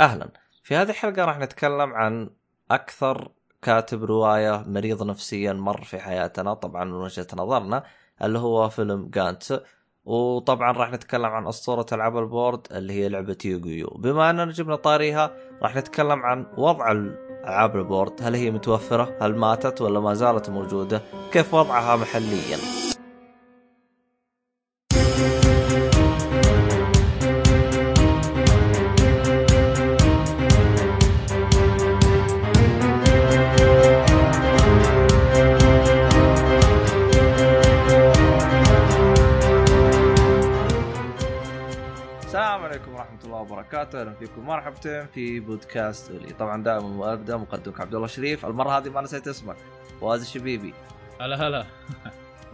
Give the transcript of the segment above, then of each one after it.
أهلا. في هذه الحلقة راح نتكلم عن أكثر كاتب رواية مريض نفسيا مر في حياتنا طبعا من وجهة نظرنا اللي هو فيلم جانتس وطبعا راح نتكلم عن أسطورة العاب ال board اللي هي لعبة يوغيو بما أننا جبنا طاريها راح نتكلم عن وضع العاب ال board هل هي متوفرة؟ هل ماتت؟ ولا ما زالت موجودة؟ كيف وضعها محليا؟ وبركاته، أهلا فيكم مرحبتين في بودكاست أولي، طبعا دائما أبدأ مقدمك عبد الله شريف، المرة هذه ما نسيت اسمك، فواز الشبيبي، هلا هلا.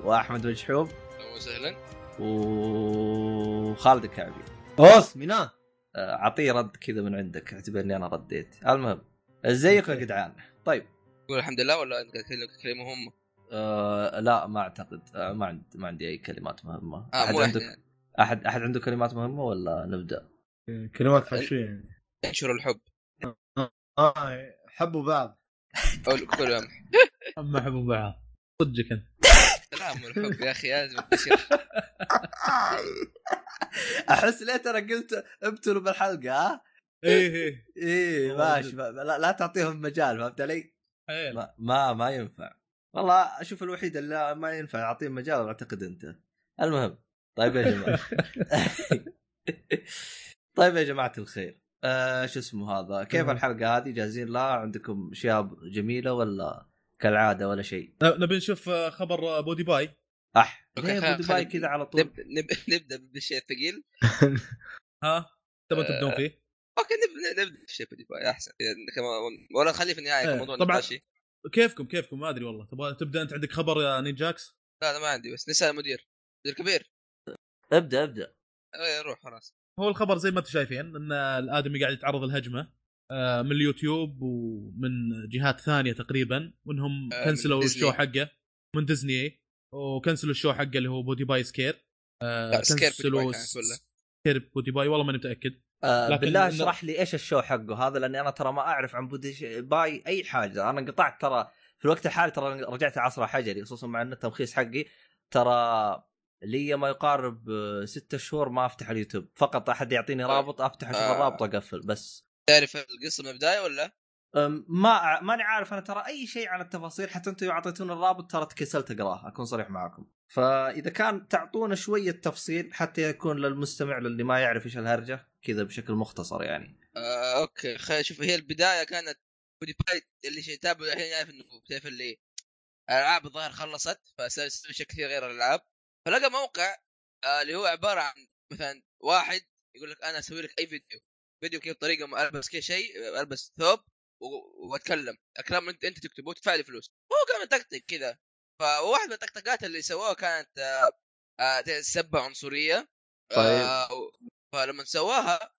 وأحمد وجحوب، أهلا وسهلا. وخالد الكعبي. اوس مينان آه، اعطيه رد كذا من عندك اعتبرني أنا رديت. المهم إزيكم يا جدعان؟ طيب. تقول الحمد لله ولا أنت كلمه كلمه مهمه؟ آه لا ما أعتقد. آه ما عند ما عندي أي كلمات مهمة. آه أحد عندك إحنا. احد أحد عنده كلمات مهمة ولا نبدأ؟ كلمات حشوية يعني. انشر الحب. آه حبوا بعض. قول كل يوم اما حبوا بعض. صدقك أنت. سلام والحب يا أخي لازم أحس ليت أنا قلت ابتلوا بالحلقة ها؟ إيه إيه. إيه ماشي. ما- لا, لا تعطيهم مجال فهمت علي؟ حيل ما, ما ما ينفع. والله أشوف الوحيد اللي ما ينفع أعطيه مجال أعتقد أنت. المهم. طيب يا جماعة. طيب يا جماعة الخير آه شو اسمه هذا؟ كيف. الحلقة هذه؟ جاهزين؟ لها عندكم أشياء جميلة ولا كالعادة ولا شيء؟ نبي نشوف آه، خبر آه، PewDiePie. أح. ليه دبي خل- كذا على طول؟ نب... نب... نبدأ بالشيء الثقيل ها؟ تبغى آه، تبدون فيه؟ okay نبدا نبدأ بالشيء PewDiePie أحسن. يعني كمان ولا خليه في النهاية إيه، كموضوع طبعاً. نقاشي. كيفكم؟ كيفكم؟ ما أدري والله. تبغى تبدأ أنت عندك خبر يا نينجاكس؟ لا لا ما عندي بس نسأل المدير. مدير كبير ابدأ ابدأ. إيه روح خلاص. هو الخبر زي ما أنتم شايفين إن الآدمي قاعد يتعرض لهجمة آه، من اليوتيوب ومن جهات ثانية تقريبا وإنهم آه، كنسلوا. ال show حقه من ديزني وكنسلوا ال show حقه اللي هو PewDiePie Scare آه، لا، Scare PewDiePie كنسلوا؟ Scare PewDiePie والله ماني متأكد آه لكن بالله اشرح لي إيش ال show حقه هذا لأني أنا ترى ما أعرف عن PewDiePie أي حاجة أنا قطعت ترى في الوقت الحالي ترى رجعت عصر حجري خصوصا مع إن التمخيص حقي ترى لي ما يقارب آه، ستة شهور ما أفتح اليوتيوب. فقط أحد يعطيني رابط أفتح أشوف آه. الرابط وأقفل بس. تعرف القصة من البداية ولا؟ ما ماني عارف. أنا ترى أي شيء عن التفاصيل حتى أنتم اعطيتوني الرابط ترى تكسلت أقراه. أكون صريح معكم فإذا كان تعطونا شوية تفصيل حتى يكون للمستمع للي ما يعرف إيش الهرجة كذا بشكل مختصر يعني. آه أوكي. خلينا شوف هي البداية كانت اللي يتابع الحين يعرف إنه تعرف اللي الالعاب الظاهر خلصت فسوي اشياء كثير غير الألعاب. فلقى موقع آه اللي هو عبارة عن مثلا واحد يقول لك أنا أسوي لك أي فيديو فيديو كيف طريقة ما ألبس كذا شيء ألبس ثوب وأتكلم. الكلام انت أنت تكتبه وتدفع لي فلوس. هو قام يطقطق كذا. فواحد من الطقطقات اللي سووها كانت آه آه سبه عنصرية. آه فلما سواها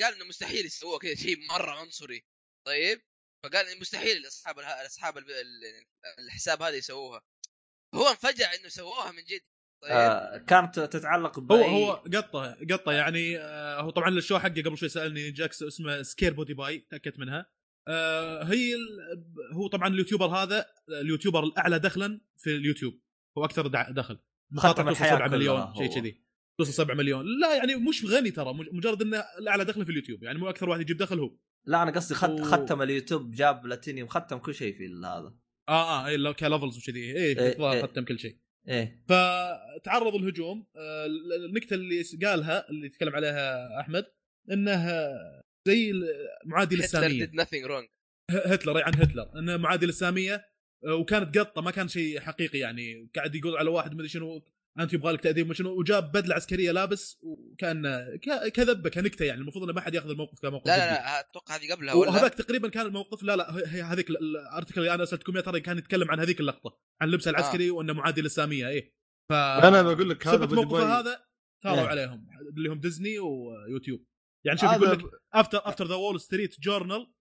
قال- إنه مستحيل يسووها كذا شيء مرة عنصري. طيب؟ فقال مستحيل أصحاب أصحاب ال- ال- الحساب هذا يسووها. هو انفجع انه سووها من جد. طيب. آه كانت تتعلق هو بأي... هو قطة قطة يعني آه، هو طبعا ال show حقه قبل شوي سألني جاكس اسمه Scare PewDiePie تأكدت منها. آه، هي ال- هو طبعا ال YouTuber هذا ال YouTuber الأعلى دخلا في اليوتيوب. هو أكثر دع- دخل. ختم توصل الحياة 7 كلها مليون هو. شيء كذي. توصل 7 مليون. لا يعني مش غني ترى مج- مجرد إنه الأعلى دخلا في اليوتيوب يعني مو أكثر واحد يجيب دخل هو. لا أنا قصدي خت... و- ختم اليوتيوب جاب بلاتينيوم ختم كل شيء في هذا. آه آه إيه، ك levels وكذي إيه، إيه الظاهر إيه. ختم كل شيء. إيه. فتعرضوا لهجوم. آه، النكتة اللي قالها اللي تكلم عليها أحمد إنه زي معادي هتلر للساميه did nothing wrong. هتلر أي عن هتلر. انه معادي للساميه آه، وكانت قطة ما كان شيء حقيقي يعني. قاعد يقول على واحد مدري شنو أنت يبغى لك تاديب ما شنو وجاب بدلة عسكرية لابس وكان ك- كذبة كنكتة يعني. المفروض إنه ما حد ياخذ الموقف كموقف لا. لا لا أتوقع هذه قبلها ولا؟ وهذاك تقريبا كان الموقف لا لا هي هذيك ال- ال article اللي أنا ارسلتكم إياه ترى كان يتكلم عن هذيك اللقطة عن لبسه العسكري وأنه معادي للساميه إيه. ف أنا بقول لك هذا موقفه باي هذا ثاروا إيه. عليهم اللي هم ديزني ويوتيوب يعني شوف يقول لك after after the Wall Street Journal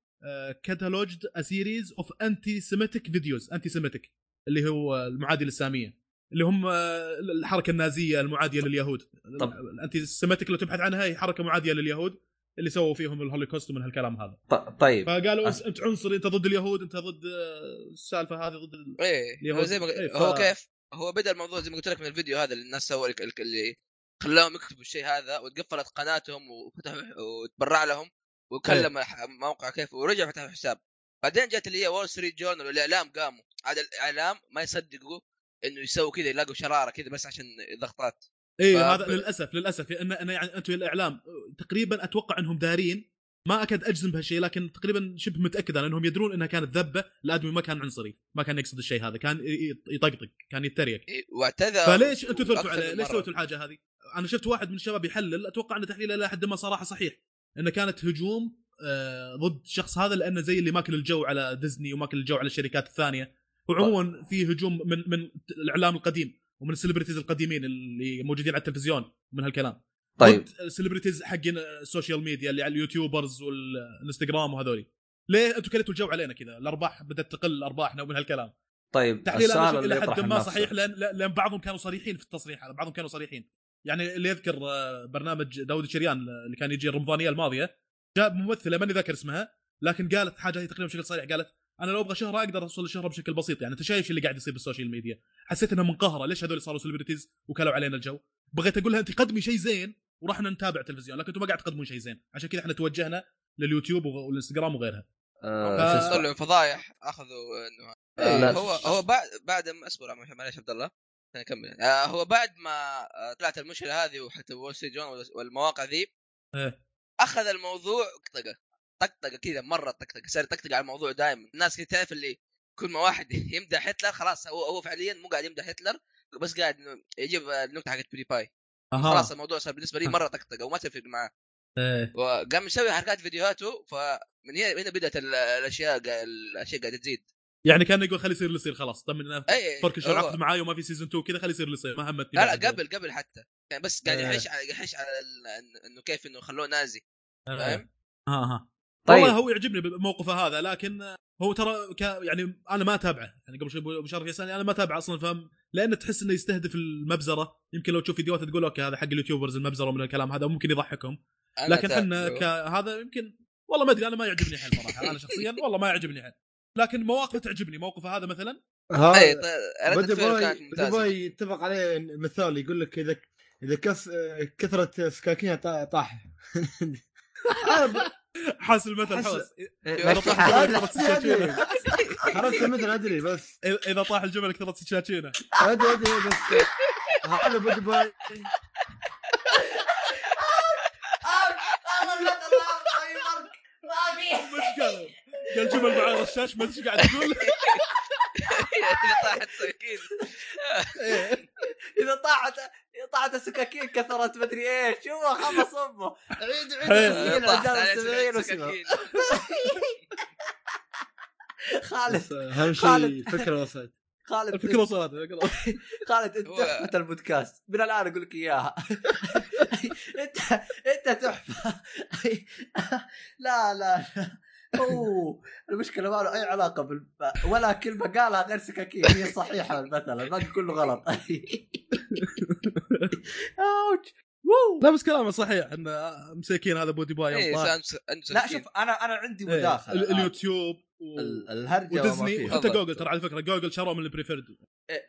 cataloged a series of anti-Semitic videos anti-Semitic اللي هو المعادي للساميه اللي هم آه، الحركة النازية المعادية لليهود. طب. ال anti-Semitic لو تبحث عنها هي حركة معادية لليهود اللي سووا فيهم الهولوكوست ومن هالكلام هذا. ط- طيب. فقالوا أس- انت عنصري انت ضد اليهود انت ضد آه، السالفة هذه ضد ال... إيه اليهود. هو زي ما إيه، ف- هو كيف؟ هو بدأ الموضوع زي ما قلت لك من الفيديو هذا اللي الناس سووا اللي خلاهم يكتبوا الشيء هذا وتقفلت قناتهم وفتحوا وتبرع لهم وكلم ح- موقع كيف ورجع فتحوا حساب بعدين جت اللي هي وول ستريت جورنال والإعلام قاموا. عاد الإعلام ما يصدقوا انه يسووا كذا يلاقوا شرارة كذا بس عشان ضغطات. اي ف- هذا للأسف للأسف. ان أنا يعني أنتم الإعلام تقريبا أتوقع إنهم دارين. ما أكاد أجزم بهالشيء لكن تقريبا شبه متأكد أنا إنهم يدرون إنها كانت ذبة الأدمي ما كان عنصري. ما كان يقصد الشيء هذا كان يطقطق كان يتريق. إيه، واعتذر فليش أنتم ثرتوا عليه؟ ليش. سويتوا الحاجة هذه؟ أنا شفت واحد من الشباب يحلل أتوقع ان تحليله إلى حد ما صراحة صحيح. انه كانت هجوم آه، ضد الشخص هذا لأنه زي اللي ماكل الجو على ديزني وماكل الجو على الشركات الثانية. وعموما في هجوم من من الإعلام القديم ومن ال celebrities القديمين اللي موجودين على التلفزيون من هالكلام. طيب. ال celebrities حقين ال social media اللي على ال YouTubers والإنستغرام وهذولي. ليه أنتم كليتوا الجو علينا كذا؟ الأرباح بدأت تقل ارباحنا ومن هالكلام. طيب تحليل إلى حد ما. صحيح لأن لأن بعضهم كانوا صريحين في التصريح هذا بعضهم كانوا صريحين. يعني اللي يذكر آه، برنامج داود الشريان اللي كان يجي الرمضانية الماضية جاب ممثلة ماني ذاكر اسمها لكن قالت حاجة هي تقريبا بشكل صريح قالت أنا لو أبغى شهرة أقدر أوصل للشهره بشكل بسيط يعني أنت شايف اللي قاعد يصير بال social media؟ حسيت انها منقهره ليش هذول صاروا celebrities وكلوا علينا الجو؟ بغيت أقول لها أنت قدمي شيء زين ورحنا نتابع تلفزيون لكن أنتم ما قاعد تقدمون شيء زين. عشان كذا إحنا توجهنا لليوتيوب والإنستغرام وغيرها. آه، ف-؟ طلعوا فضايح أخذوا إنه إيه،. آه هو هو بعد بعد ما أصبر معلش- معلش عبد الله. خليني اكمل آه هو بعد ما آه، طلعت المشكلة هذه وحتى وول ستريت والمواقع ذي إيه. أخذ الموضوع طقطقه طقطقة كذا مرة طقطقة صار يطقطق على الموضوع دائما الناس كذا تعرف اللي كل ما واحد يمدح هتلر خلاص هو هو فعليا مو قاعد يمدح هتلر بس قاعد يجيب النكتة حقت PewDiePie خلاص الموضوع صار بالنسبة لي مرة طقطقة وما تفرق معاه. إيه. وقام يسوي حركات فيديوهاته فمن هنا هنا بدأت ال- الأشياء الأشياء قاعدة تزيد. يعني كان يقول خلي يصير اللي يصير خلاص. طمن اي فرق شهر هو- عقد معاي وما في season 2 كذا خلي يصير اللي يصير. ما همتني لا لا قبل قبل حتى. يعني بس قاعد إيه. يحش على يحش على إنه كيف إنه خلوه نازي. آه. فاهم؟ ها ها طيب. والله هو يعجبني بموقفه هذا لكن هو ترى ك... يعني أنا ما أتابعه. يعني قبل شوي أبو شرف يسألني أنا ما أتابعه أصلا فهم لأن تحس إنه يستهدف المبزرة. يمكن لو تشوف فيديوهات تقول okay هذا حق ال YouTubers المبزرة ومن الكلام هذا ممكن يضحكهم. لكن إحنا. ك... هذا يمكن والله ما أدري أنا ما يعجبني حيل صراحة. أنا شخصيا والله ما يعجبني حيل. لكن مواقفه تعجبني موقفه هذا مثلا. اي هذا طيب، ردة PewDiePie يتفق عليه مثال يقول لك اذا إذا كس كثرت سكاكين طا- طاح. حاس المثل حس- حوس إيه، إذا طاح الجمل أدري، كثرت سكاكينه عرفت مثل أدري بس. اذا طاح الجمل كثرت سكاكينه أدري أدري بس. هذا PewDiePie. مش قال قال جمل معاه رشاش ما أدري إيش قاعد تقول إذا طاحت سكين إذا طاحت طاحت السكاكين كثرت مدري إيش هو خلص أمه عيد عيد إيه. المستمعين سكاكين. واسمه خالد أهم. شيء فكرة وصلت خالد الفكرة وصلت. خالد أنت تحفة البودكاست من الآن أقول لك إياها انت أنت تحفة لا لا لا أوه المشكلة ما له أي علاقة بال... ولا كلمة قالها غير سكاكين. هي صحيحة مثلا الباقي كله غلط. وو لا بس كلامه صحيح إن مساكين هذا PewDiePie طاح. لا شوف أنا أنا عندي إيه، مداخلة. اليوتيوب. و... الهرجة وما وديزني فيها. وحتى. جوجل ترى على فكرة جوجل شالوه من ال Preferred.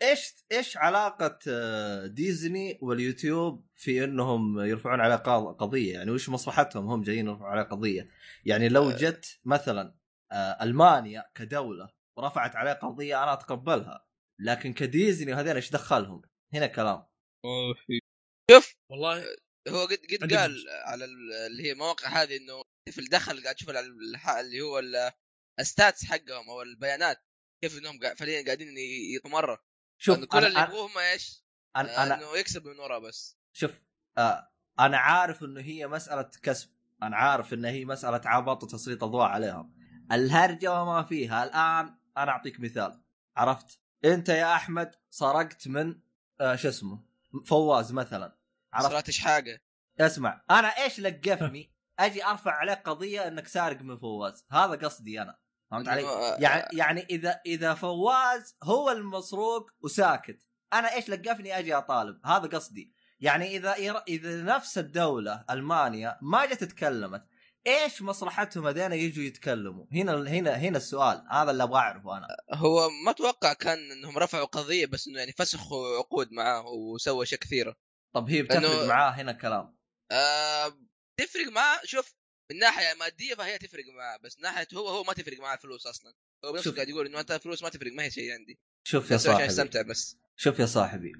إيش إيش علاقة آه، ديزني واليوتيوب في إنهم يرفعون عليه قض- قضية؟ يعني وش مصلحتهم؟ هم جايين يرفعون عليه قضية. يعني لو آه. جت مثلا آه، ألمانيا كدولة ورفعت عليه قضية أنا أتقبلها لكن كديزني وهذين إيش دخلهم؟ هنا كلام. شوف والله هو قد قد قال على ال- اللي هي المواقع هذه إنه في الدخل قاعد تشوف على الح- اللي هو الستاتس حقهم أو البيانات كيف إنهم فعليا قاعدين ي- يتمروا شوف كل أنا اللي يبغوه هم إيش؟ أنا, آه، أنا إنه يكسب من ورا بس. شوف آه أنا عارف إنه هي مسألة كسب. أنا عارف انها هي مسألة عبط وتسليط أضواء عليهم. الهرجة وما فيها. الآن أنا أعطيك مثال. عرفت؟ أنت يا أحمد سرقت من آه شو اسمه؟ فواز مثلا. عرفت؟ صارت حاجة. اسمع أنا إيش لقفني؟ أجي أرفع عليك قضية إنك سارق من فواز. هذا قصدي أنا. فهمت علي؟ آه، يعني يعني إذا إذا فواز هو المسروق وساكت أنا إيش لقفني أجي أطالب؟ هذا قصدي. يعني إذا إذا نفس الدولة ألمانيا ما جت تكلمت إيش مصلحتهم هذين يجوا يتكلموا؟ هنا هنا هنا السؤال هذا اللي أبغى أعرفه أنا. هو ما أتوقع كان إنهم رفعوا قضية بس إنه يعني فسخوا عقود معاه وسوى اشياء كثيرة. طب هي بتفرق معاه هنا كلام. آه تفرق معاه شوف من ناحية مادية فهي تفرق معاه بس ناحية هو هو ما تفرق معاه الفلوس أصلا. هو بنفسه. قاعد يقول إنه أنت الفلوس ما تفرق ما هي شيء عندي. شوف يا بس عشان صاحبي. يستمتع بس. شوف يا صاحبي.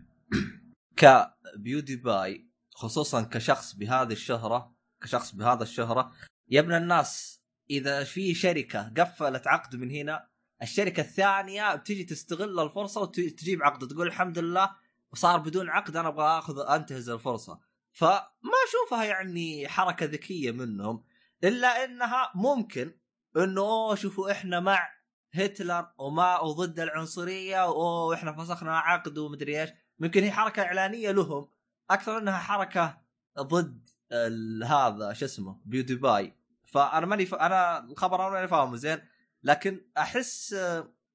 كبيودي باي خصوصا كشخص بهذه الشهرة كشخص بهذا الشهرة يا ابن الناس إذا في شركة قفلت عقد من هنا الشركة الثانية بتجي تستغل الفرصة وتجيب عقد تقول الحمد لله وصار بدون عقد أنا أبغى أخذ أنتهز الفرصة. فما أشوفها يعني حركة ذكية منهم. إلا إنها ممكن إنه أوه شوفوا إحنا مع هتلر وما وضد العنصرية وإحنا فسخنا عقد ومدري إيش. ممكن هي حركة إعلانية لهم. أكثر إنها حركة ضد هذا شو اسمه بيودي باي. فأنا ماني ف... أنا الخبر أنا ماني فاهمه زين. لكن أحس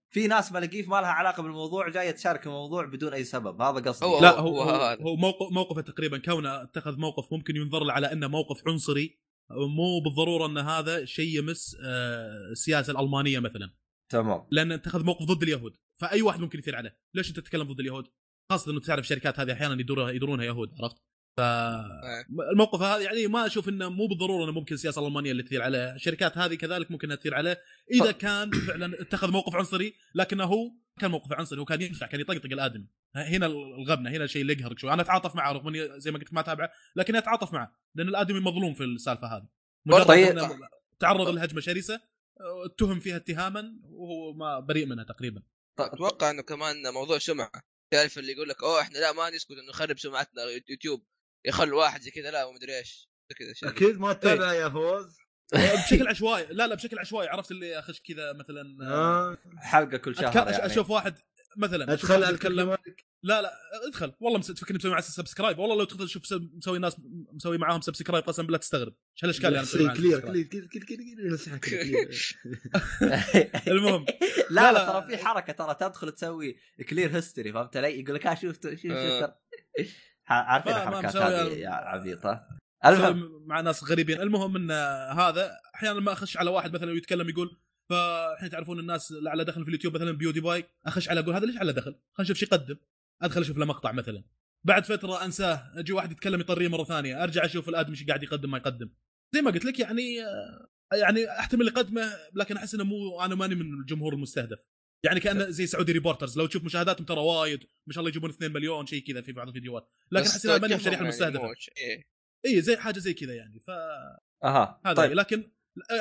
في ناس ملاقيف ما لها علاقة بالموضوع جاية تشارك الموضوع بدون أي سبب. هذا قصدي. هو- لا هو هو هو. هو موقف موقفه تقريبا كونه اتخذ موقف ممكن ينظر له على أنه موقف عنصري. مو بالضرورة أن هذا شيء يمس آه، السياسة الألمانية مثلا. تمام. لأن اتخذ موقف ضد اليهود. فأي واحد ممكن يثير عليه. ليش أنت تتكلم ضد اليهود؟ خاصة إنه تعرف الشركات هذه أحيانا يدورها يدورونها يهود عرفت؟ ف الموقف هذا يعني ما أشوف إنه مو بالضرورة إنه ممكن السياسة الألمانية اللي تثير عليه. الشركات هذه كذلك ممكن إنها تثير عليه. إذا كان فعلا اتخذ موقف عنصري لكنه هو كان موقف عنصري وكان ينفع كان يطقطق الآدمي. هنا الغبنة هنا الشيء اللي يقهرك شوي. أنا أتعاطف معه رغم إني زي ما قلت ما أتابعه لكن أتعاطف معه لأن الآدمي مظلوم في السالفة هذه. مجرد طيب. تعرض لهجمة شرسة اتهم فيها اتهاما وهو ما بريء منها تقريبا. أتوقع إنه كمان موضوع سمعة. تعرف اللي يقول لك أوه إحنا لا ما نسكت إنه نخرب سمعتنا يوتيوب يخل واحد زي كذا. لا ومدري إيش. كذا شيء. أكيد ما تتابع يا فوز. بشكل عشوائي. لا لا بشكل عشوائي. عرفت اللي أخش كذا مثلا آه. حلقة كل شهر يعني. أشوف واحد مثلا أدخل الكلمات لا لا ادخل. والله مس- تفكرني مسوي مع subscribe. والله لو تدخل تشوف سب- مسوي ناس مسوي معاهم subscribe قسم بالله تستغرب. إيش هالأشكال اللي أنا clear؟ clear clear clear المهم. لا لا،. ترى في حركة ترى تدخل تسوي clear history فهمت علي؟ يقول لك ها شوف شوف شوف آه. عارفين الحركات هذه عبيطة؟ المهم. مع ناس غريبين. المهم إن هذا أحيانا لما أخش على واحد مثلا يتكلم يقول فالحين تعرفون الناس اللي على دخل في اليوتيوب مثلا PewDiePie أخش على أقول هذا ليش على دخل؟ خلينا نشوف إيش يقدم أدخل أشوف له مقطع مثلا بعد فترة أنساه أجي واحد يتكلم يطريه مرة ثانية أرجع أشوف الأدمي إيش قاعد يقدم ما يقدم زي ما قلت لك يعني يعني أحتمل يقدمه لكن أحس إنه مو أنا ماني من الجمهور المستهدف يعني كأنه زي Saudi Reporters لو تشوف مشاهداتهم ترى وايد ما شاء الله يجيبون 2 مليون شيء كذا في بعض الفيديوهات لكن أحس إنه ماني الشريحه يعني المستهدفه. إيه. اي زي حاجة زي كذا يعني فهذا أها طيب. طيب لكن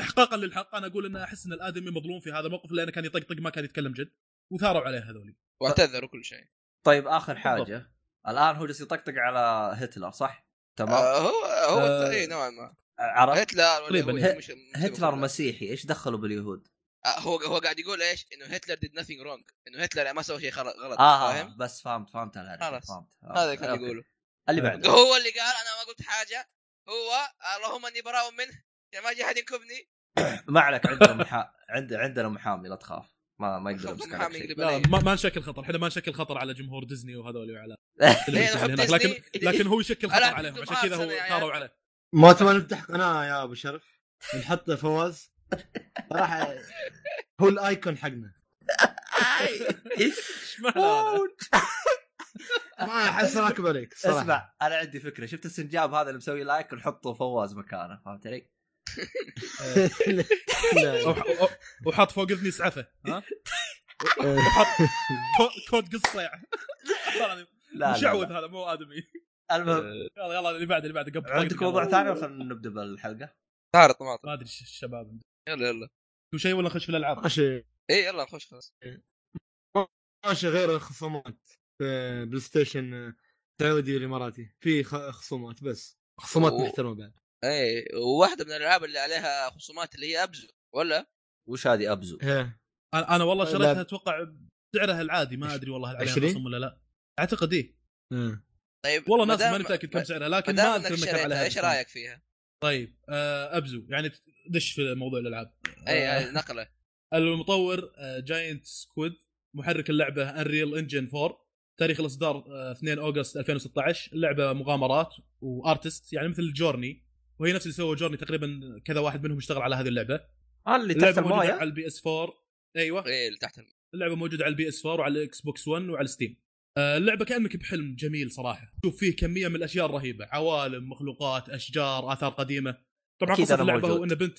احقاقا للحق أنا أقول إن أحس إن الآدمي مظلوم في هذا الموقف لأنه كان يطقطق ما كان يتكلم جد وثاروا عليه هذولي واعتذر وكل شيء طيب آخر حاجة الآن هو جالس يطقطق على هتلر صح؟ تمام آه هو هو آه، اي نوعا ما عرفت هتلر مش هتلر. مسيحي إيش دخلوا باليهود؟ آه، هو هو قاعد يقول إيش؟ إنه Hitler did nothing wrong إنه هتلر ما سوى شيء غلط غلط آه فاهم؟ بس فهمت فهمت خلاص. فهمت آه. هذا كان okay. يقوله اللي بعده هو اللي قال أنا ما قلت حاجة هو اللهم إني براء منه يا ما جاء أحد ينكبني؟ ما عليك عندنا محا... عند... عندنا محامي لا تخاف. ما ما يقدر يمسك عليك شيء. لا ما, ما نشكل خطر. إحنا ما نشكل خطر على جمهور ديزني وهذول وعلى إيه،. لكن. لكن هو يشكل خطر عليهم. عشان كذا هو ثاروا. عليه. ما تبغى نفتح قناة يا أبو شرف. نحط فواز. صراحة هو ال icon حقنا؟ ما أحس راكب عليك صراحة. اسمع أنا عندي فكرة. شفت السنجاب هذا اللي مسوي like؟ نحطه فواز مكانه فهمت علي؟ و- وحط فوق اذني سعفه ها؟ آه، وحط كو- كود قصيع. لا لا, مشعوذ. هذا مو آدمي. المهم. يلا يلا اللي بعده اللي بعده قبل عندك موضوع ثاني ولا خلينا نبدأ بالحلقة؟ طار طماطم ما أدري الشباب يلا يلا. تو شيء ولا نخش في الألعاب؟ ماشي اي يلا نخش خلاص. ماشي غير الخصومات. في بلاي ستيشن سعودي والاماراتي في خ- خصومات بس. خصومات. محترمة بعد. اي وواحدة من الألعاب اللي عليها خصومات اللي هي Abzu ولا وش هذه Abzu؟ إيه. أنا أنا والله لا. شريتها أتوقع سعرها العادي ما أدري والله هل عليها 20 خصم ولا لا أعتقد إيه إيه. طيب والله ناس ماني متأكد كم سعرها لكن ما اذكر كان عليها إيش. رأيك فيها؟ طيب آه Abzu يعني دش في موضوع الألعاب اي آه أي، نقلة المطور Giant Squid محرك اللعبة Unreal Engine 4 تاريخ الإصدار آه، 2 August 2016 اللعبة مغامرات و artist يعني مثل Journey وهي نفس اللي سووا Journey تقريبا كذا واحد منهم اشتغل على هذه اللعبة. آه، اللي تحت موجودة على المويه ال PS 4 أيوه. إيه اللي تحت اللعبة موجودة على ال PS 4 وعلى ال Xbox 1 وعلى Steam. آه، اللعبة كأنك بحلم جميل صراحة. شوف فيه كمية من الأشياء الرهيبة. عوالم مخلوقات أشجار آثار قديمة. طبعا قصة اللعبة هو موجود. ان بنت.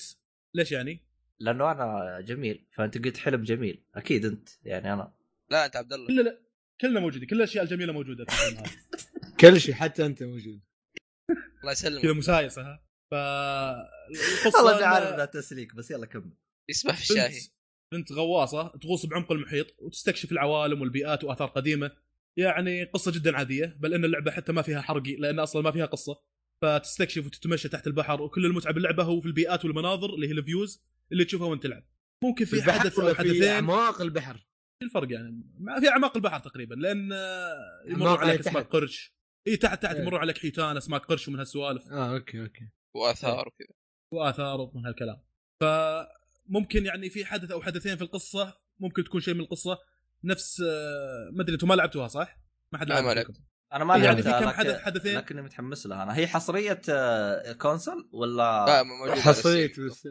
ليش يعني؟ لأنه أنا جميل. فأنت قلت حلم جميل. أكيد أنت. يعني أنا. لا أنت عبد الله. لا لا. كلنا موجودين. كل الأشياء الجميلة موجودة في الفيلم هذا. كل شيء حتى أنت موجود. الله كذا يسلمك مسايسه ها؟ ف القصة والله اني عارف انها تسليك بس يلا كمل. يسمع في الشاهي بنت بنت غواصة تغوص بعمق المحيط وتستكشف العوالم والبيئات وآثار قديمة. يعني قصة جدا عادية بل إن اللعبة حتى ما فيها حرق لأن أصلا ما فيها قصة. فتستكشف وتتمشى تحت البحر وكل المتعة باللعبة هو في البيئات والمناظر اللي هي الفيوز اللي تشوفها وأنت تلعب. ممكن في حدث أو ولا في أعماق البحر؟ الفرق يعني. ما في أعماق البحر تقريبا لأن يمر عليك اسماك. قرش. إي تحت تحت إيه. يمر عليك حيتان اسماك قرش ومن هالسوالف. آه okay okay. وآثار وكذا وآثار ومن هالكلام فممكن يعني في حدث أو حدثين في القصة ممكن تكون شيء من القصة نفس آه، ما أدري أنتم ما لعبتوها صح؟ ما حد لا، ما لعبت. أنا ما يعني في لعبتها كم لكن- حدث حدثين لكني متحمس لها أنا هي حصرية آه، console ولا لا موجود على حصريت ال Steam. بس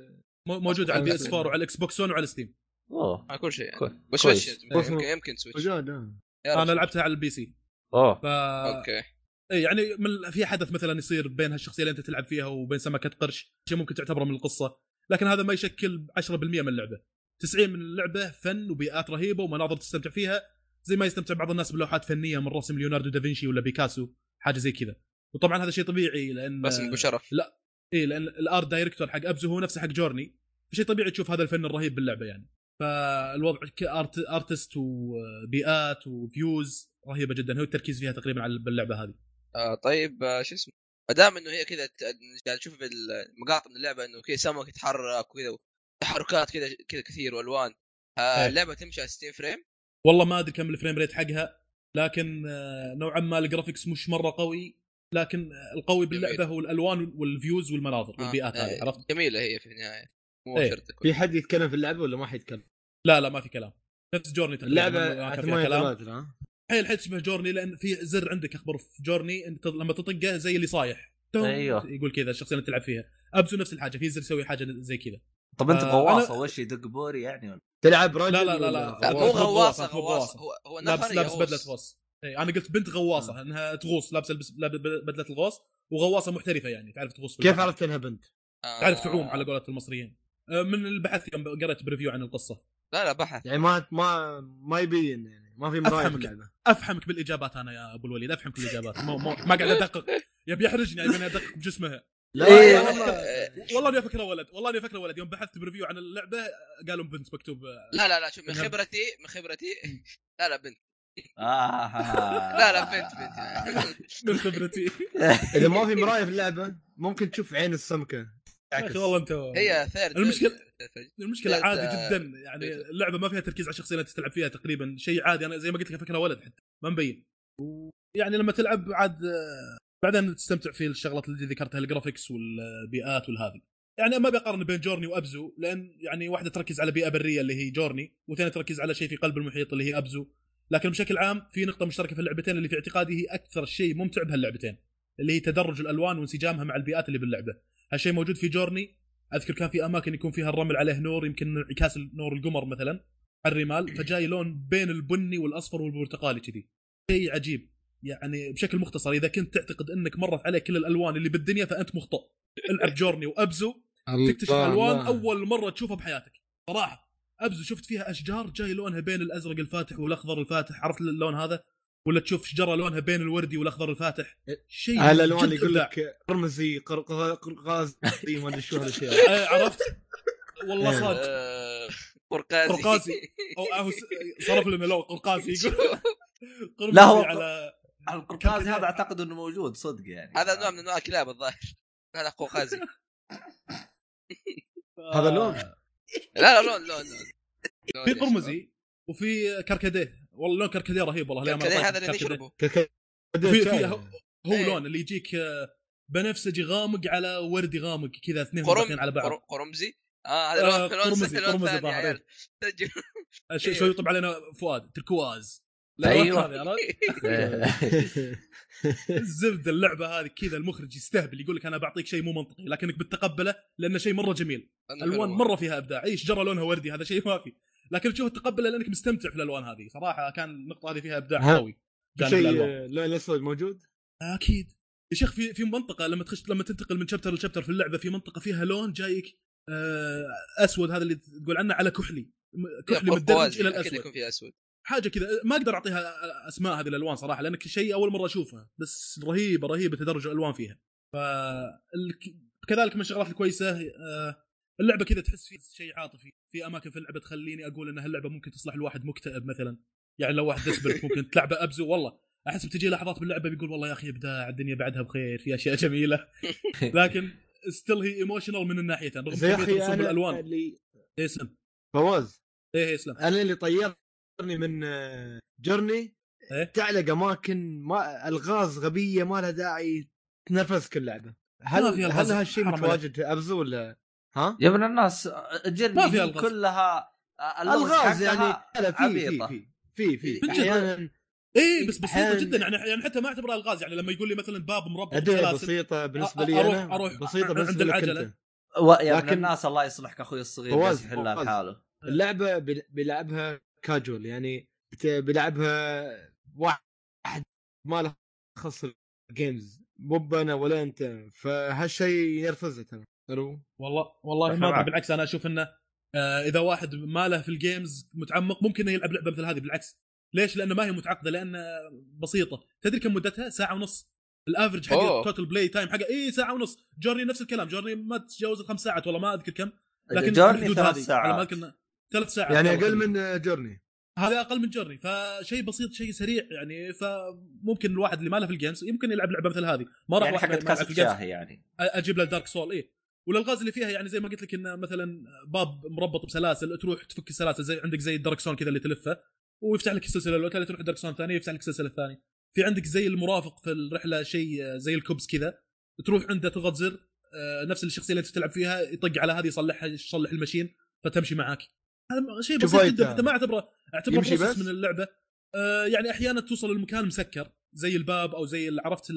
مو- موجود على ال PS كويس. 4 وعلى الاكس بوكس 1 وعلى ستيم أوه على كل شيء يعني. كويس. بس. سويتش يمكن يمكن سويتش. أنا لعبتها على ال PC أوه ف أوكي إيه يعني من في حدث مثلا يصير بين هالشخصية اللي أنت تلعب فيها وبين سمكة قرش شيء ممكن تعتبره من القصة لكن هذا ما يشكل 10% من اللعبة. 90 من اللعبة فن وبيئات رهيبة ومناظر تستمتع فيها زي ما يستمتع بعض الناس بلوحات فنية من رسم ليوناردو دافنشي ولا بيكاسو حاجة زي كذا. وطبعا هذا شيء طبيعي لأن بس شرف. اي لأن ال art director حق أبزو هو نفسه حق جورني فشيء طبيعي تشوف هذا الفن الرهيب باللعبة يعني. فالوضع ك art artist وبيئات و views رهيبة جدا هو التركيز فيها تقريبا على باللعبة هذه. آه طيب آه شو اسمه ما دام إنه هي كذا نشوف المقاطع من اللعبة إنه كذا سمك يتحرك وكذا تحركات كذا كذا كثير وألوان آه إيه. اللعبة تمشي على 60 frame والله ما أدري كم ال frame rate حقها لكن آه، نوعا ما ال graphics مش مرة قوي لكن القوي باللعبة هو الألوان وال views والمناظر آه، والبيئات آه، هذه عرفت؟ جميلة هي في النهاية مو إيه. شرط تكون في حد يتكلم في اللعبة ولا ما حيتكلم؟ لا لا ما في كلام نفس جورني تقريبا اللعبة ما كان فيها 8 كلام؟ حيل حيل تشبه جورني لأن في زر عندك أخبر في جورني أنت لما تطقه زي اللي صايح أيوه. يقول كذا الشخصية اللي تلعب فيها ابزو نفس الحاجة في زر يسوي حاجة زي كذا طب أنت آه، غواصة أنا- وش يدق بوري يعني ولا؟ تلعب رجل لا لا لا لا. هو- غواصة غواصة، هو غواصة غواصة. هو هو لابس لابس. بدلة غوص اي أنا قلت بنت غواصة إنها تغوص لابسة بدلة الغوص وغواصة محترفة يعني تعرف تغوص في كيف. عرفت إنها بنت؟ آه. تعرف تعوم على قولة المصريين آه، من البحث يوم قرأت preview عن القصة لا لا بحث يعني ما ما ما يبين يعني ما في مراية في أفهمك. اللعبه أفهمك بالإجابات أنا يا أبو الوليد افهمك بالاجابات مو مو ما قاعد أدقق. يبي يحرجني يبي أدقق بجسمها لا إيه. والله والله اني افكره ولد والله اني افكره ولد. يوم بحثت preview عن اللعبة قالوا بنت مكتوب. لا لا لا شوف من خبرتي من خبرتي لا لا بنت. آه. لا لا بنت بنت. من خبرتي. إذا ما في مراية في اللعبة ممكن تشوف عين السمكة. يا تعكس. أخي والله انت هي third المشكلة- المشكلة ثلاث- عادي جدا. يعني اللعبة ما فيها تركيز على الشخصية اللي تلعب فيها تقريبا. شيء عادي. أنا زي ما قلت لك افكره ولد حتى. ما مبين. يعني لما تلعب عاد آه، بعدين تستمتع في الشغلات اللي ذكرتها ال graphics والبيئات والهذه يعني ما بقارن بين جورني وأبزو لأن يعني واحدة تركز على بيئة برية اللي هي جورني وثانيه تركز على شيء في قلب المحيط اللي هي أبزو. لكن بشكل عام في نقطة مشتركة في اللعبتين اللي في اعتقادي هي أكثر شيء ممتع بهاللعبتين اللي هي تدرج الألوان وانسجامها مع البيئات اللي باللعبة. هالشيء موجود في جورني. أذكر كان في أماكن يكون فيها الرمل عليه نور يمكن انعكاس نور القمر مثلا على الرمال فجاي لون بين البني والأصفر والبرتقالي كذي. شيء عجيب. يعني بشكل مختصر إذا كنت تعتقد إنك مرت عليك كل الألوان اللي بالدنيا فأنت مخطئ. العب جورني وأبزو تكتشف ألوان الله. أول مرة تشوفها بحياتك. صراحة أبزو شفت فيها أشجار جاي لونها بين الأزرق الفاتح والأخضر الفاتح عرفت اللون هذا؟ ولا تشوف شجرة لونها بين الوردي والأخضر الفاتح شيء هالالوان جد يقول. لك قرمزي قرقاز قرقاز ما أدري شو هالاشياء آه، عرفت؟ والله إيه. صادق. آه، قرقازي. قرقازي. أو صرف لنا لو قرقاسي يقول. قرمزي لا، هو- على القرقازي هذا أعتقد إنه موجود صدق يعني. هذا نوع من أنواع الكلاب الظاهر. هذا قوقازي هذا لون. لا لا لون لون لون. لون في قرمزي وفي كركديه. والله لون كركديه رهيب والله ما هذا اللي كركديه. نشربه ك- في في شاي. هو إيه. لون اللي يجيك آه، بنفسجي غامق على وردي غامق كذا اثنين قرم على بعض قرم- قرمزي آه هذا آه، لون قرمزي- قرمزي ظاهر، عيال. سجل شو إيه. شو يطب علينا فؤاد تركواز. هذه، عرفت؟ الزبده اللعبة هذه كذا المخرج يستهبل يقول لك أنا بعطيك شيء مو منطقي لكنك بتتقبله لأنه شيء مرة جميل ألوان مرة فيها إبداع اي شجره لونها وردي هذا شيء ما في لكن تشوف تقبله لأنك مستمتع في الألوان هذه. صراحة كان النقطة هذه فيها إبداع. قوي. شيء آه، اللون الاسود موجود؟ أكيد. يا شيخ في في منطقة لما تخش لما تنتقل من شابتر لشابتر في اللعبة في منطقة فيها لون جايك آه، أسود هذا اللي تقول عنه على كحلي. كحلي متدرج إلى الأسود. يكون فيها أسود. حاجة كذا. ما أقدر أعطيها أسماء هذه الألوان صراحة لأنك شيء أول مرة اشوفه بس رهيبة رهيبة تدرج الألوان فيها. ف كذلك من الشغلات الكويسة آه، اللعبة كذا تحس فيها شيء عاطفي. في أماكن في اللعبة تخليني أقول إن هاللعبة ممكن تصلح الواحد مكتئب مثلا. يعني لو واحد ديسبرت ممكن تلعبه ابزو والله أحس بتجي لحظات باللعبة بيقول والله يا أخي ابداع الدنيا بعدها بخير في أشياء جميلة. لكن still هي emotional من الناحيتين. رغم زي أخي رسوم أنا الالوان اللي إيه اسلم. فواز. إيه اسلم. أنا اللي طيرني من آه، جورني. إيه؟ تعلق أماكن ما ألغاز غبية ما لها داعي تنفسك اللعبة. هل هل هالشيء متواجد في ابزو ولا ها؟ يا ابن الناس جورني ما في هي ألغاز. كلها اللغز ألغاز يعني لا في. في في في. أحيانا إيه بس بسيطة جدا يعني يعني حتى ما أعتبرها ألغاز يعني لما يقول لي مثلا باب بسلاسل بسيطة بالنسبة لي أروح- أنا أروح بسيطة عند بالنسبة لك العجلة. انت و... يا ابن لكن- الناس الله يصلحك أخوي الصغير جالس يحلها. بحاله اللعبة بي- بيلعبها كاجوال يعني بيلعبها واحد ما له خص ال games مو أنا ولا أنت فهالشيء ينرفزه ترى ألو والله والله ما. بالعكس أنا أشوف إنه آه إذا واحد ما له في ال games متعمق ممكن إنه يلعب لعبة مثل هذه بالعكس. ليش؟ لأنه ما هي متعقدة لأن بسيطة. تدري كم مدتها؟ ساعة ونص. ال average حق. ال total play time حقه اي ساعة ونص. جورني نفس الكلام. جورني ما تتجاوز الخمس ساعات والله ما أذكر كم. لكن في جورني ثلاث هذه، على ما ساعات. إنه ثلاث ساعات. يعني أقل. من جورني هذا أقل من جورني فشيء بسيط شيء سريع يعني فممكن الواحد اللي ما له في ال games يمكن يلعب لعبة مثل هذه. ما راح يعني ال games شاهي يعني. أجيب له الدارك سول إيه. والألغاز اللي فيها يعني زي ما قلت لك انه مثلا باب مربط بسلاسل تروح تفك السلاسل زي عندك زي الدارك سول كذا اللي تلفه ويفتح لك السلسلة الأولى تروح الدارك سول الثانية يفتح لك السلسلة الثانية. في عندك زي المرافق في الرحلة شيء زي الكوبس كذا تروح عنده تضغط زر آه، نفس الشخصية اللي أنت تلعب فيها يطق على هذه يصلحها يصلح ال machine فتمشي معك هذا شيء بسيط جدا. حتى ما اعتبره أعتبره process بس؟ من اللعبة. آه، يعني أحيانا توصل المكان مسكر زي الباب أو زي عرفت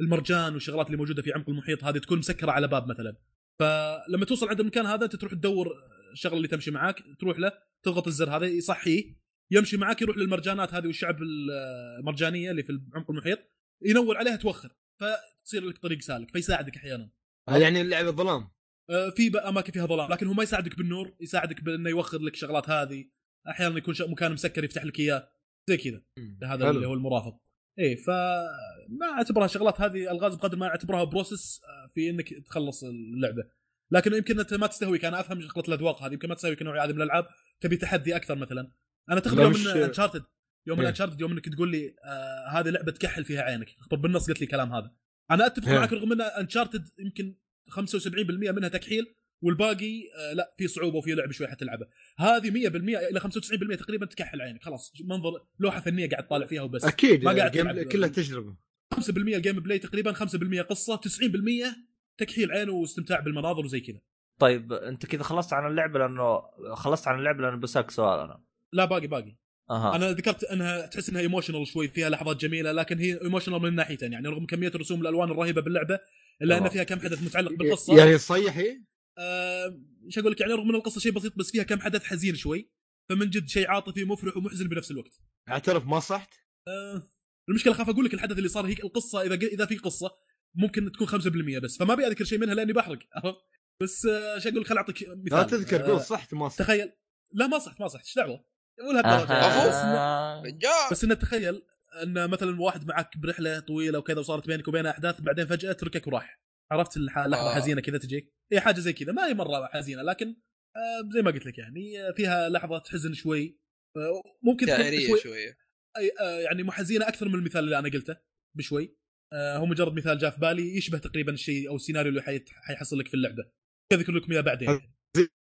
المرجان والشغلات اللي موجودة في عمق المحيط هذه تكون مسكرة على باب مثلا. فلما توصل عند المكان هذا أنت تروح تدور الشغلة اللي تمشي معاك تروح له تضغط الزر هذا يصحيه يمشي معاك يروح للمرجانات هذه والشعب المرجانية اللي في عمق المحيط ينور عليها توخر. فتصير لك طريق سالك فيساعدك أحيانا. هذا يعني اللعبه ظلام آه، في أماكن فيها ظلام لكن هو ما يساعدك بالنور يساعدك بأنه يوخر لك شغلات هذه. أحيانا يكون مكان مسكر يفتح لك إياه. زي كذا. هذا. اللي هو المرافق. إيه فما اعتبرها شغلات. هذه الغاز بقدر ما اعتبرها بروسس آه، في إنك تخلص اللعبة. لكن يمكن أنت ما تستهويك. أنا أفهم شغلة الأذواق هذه. يمكن ما تستهويك النوع هذه من الألعاب. تبي تحدي أكثر مثلا. أنا تخبر من انشارتد يوم من إيه. انشارتد يوم إنك تقول لي آه هذه لعبة تكحل فيها عينك. تخبر بالنص قلت لي الكلام هذا. أنا أتفق إيه. معك رغم إن انشارتد يمكن 75% منها تكحيل. والباقي آه لا في صعوبة وفي لعب شوي حتلعبها هذه 100% إلى 95% تقريبا تكحل عينك خلاص. منظر لوحة فنية قاعد طالع فيها وبس. أكيد ما قاعد game- تلعب. كلها تجربة. 5% ال gameplay تقريبا 5% قصة 90% تكحيل عين واستمتاع بالمناظر وزي كذا. طيب أنت كذا خلصت عن اللعبة لأنه خلصت عن اللعبة لأنه بسالك سؤال أنا. لا باقي باقي. أها. أنا ذكرت إنها تحس إنها emotional شوي فيها لحظات جميلة لكن هي emotional من ناحيتين. يعني رغم كمية الرسوم الألوان الرهيبة باللعبة إلا إن. فيها كم حدث متعلق بالقصة. يعني تصيح هي؟ آه، إيش أقول لك؟ يعني رغم إن القصة شيء بسيط بس فيها كم حدث حزين شوي. فمن جد شيء عاطفي مفرح ومحزن بنفس الوقت. اعترف ما صحت؟ آه، المشكلة خاف أقول لك الحدث اللي صار هي القصة إذا إذا في قصة ممكن تكون 5% بس فما أبي أذكر شيء منها لأني بحرق. عرفت؟ بس آه، إيش أقول لك؟ خل أعطيك مثال. لا تذكر آه، قول صحت ما صحت. تخيل. لا ما صحت ما صحت. إيش دعوة؟ مو لهالدرجه أها. رجال. بس انه تخيل إن مثلا واحد معك برحلة طويلة وكذا وصارت بينك وبينه أحداث بعدين فجأة تركك وراح. عرفت لحظة آه. حزينة كذا تجيك؟ هي حاجة زي كذا. ما هي مرة حزينة لكن آه، زي ما قلت لك يعني فيها لحظة حزن شوي. آه، ممكن تكون شوي. شوية أي- آه، يعني محزينه أكثر من المثال اللي أنا قلته بشوي. آه، هو مجرد مثال جاء في بالي يشبه تقريبا الشيء أو السيناريو اللي حيت- حيحصل لك في اللعبة. اذكر لكم اياه بعدين.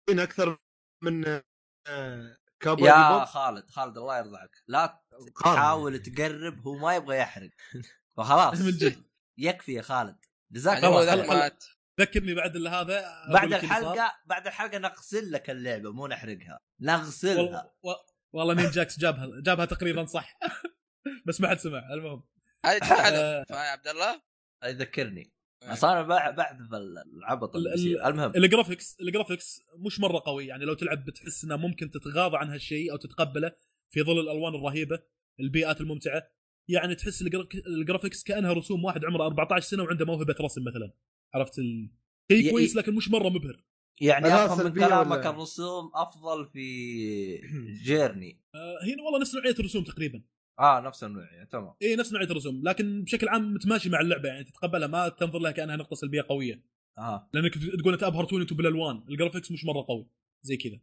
زين أكثر من آه، كابوي يا خالد خالد الله يرضى عنك لا. تحاول تقرب هو ما يبغى يحرق. فخلاص من جد. يكفي يا خالد. جزاك يعني الله. خير ذكرني بعد اللي هذا بعد صار. الحلقة بعد الحلقة نغسل لك اللعبة مو نحرقها نغسلها والله و- والله نينجاكس جابها جابها تقريبا صح بس ما حد سمع المهم تنحذف آه. عبد الله؟ يذكرني إيه. أصلا أنا بع- بعد العبط اللي. المهم ال graphics ال graphics مش مرة قوي يعني لو تلعب بتحس إنه ممكن تتغاضى عن هالشيء أو تتقبله في ظل الألوان الرهيبة البيئات الممتعة يعني تحس ال gra- ال graphics كأنها رسوم واحد عمره 14 سنة وعنده موهبة رسم مثلا. عرفت ال... ي- شيء كويس لكن مش مرة مبهر. يعني أفهم من كلامك ولا- الرسوم أفضل في Journey. آه هنا والله نفس نوعية الرسوم تقريبا. آه نفس النوعية تمام. اي نفس نوعية الرسوم لكن بشكل عام متماشي مع اللعبة يعني تتقبلها ما تنظر لها كأنها نقطة سلبية قوية. آه. لأنك تقول أنت أبهرتوني أنتم بالالوان ال graphics مش مرة قوي زي كذا.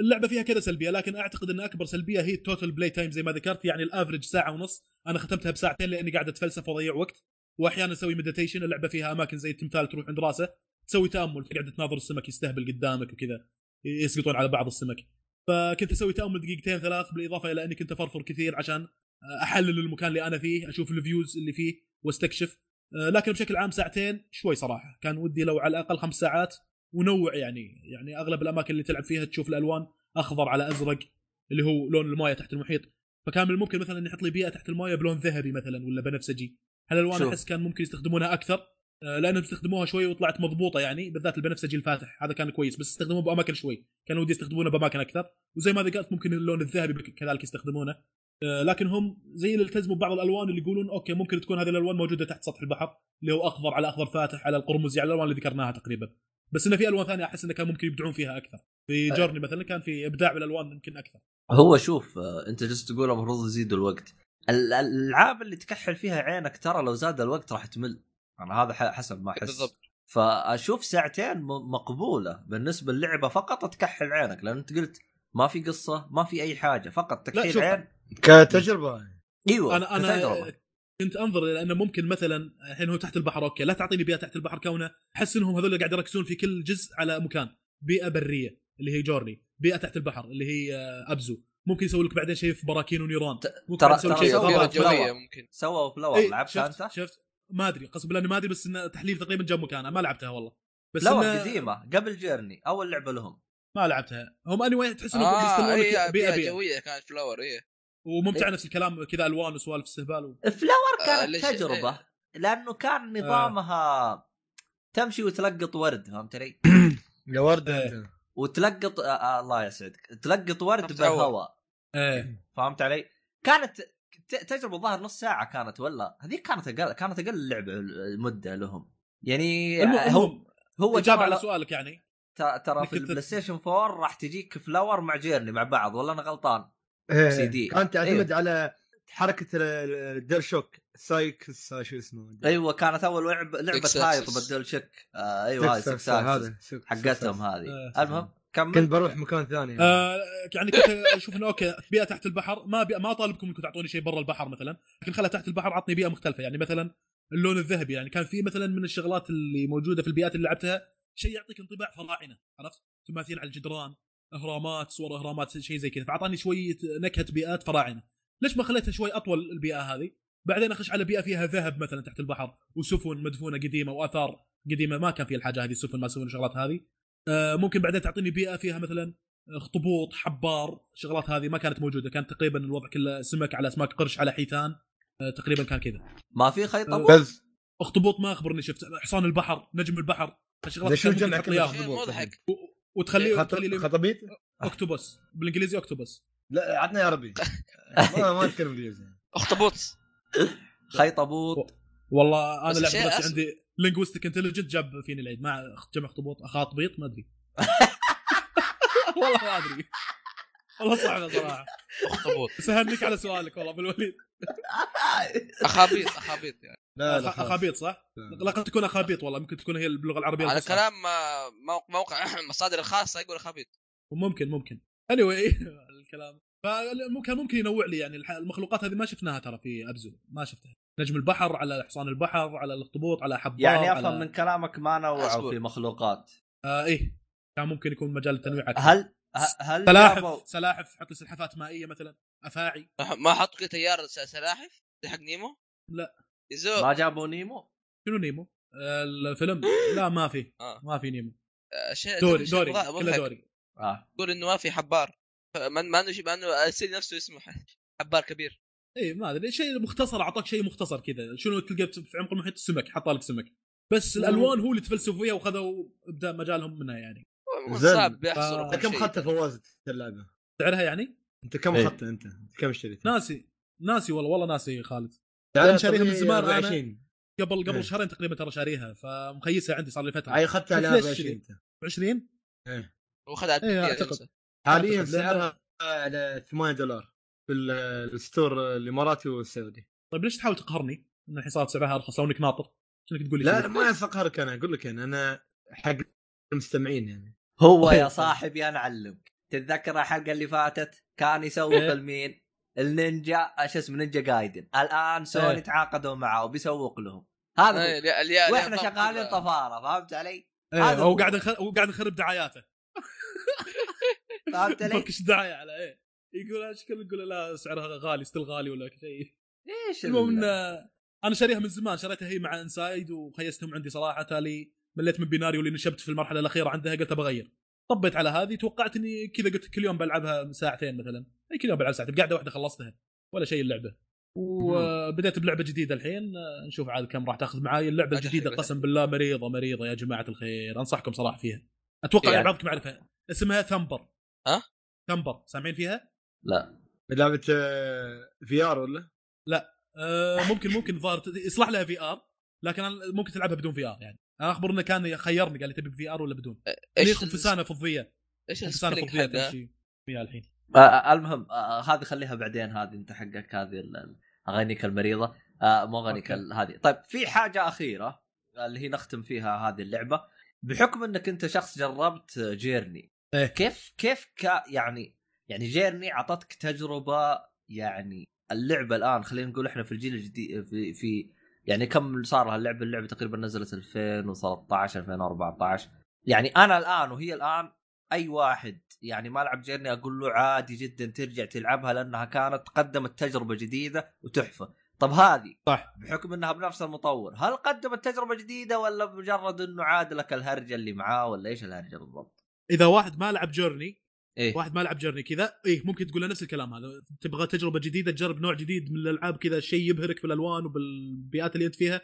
اللعبة فيها كذا سلبية لكن أعتقد إن أكبر سلبية هي ال total play time زي ما ذكرت يعني ال average ساعة ونص. أنا ختمتها بساعتين لأني قاعد أتفلسف وأضيع وقت. واحيانا أسوي meditation اللعبة فيها أماكن زي التمثال تروح عند راسه. تسوي تأمل تقعد تناظر السمك يستهبل قدامك وكذا يسقطون على بعض السمك. فكنت أسوي تأمل دقيقتين ثلاث بالإضافة إلى أني كنت أفرفر كثير عشان أحلل المكان اللي أنا فيه أشوف ال views اللي فيه وأستكشف. آه، لكن بشكل عام ساعتين شوي صراحة. كان ودي لو على الأقل خمس ساعات ونوع يعني يعني أغلب الأماكن اللي تلعب فيها تشوف الألوان أخضر على أزرق اللي هو لون المويه تحت المحيط. فكان من الممكن مثلا يحط لي بيئة تحت المويه بلون ذهبي مثلا ولا بنفسجي. هالألوان. أحس كان ممكن يستخدمونها أكثر آه، لأنهم استخدموها شوي وطلعت مضبوطة يعني بالذات البنفسجي الفاتح. هذا كان كويس بس استخدموه بأماكن شوي. كان ودي يستخدمونه بأماكن أكثر. وزي ما ذكرت ممكن اللون الذهبي كذلك يستخدمونه. آه، لكن هم زي اللي التزموا ببعض الألوان اللي يقولون أوكي ممكن تكون هذه الألوان موجودة تحت سطح البحر اللي هو أخضر على أخضر فاتح على القرمزي على الألوان اللي ذكرناها تقريبا. بس إنه في ألوان ثانية أحس إنه كان ممكن يبدعون فيها أكثر. في. جورني مثلا كان في إبداع بالألوان يمكن أكثر. هو شوف آه، أنت جالس تقول المفروض يزيدوا الوقت. ال- الألعاب اللي تكحل فيها عينك ترى لو زاد الوقت راح تمل. أنا هذا ح- حسب ما أحس. بالضبط. فأشوف ساعتين مقبولة بالنسبة للعبة فقط تكحل عينك لأن أنت قلت ما في قصة ما في أي حاجة فقط تكحيل. عين. كتجربه إيوه أنا أنا كتجربة. كنت أنظر إلى أنه ممكن مثلا الحين هو تحت البحر okay لا تعطيني بيئة تحت البحر كونه أحس إنهم هذول قاعد يركزون في كل جزء على مكان. بيئة برية اللي هي Journey بيئة تحت البحر اللي هي آه، Abzu. ممكن يسوي لك بعدين شيء في براكين ونيران. ممكن ترى- ترى شيء سووا. Flower. ممكن. سووا Flower إيه، لعبتها شفت أنت؟ شفت. ما أدري قسم بالله إني ما أدري بس إنه تحليل تقريبا جنب مكانها ما لعبتها والله. بس Flower إنه قديمة قبل Journey أول لعبة لهم. ما لعبتها. هم anyway تحس إنهم بيئة بيئة بيئة. جوية كانت Flower إيه. وممتع نفس الكلام كذا ألوان وسوالف استهبال و... Flower آه، كانت ليش- تجربة لأنه كان نظامها تمشي وتلقط ورد فهمت علي؟ يا ورد إيه. انت وتلقط آه آه الله يسعدك تلقط ورد. بالهواء إيه فهمت علي؟ كانت ت- تجربة ظاهر نص ساعة كانت ولا هذيك كانت أقل كانت أقل لعبة مده لهم يعني هو المهم هو إجابة ترى على سؤالك يعني ت- ترى في ال PlayStation 4 راح تجيك Flower مع Journey مع بعض ولا أنا غلطان؟ إيه. سي دي. كانت تعتمد أيوه. على حركة ال- الدير شوك سايكس شو اسمه أيوه كانت أول لعبة لعبه هايط. بالدول شك آه أيوه هاي سكس هذا حقتهم. هذه آه. المهم كمل كنت بروح مكان ثاني آه يعني كنت أشوف إنه أوكي بيئة تحت البحر ما بي... ما أطالبكم إنكم تعطوني شيء برا البحر مثلا لكن خلها تحت البحر عطني بيئة مختلفة يعني مثلا اللون الذهبي يعني كان في مثلا من الشغلات اللي موجودة في البيئات اللي لعبتها شيء يعطيك انطباع فراعنة عرفت تماثيل على الجدران إهرامات صور إهرامات شيء زي كذا. فأعطاني شوية نكهة بيئات فراعنة. ليش ما خليتها شوي أطول البيئة هذه؟ بعدين أخش على بيئة فيها ذهب مثلا تحت البحر وسفن مدفونة قديمة وآثار قديمة. ما كان فيها الحاجة هذه السفن ما يسوون الشغلات هذه. آه، ممكن بعدين تعطيني بيئة فيها مثلا اخطبوط حبار الشغلات هذه ما كانت موجودة. كان تقريبا الوضع كله سمك على أسماك قرش على حيتان. آه، تقريبا كان كذا. ما في خيط آه، اخطبوط ما أخبرني شفت؟ حصان البحر نجم البحر. الشغلات زي شو الجمع. مضحك. وتخليه خط- تخلي لي خطبيط octopus بالإنجليزي octopus لا عطنا يا عربي ما ما اتكلم إنجليزي. اخطبوط خيط ابوط والله أنا لعبت بس عندي linguistic intelligent جاب فيني العيد. مع جمع أخطبوط. أخاطبيط؟ ما أدري. والله ما أدري. والله صعبة صراحة. أخطبوط. اهنيك على سؤالك والله بالوليد أخابيط أخابيط يعني. لا لا. أخابيط صح؟ لا قد تكون أخابيط والله ممكن تكون هي باللغة العربية على. كلام آه، موق- موقع المصادر الخاصة يقول أخابيط. ممكن ممكن. اني anyway, الكلام. فممكن ممكن ينوع لي يعني الح- المخلوقات هذه ما شفناها ترى في ابزو ما شفتها. نجم البحر على حصان البحر على الاخطبوط على حبار يعني على... افهم من كلامك ما نوعوا. في مخلوقات. آه إيه. كان ممكن يكون مجال التنويع أكثر. هل هل سلاحف جابوا سلاحف حط لي سلحفات مائية مثلا أفاعي. ما كذا تيار س- سلاحف؟ حق نيمو؟ لا. يزو ما جابوا نيمو شنو نيمو؟ آه، الفيلم لا ما في آه. ما في نيمو آه، شيء دوري دوري. كله دوري آه يقول إنه ما في حبار ما ما انه ما انه السيل نفسه اسمه حبار كبير اي إيه، ما أدري شيء مختصر أعطاك شيء مختصر كذا شنو تلقى في عمق المحيط السمك حط لك سمك بس الألوان هو اللي تفلسفوا فيها وخذوا ابدا مجالهم منها يعني زين. صعب يحصر آه. انت كم. اخذت فواز اللعبه؟ سعرها يعني أنت كم إيه. اخذت أنت؟ أنت كم اشتريتها؟ ناسي ناسي والله والله ناسي خالد يعني أنا شاريها من زمان. 24. قبل قبل إيه. شهرين تقريبا ترى شاريها فمخيسها عندي صار لي فترة هاي اخذتها على 24 شري. انت 20 إيه على إيه، التقدير أعتقد. نفسه. حاليا سعرها على 8 دولار في ال- الستور الإماراتي والسعودي طيب ليش تحاول تقهرني؟ إن الحين صارت سعرها ارخص لو إنك ناطر شنك تقول لي لا؟ لا ما اسقهرك أنا أقول لك يعني أنا حق المستمعين يعني هو. يا صاحبي أنا أعلمك تتذكر الحلقة اللي فاتت كان يسوق إيه. النينجا شو اسمه نينجا جايدن الآن سوني إيه. تعاقدوا معه وبيسوق لهم هذا اللي- وإحنا شغالين طفارة فهمت علي؟ هذا هو. قاعد. هو قاعد نخرب دعاياته فهمت علي؟ نفركش دعايه على إيه يقول إيش كل يقول لا سعرها غالي ستيل غالي ولا شيء إيش المهم أنا شاريها من زمان شريتها هي مع إنسايد وخيستهم عندي صراحة تالي مليت من بيناريو اللي نشبت في المرحلة الأخيرة عندها قلت بغير طبيت على هذه توقعت إني كذا قلت كل يوم بلعبها ساعتين مثلا. أي كل يوم بلعب ساعتين بقعده واحدة خلصتها ولا شيء اللعبة. وبديت بلعبة جديدة الحين نشوف عاد كم راح تاخذ معاي. اللعبة الجديدة قسم بالله مريضة مريضة يا جماعة الخير أنصحكم صراحة فيها. أتوقع يعني- بعضكم يعرفها اسمها Thumper. ها؟ Thumper سامعين فيها؟ لا. لعبه VR ولا؟ آه ممكن ممكن ظاهر يصلح لها VR لكن أنا ممكن تلعبها بدون VR يعني. أنا أخبر إنه كان خيرني قال لي تبي VR ولا بدون؟ إيش خنفسانه فضية. إيش السبيلنج فضية فيها الحين. آه، آه المهم آه هذه خليها بعدين هذه أنت حقك هذه أغانيك المريضة. آه مو أغانيك هذه. طيب في حاجة أخيرة اللي هي نختم فيها هذه اللعبة. بحكم إنك أنت شخص جربت جيرني إيه. كيف كيف كا يعني يعني جيرني أعطتك تجربة يعني اللعبة الآن خلينا نقول إحنا في الجيل الجديد في, في يعني كم صار لها اللعبة اللعبه تقريبا نزلت 2013 2014 يعني أنا الآن وهي الآن أي واحد يعني ما لعب جيرني أقول له عادي جدا ترجع تلعبها لأنها كانت قدمت تجربة جديدة وتحفة. طب هذه صح. بحكم إنها بنفس المطور هل قدمت تجربة جديدة ولا مجرد إنه عاد لك الهرجة اللي معاه ولا إيش الهرجة بالضبط؟ إذا واحد ما لعب جورني إيه. واحد ما لعب جورني كذا. إيه ممكن تقول له نفس الكلام هذا. تبغى تجربة جديدة تجرب نوع جديد من الألعاب كذا شيء يبهرك بالألوان وبالبيئات اللي أنت فيها.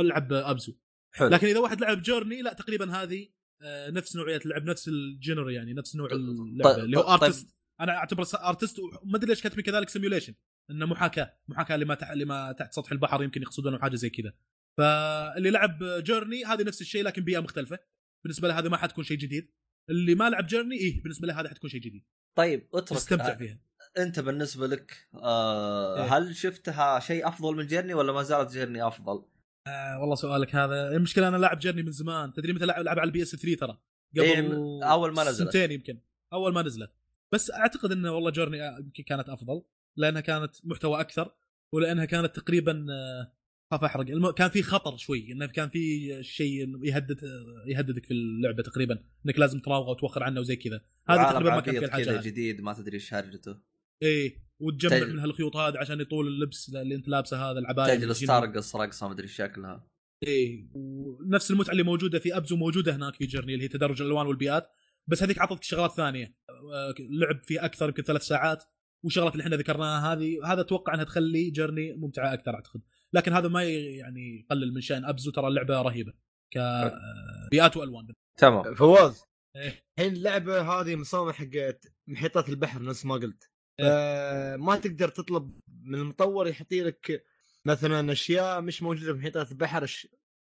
ألعب Abzu. حلو. لكن إذا واحد لعب Journey لا تقريبا هذه آه، نفس نوعيه اللعب نفس ال genre يعني نفس نوع اللعبة طيب- اللي هو طيب- artist أنا اعتبر artist وما أدري ليش كاتبين كذلك simulation إنه محاكاة محاكاة لما تح... لما تحت سطح البحر يمكن يقصدون حاجة زي كذا. فاللي لعب Journey هذه نفس الشيء لكن بيئة مختلفة. بالنسبة له هذه ما حتكون شيء جديد. اللي ما لعب Journey إيه بالنسبة له هذا حتكون شيء جديد. طيب اترك تستمتع آه، فيها. أنت بالنسبة لك آه إيه. هل شفتها شيء أفضل من Journey ولا ما زالت Journey أفضل؟ آه والله سؤالك هذا. المشكلة أنا لاعب Journey من زمان. تدري متى لعب لعب على ال PS 3 ترى؟ قبل إيه، أول ما نزلت. سنتين يمكن. أول ما نزلت. بس أعتقد انه والله Journey آه، يمكن كانت أفضل لأنها كانت محتوى أكثر ولأنها كانت تقريبا آه، خاف أحرق. الم... كان في خطر شوي إنه كان في شيء يهدد يهددك في اللعبة تقريبا إنك لازم تراوغ وتوخر عنه وزي كذا. هذا تقريبا ما كان في الحاجة. جديد ما تدري إيش هرجته إيه وتجمع تج- من هالخيوط هذه عشان يطول اللبس اللي أنت لابسه هذا العباية تجلس. ترقص رقصة ما أدري شكلها. إيه ونفس المتعة اللي موجودة في أبزو موجودة هناك في جيرني اللي هي تدرج الألوان والبيئات. بس هذيك عطتك شغلات ثانية. آه، لعب فيه أكثر يمكن ثلاث ساعات والشغلات اللي إحنا ذكرناها هذه هذا أتوقع إنها تخلي جيرني ممتعة أكثر أعتقد. لكن هذا ما يعني يقلل من شأن أبزو ترى اللعبة رهيبة كبيئات وألوان. تمام. فواز إيه. الحين اللعبة هذه مصممه حقت محيطات البحر نفس ما قلت. إيه. آه ما تقدر تطلب من المطور يحط لك مثلا أشياء مش موجودة في محيطات البحر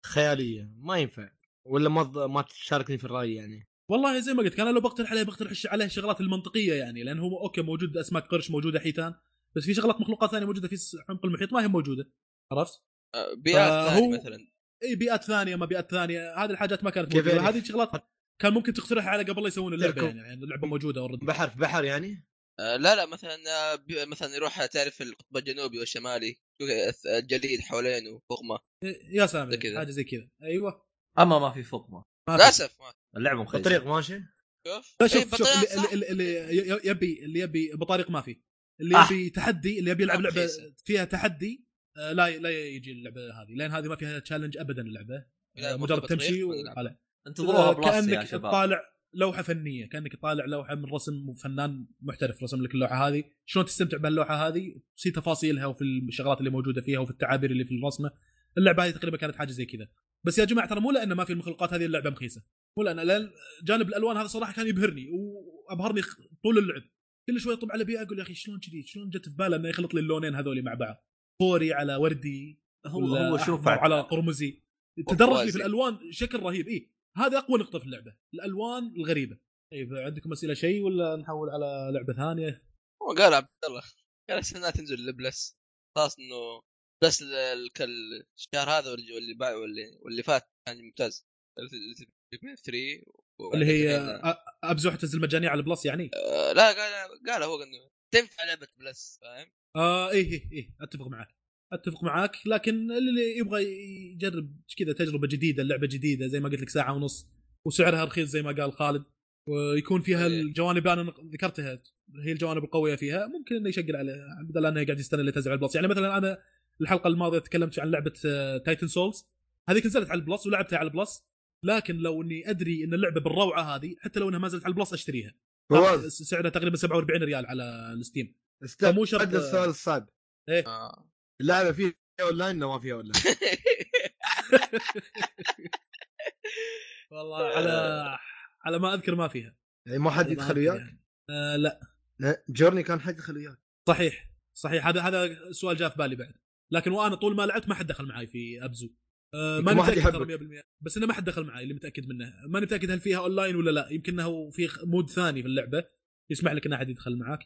خيالية. ما ينفع. ولا ما ما تشاركني في الرأي يعني؟ والله زي ما قلت أنا لو بقترح عليه بقترح عليه الشغلات المنطقية يعني لأن هو أوكي موجود اسماك قرش موجودة حيتان بس في شغلات مخلوقات ثانية موجودة في عمق المحيط ما هي موجودة. عرفت؟ آه، بيئات ثانية مثلا إي بيئات ثانية ما بيئات ثانية هذه الحاجات ما كانت موجودة يعني؟ هذه الشغلات كان ممكن تقترحها على قبل لا يسوون اللعبة. يعني, يعني اللعبة موجودة already بحر في بحر يعني آه، لا لا مثلا آه، بي- مثلا يروح تعرف القطب الجنوبي والشمالي الجليد حوالينه فوقما يا سامي كذا. حاجة زي كذا أيوه أما ما في فوق ما في. للأسف ما اللعبة مخيسة الطريق ماشي شوف لا شوف شوف اللي. اللي, يبي اللي يبي بطريق ما في اللي آه. يبي تحدي اللي يبي يلعب آه، لعبة. فيها تحدي آه، لا لا يجي اللعبة هذه لأن هذه ما فيها challenge ابدا اللعبة. آه، مجرد تمشي. وطالع انتظروها آه، كأنك طالع لوحة فنية كأنك طالع لوحة من رسم فنان محترف رسم لك اللوحة هذه. شلون تستمتع بهاللوحه هذه؟ في تفاصيلها وفي الشغلات اللي موجودة فيها وفي التعابير اللي في الرسمة. اللعبة هذه تقريبا كانت حاجة زي كذا. بس يا جماعة ترى مو لأن ما في المخلوقات هذه اللعبة مخيسة. مو لأن لأن جانب الألوان هذا صراحة كان يبهرني وأبهرني طول اللعب. كل شوي طب على بيئة أقول يا أخي شلون كذي؟ شلون جت في باله إنه يخلط لي اللونين هذول مع بعض؟ فوري على وردي هو هو شوف على قرمزي. تدرج لي. في الألوان بشكل رهيب. اي هذا أقوى نقطة في اللعبة الألوان الغريبة. طيب عندكم أسئلة شيء ولا نحول على لعبة ثانية؟ هو قال عبد الله قال السنة تنزل ل Plus خلاص إنه بس الشهر هذا واللي واللي باع واللي واللي فات كان ممتاز. 3 اللي هي أ- أبزو تنزل مجانيه على ال Plus يعني؟ آه، لا قال قال هو إنه تنفع لعبة Plus فاهم؟ آه إيه إيه إيه أتفق معك. أتفق معك لكن اللي يبغى يجرب كذا تجربة جديدة لعبة جديدة زي ما قلت لك ساعة ونص وسعرها رخيص زي ما قال خالد ويكون فيها إيه. الجوانب أنا ذكرتها هي الجوانب القوية فيها ممكن إنه يشيك عليها بدل انه قاعد يستنى اللي تنزل على ال Plus. يعني مثلا أنا الحلقة الماضية تكلمت عن لعبة Titan Souls هذيك نزلت على ال Plus ولعبتها على ال Plus لكن لو إني أدري إن اللعبة بالروعة هذه حتى لو إنها ما نزلت على ال Plus أشتريها. فواز. سعرها تقريبا 47 ريال على ال Steam. فمو شرط- السؤال الصعب آه. اللعبة فيها أونلاين ولا ما فيها أونلاين؟ والله على على ما أذكر ما فيها. يعني ما حد ما يدخل وياك؟ يعني. آه لا. لا، Journey كان حد يدخل وياك. صحيح صحيح. هذا هذا سؤال جاء في بالي بعد. لكن وأنا طول ما لعبت ما حد دخل معي في أبزو. آه ما ما حد متأكد ترى يحبك. 100% بس إنه ما حد دخل معي اللي متأكد منه. ماني متأكد هل فيها أونلاين ولا لا. يمكن إنه في mode ثاني في اللعبة. يسمح لك إن أحد يدخل معك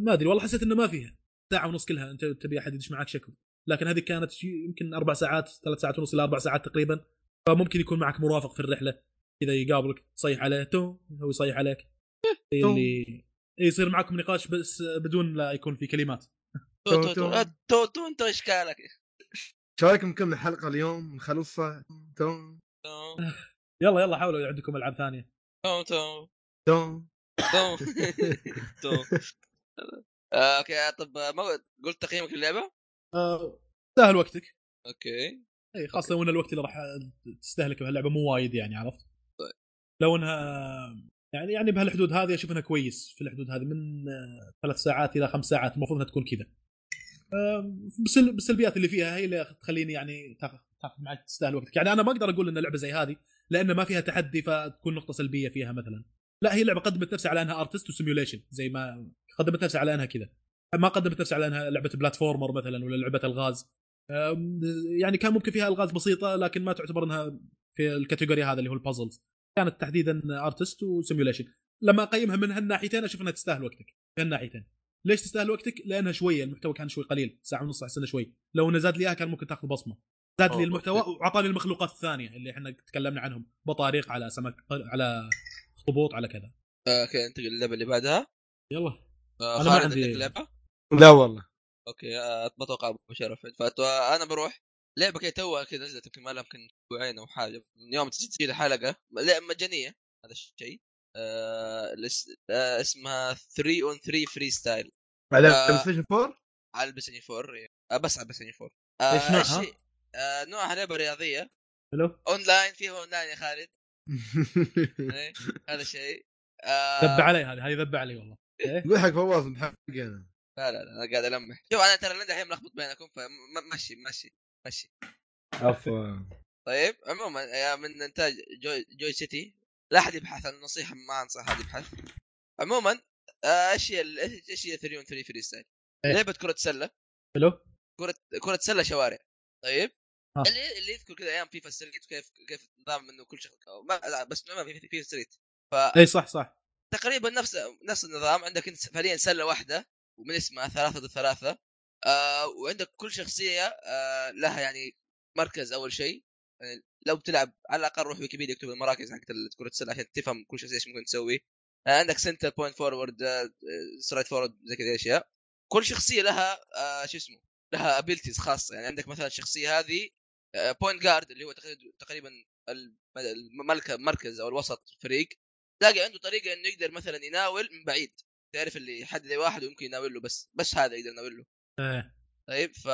ما أدري والله حسيت إنه ما فيها. ساعة ونص كلها أنت تبي أحد يدش معك شكل لكن هذه كانت يمكن أربع ساعات ثلاث ساعات ونص إلى أربع ساعات تقريبا. فممكن يكون معك مرافق في الرحلة. كذا يقابلك تصيح عليه تو هو يصيح عليك. اللي يصير معكم نقاش بس بدون لا يكون في كلمات. تو تو- تو انت اشكالك شو رايكم نكمل الحلقة اليوم؟ نخلصها تو تو يلا يلا حاولوا عندكم ألعاب ثانية. تو تو تو تو آه، okay طب ما قلت تقييمك للعبة؟ آه، سهل وقتك okay إي خاصة لو ان الوقت اللي راح تستهلكه بهاللعبة مو وايد يعني عرفت؟ طيب. لو إنها يعني يعني بهالحدود هذه أشوف إنها كويس في الحدود هذه من آه، ثلاث ساعات إلى خمس ساعات المفروض إنها تكون كذا. آه، بالسلبيات اللي فيها هي اللي تخليني يعني تاخذ تاخذ معك تستاهل وقتك، يعني أنا ما أقدر أقول إن لعبة زي هذه لأن ما فيها تحدي فتكون نقطة سلبية فيها مثلا. لا هي لعبة قدمت نفسها على انها artist و simulation زي ما قدمت نفسها على انها كذا. ما قدمت نفسها على انها لعبة platformer مثلا ولا لعبة الغاز. يعني كان ممكن فيها الغاز بسيطة لكن ما تعتبر انها في ال category هذا اللي هو ال puzzles كانت تحديدا artist و simulation لما اقيمها من هالناحيتين أشوف انها تستاهل وقتك من هالناحيتين ليش تستاهل وقتك؟ لأنها شوية المحتوى كان شوي قليل ساعة ونص احس انه شوي لو إنه زاد لي إياها كان ممكن تأخذ بصمة زاد لي المحتوى okay. وأعطاني المخلوقات الثانية اللي إحنا تكلمنا عنهم بطاريق على سمك على اخطبوط على كذا. okay انتقل للعبه اللي بعدها؟ يلا. آه، أنا ما عندي- لعبه؟ لا والله. okay آه، ما أتوقع أبو شرف فانا بروح. لعبة كذا توها كذا نزلت يمكن ما لها يمكن أسبوعين أو حاجة. من يوم تسجيل الحلقة لعبة مجانية هذا الشيء. آه آه اسمها 3 on 3 Freestyle على. بلاي ستيشن 4 على البلاي ستيشن 4 إيه. آه بس على البلاي ستيشن 4 إيش آه نوعها؟ آه نوعها لعبة رياضية. حلو. اونلاين فيها اونلاين يا خالد. هذا الشيء آه ذب علي هذه هذه ذب علي والله. قول حق فواز نحقنا لا لا لا أنا قاعد ألمح. شوف أنا ترى الحين ملخبط بينكم فمشي مشي مشي عفوا. طيب عموما يا من إنتاج Joy, Joycity لا أحد يبحث عن نصيحه ما أنصح أحد يبحث. عموما آه، إيش هي ال- إيش هي 3 3 Freestyle؟ إيه. لعبة كرة سلة. حلو. كره كرة سلة شوارع. طيب. آه. اللي اللي يذكر كذا أيام FIFA Street كيف كيف نظام إنه كل شخص ما لا بس ما في FIFA Street إي صح صح. فتقريبا نفس نفس النظام. عندك إنت فعليا سلة واحدة ومن اسمها ثلاثة ضد ثلاثة. آه وعندك كل شخصية آه لها يعني مركز أول شيء. يعني لو بتلعب على الأقل روح ويكيبيديا اكتب المراكز حقت كرة السلة عشان تفهم كل شخصية إيش ممكن تسوي. آه عندك center point forward straight forward زي كذا أشياء. كل شخصية لها آه شو اسمه لها abilities خاصة. يعني عندك مثلا الشخصية هذه point guard اللي هو تقريبا- تقريبا الملك مركز أو الوسط الفريق تلاقي عنده طريقة إنه يقدر مثلا يناول من بعيد. تعرف اللي يحدد واحد ويمكن يناول له بس بس هذا يقدر يناول له إيه. طيب ف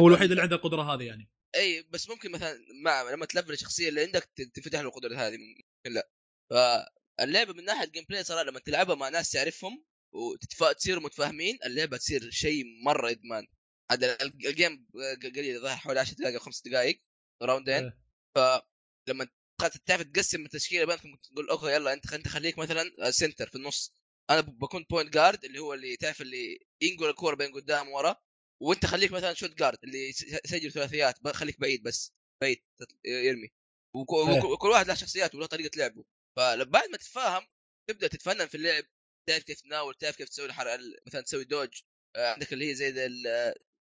هو الوحيد اللي عنده القدرة هذه يعني. إي بس ممكن مثلا مع لما تلفل الشخصيه اللي عندك تفتح له القدرة هذه ممكن لا. فاللعبه من ناحية gameplay صراحة لما تلعبها مع ناس تعرفهم وتصيروا متفاهمين اللعبة تصير شيء مرة إدمان. هذا ال- ال game قليل ظهر حوالي 10 دقائق أو 5 دقائق راوندين. إيه. فلما تعرف تقسم التشكيلة بينكم تقول okay يلا أنت انت خليك مثلا center في النص. أنا بكون point guard اللي هو اللي تعرف اللي ينقل الكورة بين قدام ورا وأنت خليك مثلا shoot guard اللي يس- يسجل ثلاثيات خليك بعيد بس بعيد يرمي. إيه. وك- وكل واحد له شخصيات وله طريقة لعبه. فبعد ما تتفاهم تبدأ تتفنن في اللعب تعرف كيف تناول تعرف كيف تسوي مثلا تسوي dodge آه، عندك اللي هي زي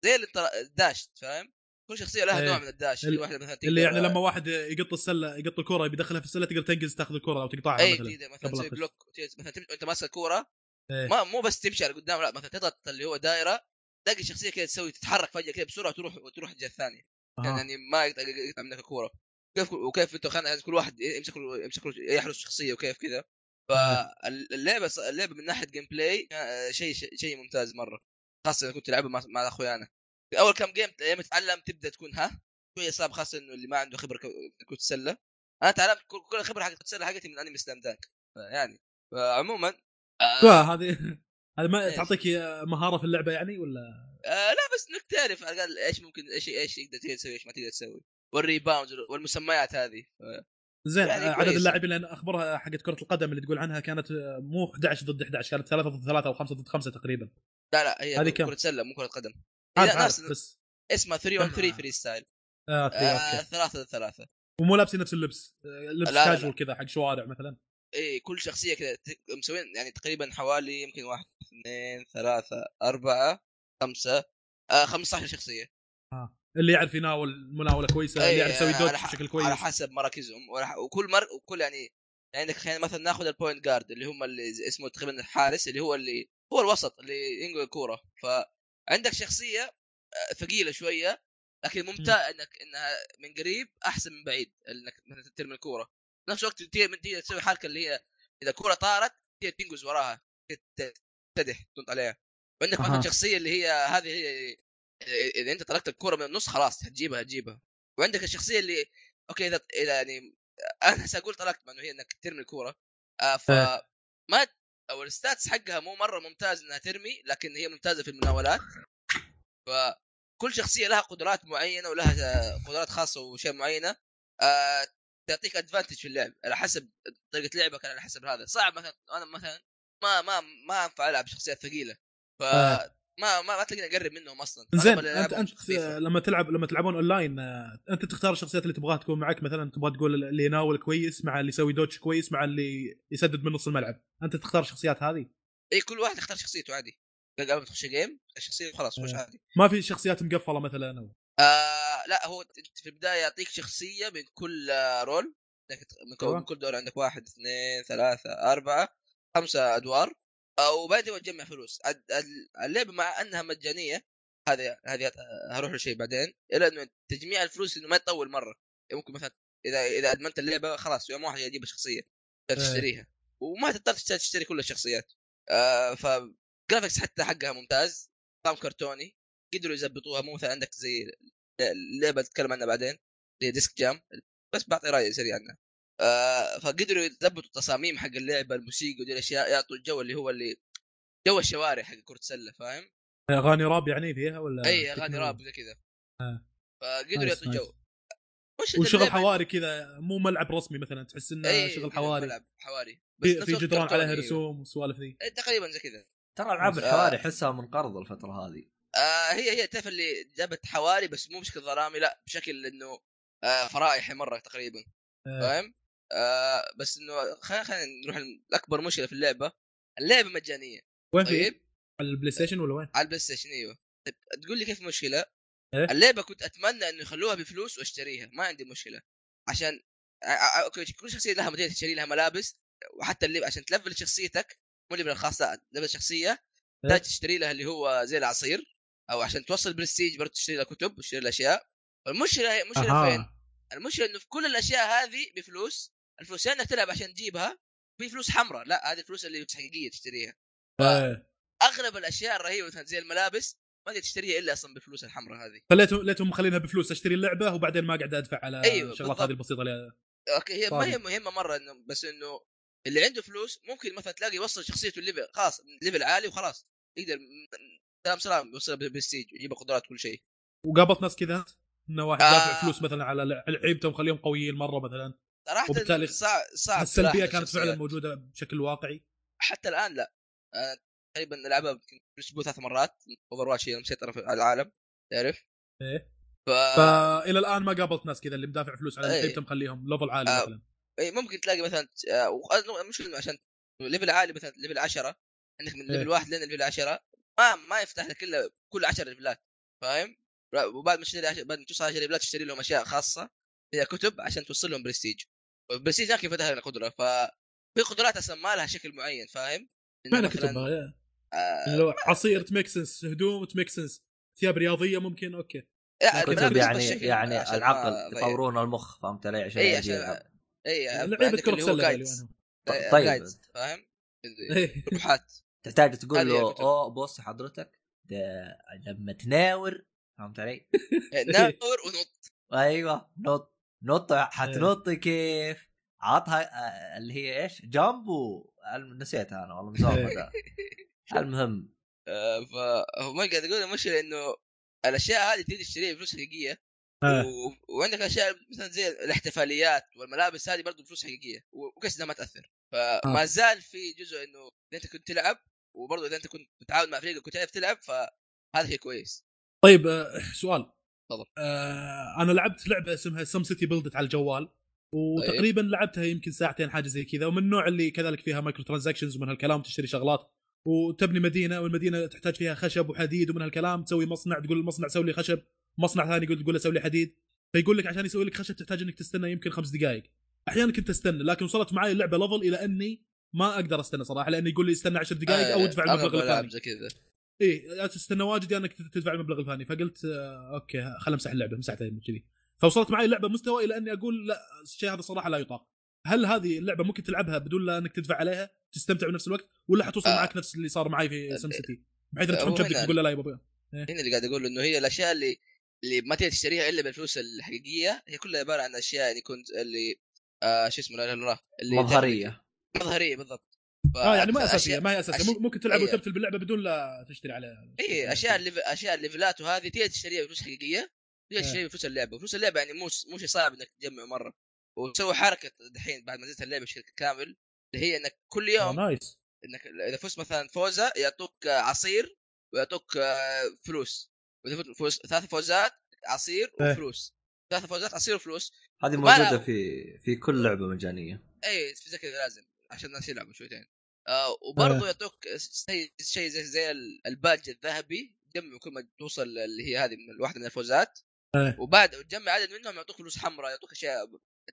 زي ال dash فاهم كل شخصية لها إيه. نوع من ال dash ال- في واحدة مثلا اللي يعني لما واحد يقط السلة يقط الكرة يبي يدخلها في السلة تقدر تنقز تاخذ الكرة أو تقطعها اي مثلا مثلا تسوي. block مثلا تم- أنت ماسك الكوره إيه. ما مو بس تمشي على قدام لا مثلا تضغط اللي هو دائرة تلاقي شخصية كذا تسوي تتحرك فجأة كذا بسرعة وتروح وتروح الجهه الثانية أها. يعني ما يقطع يقطع منك الكوره كيف وكيف أنت خلنا كل واحد يمسك يمسك يحرس شخصية وكيف كذا فاللعبه اللعبة من ناحية gameplay آه، شيء شيء شيء ممتاز مرة خاصه اذا كنت تلعبها مع, مع أخويانا. في أول كم game لما تتعلم تبدأ تكون ها؟ شوية صعب خاصه إنه اللي ما عنده خبرة كره السله أنا تعلمت كل الخبرة حقت السله حقتي من أنمي Slam Dunk يعني فعموما آه هذه هذا ما؟ تعطيك مهارة في اللعبة يعني ولا؟ آه لا بس إنك تعرف على الأقل إيش ممكن إيش إيش تقدر تسوي إيش ما تقدر تسوي. وال rebound والمسميات هذه. زين يعني عدد. اللاعبين لأن اخبارها حقت كرة القدم اللي تقول عنها كانت مو 11 ضد 11 كانت 3 ضد 3 أو 5 ضد 5 تقريبا. لا لا هي هذه كم؟ كره سله مو كرة قدم. عارف ناس عارف بس. اسمها 3 on كم- 3 FreeStyle آه آه okay. ثلاثة ثلاثة. ومو لابسين نفس اللبس. آه، لبس كاجوال كذا حق شوارع مثلا. إي كل شخصية كذا مسوين يعني تقريبا حوالي يمكن واحد اثنين ثلاثة أربعة خمسة. آه 15 شخصية. اللي يعرف يناول مناولة كويسة اللي يعرف يسوي dodge على ح- بشكل على كويس حسب مراكزهم. وكل مر وكل يعني يعني عندك خلينا مثلا ناخذ ال point guard اللي هم اللي اسمه تقريبا الحارس اللي هو اللي هو الوسط اللي ينقل الكورة. فعندك شخصية آه، ثقيلة شوية لكن ممتاز انك إنها من قريب أحسن من بعيد إنك مثلا ترمي الكورة. نفس الوقت تقدر تسوي حركة اللي هي إذا الكورة طارت تنقز وراها تدح تنط عليها. وعندك مثلا. شخصية اللي هي هذه هي اذا أنت طلقت الكورة من النص خلاص تجيبها تجيبها وعندك الشخصية اللي okay اذا إذا يعني أنا سأقول طلقت مع انه هي إنك ترمي الكورة. آه ف إيه. ما أو ال stats حقها مو مرة ممتاز إنها ترمي لكن هي ممتازة في المناولات. فكل شخصية لها قدرات معينة ولها قدرات خاصة وشيء معينة آه تعطيك advantage في اللعب على حسب طريقة لعبك على حسب هذا. صعب مثلا أنا مثلا ما ما ما أنفع ألعب شخصيات ثقيلة. ف آه. ما ما, ما تلاقيني اقرب منهم أصلا. زين انت أنت خفيفة. لما تلعب لما تلعبون أونلاين أنت تختار الشخصيات اللي تبغاها تكون معك. مثلا تبغى تقول اللي يناول كويس مع اللي يسوي dodge كويس مع اللي يسدد من نص الملعب. أنت تختار الشخصيات هذه؟ إي كل واحد يختار شخصيته عادي. قبل ما تخش game الشخصية خلاص خش آه. عادي. ما في شخصيات مقفلة مثلا أو... آه لا هو في البداية يعطيك شخصية من كل role من كل, أيوة. من كل دور عندك واحد اثنين ثلاثة أربعة خمسة أدوار. وبعدين تجمع فلوس. اللعبة مع أنها مجانية هذه هذه هروح لشيء بعدين الا إنه تجميع الفلوس إنه ما يطول مرة. ممكن مثلا إذا إذا أدمنت اللعبة خلاص يوم واحد يجيب الشخصية تقدر إيه. تشتريها. وما تضطر تشتري- كل الشخصيات. آه ف graphics حتى حقها ممتاز نظام كرتوني قدروا يزبطوها. مو مثلا عندك زي اللعبة تتكلم عنها بعدين زي Disc Jam بس بعطي رأي سريع عنها. فقدروا يضبطوا التصاميم حق اللعبه الموسيقى ودي الأشياء يعطوا الجو اللي هو اللي جو الشوارع حق كرة السلة فاهم؟ أغاني راب يعني فيها ولا أي أغاني تكنو؟ راب زي كذا آه. فقدروا يعطوا nice. جو وش وشغل؟ حواري كذا مو ملعب رسمي مثلا تحس إنه أي، شغل حواري ملعب حواري بس في, في جدران عليها أيوه. رسوم والسوالف ذي تقريبا زي كذا ترى العاب آه. الحواري أحسها منقرض الفترة هذه آه هي هي تعرف اللي جابت حواري بس مو بشكل ظلامي لا بشكل إنه آه فرايحي مرة تقريبا آه. فاهم؟ آه بس إنه خلينا خلينا نروح لاكبر مشكلة في اللعبة اللعبة مجانية وين في؟ طيب على ال PlayStation ولا وين؟ على ال PlayStation أيوه طيب تقول لي كيف مشكلة؟ إيه؟ اللعبة كنت أتمنى إنه يخلوها بفلوس وأشتريها ما عندي مشكلة عشان okay كل شخصية لها مدينه تشتري لها ملابس وحتى اللي عشان تلفل شخصيتك مو ال level الخاص لا level شخصية تحتاج تشتري لها اللي هو زي العصير أو عشان توصل برستيج برضه تشتري لها كتب وتشتري لها أشياء المشكلة هي المشكلة فين؟ المشكلة إنه في كل الأشياء هذه بفلوس الفلوس يا انك تلعب عشان تجيبها في فلوس حمراء. لا هذه الفلوس اللي حقيقية تشتريها. آه. أغلب الأشياء الرهيبة مثلا زي الملابس ما تقدر تشتريها إلا أصلا بالفلوس الحمراء هذه. فليتهم ليتهم مخلينها بفلوس أشتري اللعبة وبعدين ما قاعد أدفع على أيوة، الشغلات. هذه البسيطة اللي okay هي ما هي مهمة مرة انه بس إنه اللي عنده فلوس ممكن مثلا تلاقي يوصل شخصيته ال level خلاص level عالي وخلاص. يقدر سلام سلام يوصل بالستيج ويجيب قدرات كل شيء. وقابلت ناس كذا؟ إنه واحد آه. دافع فلوس مثلا على لعيبته مخليهم قويين مرة مثلا. صراحة وبالتالي صعب صعب السلبيه كانت. فعلا موجودة بشكل واقعي حتى الآن لا تقريبا نلعبها يمكن في الأسبوع ثلاث مرات Overwatch هي مسيطرة في العالم تعرف؟ إيه ف فالى الآن ما قابلت ناس كذا اللي مدافع فلوس على إيه. لعيبته مخليهم level عالي آه. مثلا إيه، ممكن تلاقي مثلا آه، مش عشان level عالي مثلا level 10 عندك من إيه. level واحد لين level 10 ما ما يفتح لك إلا كل 10 ليفلات فاهم؟ وبعد ما تشتري. بعد ما توصل 10 ليفلات تشتري لهم أشياء خاصة هي كتب عشان توصل لهم برستيج والبرستيج هناك يفتح لك قدرة ففي قدرات أصلا ما لها شكل معين فاهم؟ إنه معنى مثلاً- كتبها إيه. آه، لو عصير تميك سنس هدوم تميك سنس ثياب رياضية ممكن أوكي لا، كتب يعني يعني ما العقل. يطورون المخ فهمت علي عشان اي عشان. اي لعيبه كره سله آه، طيب. guides، فاهم؟ إيه. لوحات تحتاج تقول له. أوه بص حضرتك ده لما تناور فهمت علي؟ نور ونط أيوه نط نط حتنط كيف؟ عطها آه، اللي هي إيش؟ جامبو. نسيتها أنا والله مسوي ده المهم. آه، فهو ما قاعد أقول المشكلة إنه الأشياء هذه تريد تشتريها بفلوس حقيقية آه. و... وعندك أشياء مثلا زي الاحتفاليات والملابس هذه برضه بفلوس حقيقية و- وكسدها ما تأثر. فما آه. زال في جزء إنه إذا أنت كنت تلعب وبرضه إذا أنت كنت متعاون مع فريقك وكنت تعرف تلعب فهذا شيء كويس. طيب سؤال. تفضل. آه أنا لعبت لعبة اسمها SimCity BuildIt على الجوال وتقريبا لعبتها يمكن ساعتين حاجة زي كذا ومن النوع اللي كذلك فيها micro transactions ومن هالكلام تشتري شغلات وتبني مدينة والمدينة تحتاج فيها خشب وحديد ومن هالكلام تسوي مصنع تقول المصنع سوي لي خشب مصنع ثاني يقول تقول له سوي لي حديد فيقول لك عشان يسوي لك خشب تحتاج إنك تستنى يمكن خمس دقائق أحيانا كنت أستنى لكن وصلت معي اللعبة level إلى إني ما أقدر أستنى صراحة لأنه يقول لي استنى 10 دقائق أو آه، ادفع أغلب المبلغ الألعاب إيه يا تستنى واجد يا إنك تدفع المبلغ الفلاني فقلت آه أوكي خل امسح اللعبة مسحتها كذي. فوصلت معي اللعبه مستوى إلى أني أقول لا الشيء هذا صراحة لا يطاق. هل هذه اللعبة ممكن تلعبها بدون لا إنك تدفع عليها؟ تستمتع بنفس الوقت؟ ولا حتوصل آه. معك نفس اللي صار معي في SimCity بحيث إنك هو تحط جدك تقول لا يا بابا هنا اللي قاعد أقول إنه هي الأشياء اللي اللي ما تقدر تشتريها إلا بالفلوس الحقيقية هي كلها عبارة عن أشياء يعني كنت اللي آه شو اسمه لا اله الا الله اللي مظهرية. مظهرية بالضبط. آه يعني ما أساسية أشياء- ما هي أساسية. أشياء- ممكن تلعب إيه. وتبتل باللعبه بدون لا تشتري عليها. اي أشياء الليف... أشياء الليفلات وهذه تقدر تشتريها بفلوس حقيقية تقدر إيه. تشتريها بفلوس اللعبة. فلوس اللعبة يعني مو مو شيء صعب إنك تجمع مرة. وتسوي حركة دحين بعد ما نزلت اللعبة بشكل كامل اللي هي إنك كل آه يوم نايس. إنك إذا فزت مثلا فوزة يعطوك آه، عصير ويعطوك آه، فلوس. وإذا فزت فوز ثلاث فوزات عصير إيه. وفلوس. ثلاث فوزات عصير وفلوس. هذه موجودة في في كل لعبة مجانية. اي في زي كذا لازم. عشان الناس يلعبوا شويتين آه وبرضه إيه. يعطوك شيء شيء زي زي الباج الذهبي تجمع كل ما توصل اللي هي هذه من واحدة من الفوزات. إيه. وبعد تجمع عدد منهم يعطوك فلوس حمراء يعطوك أشياء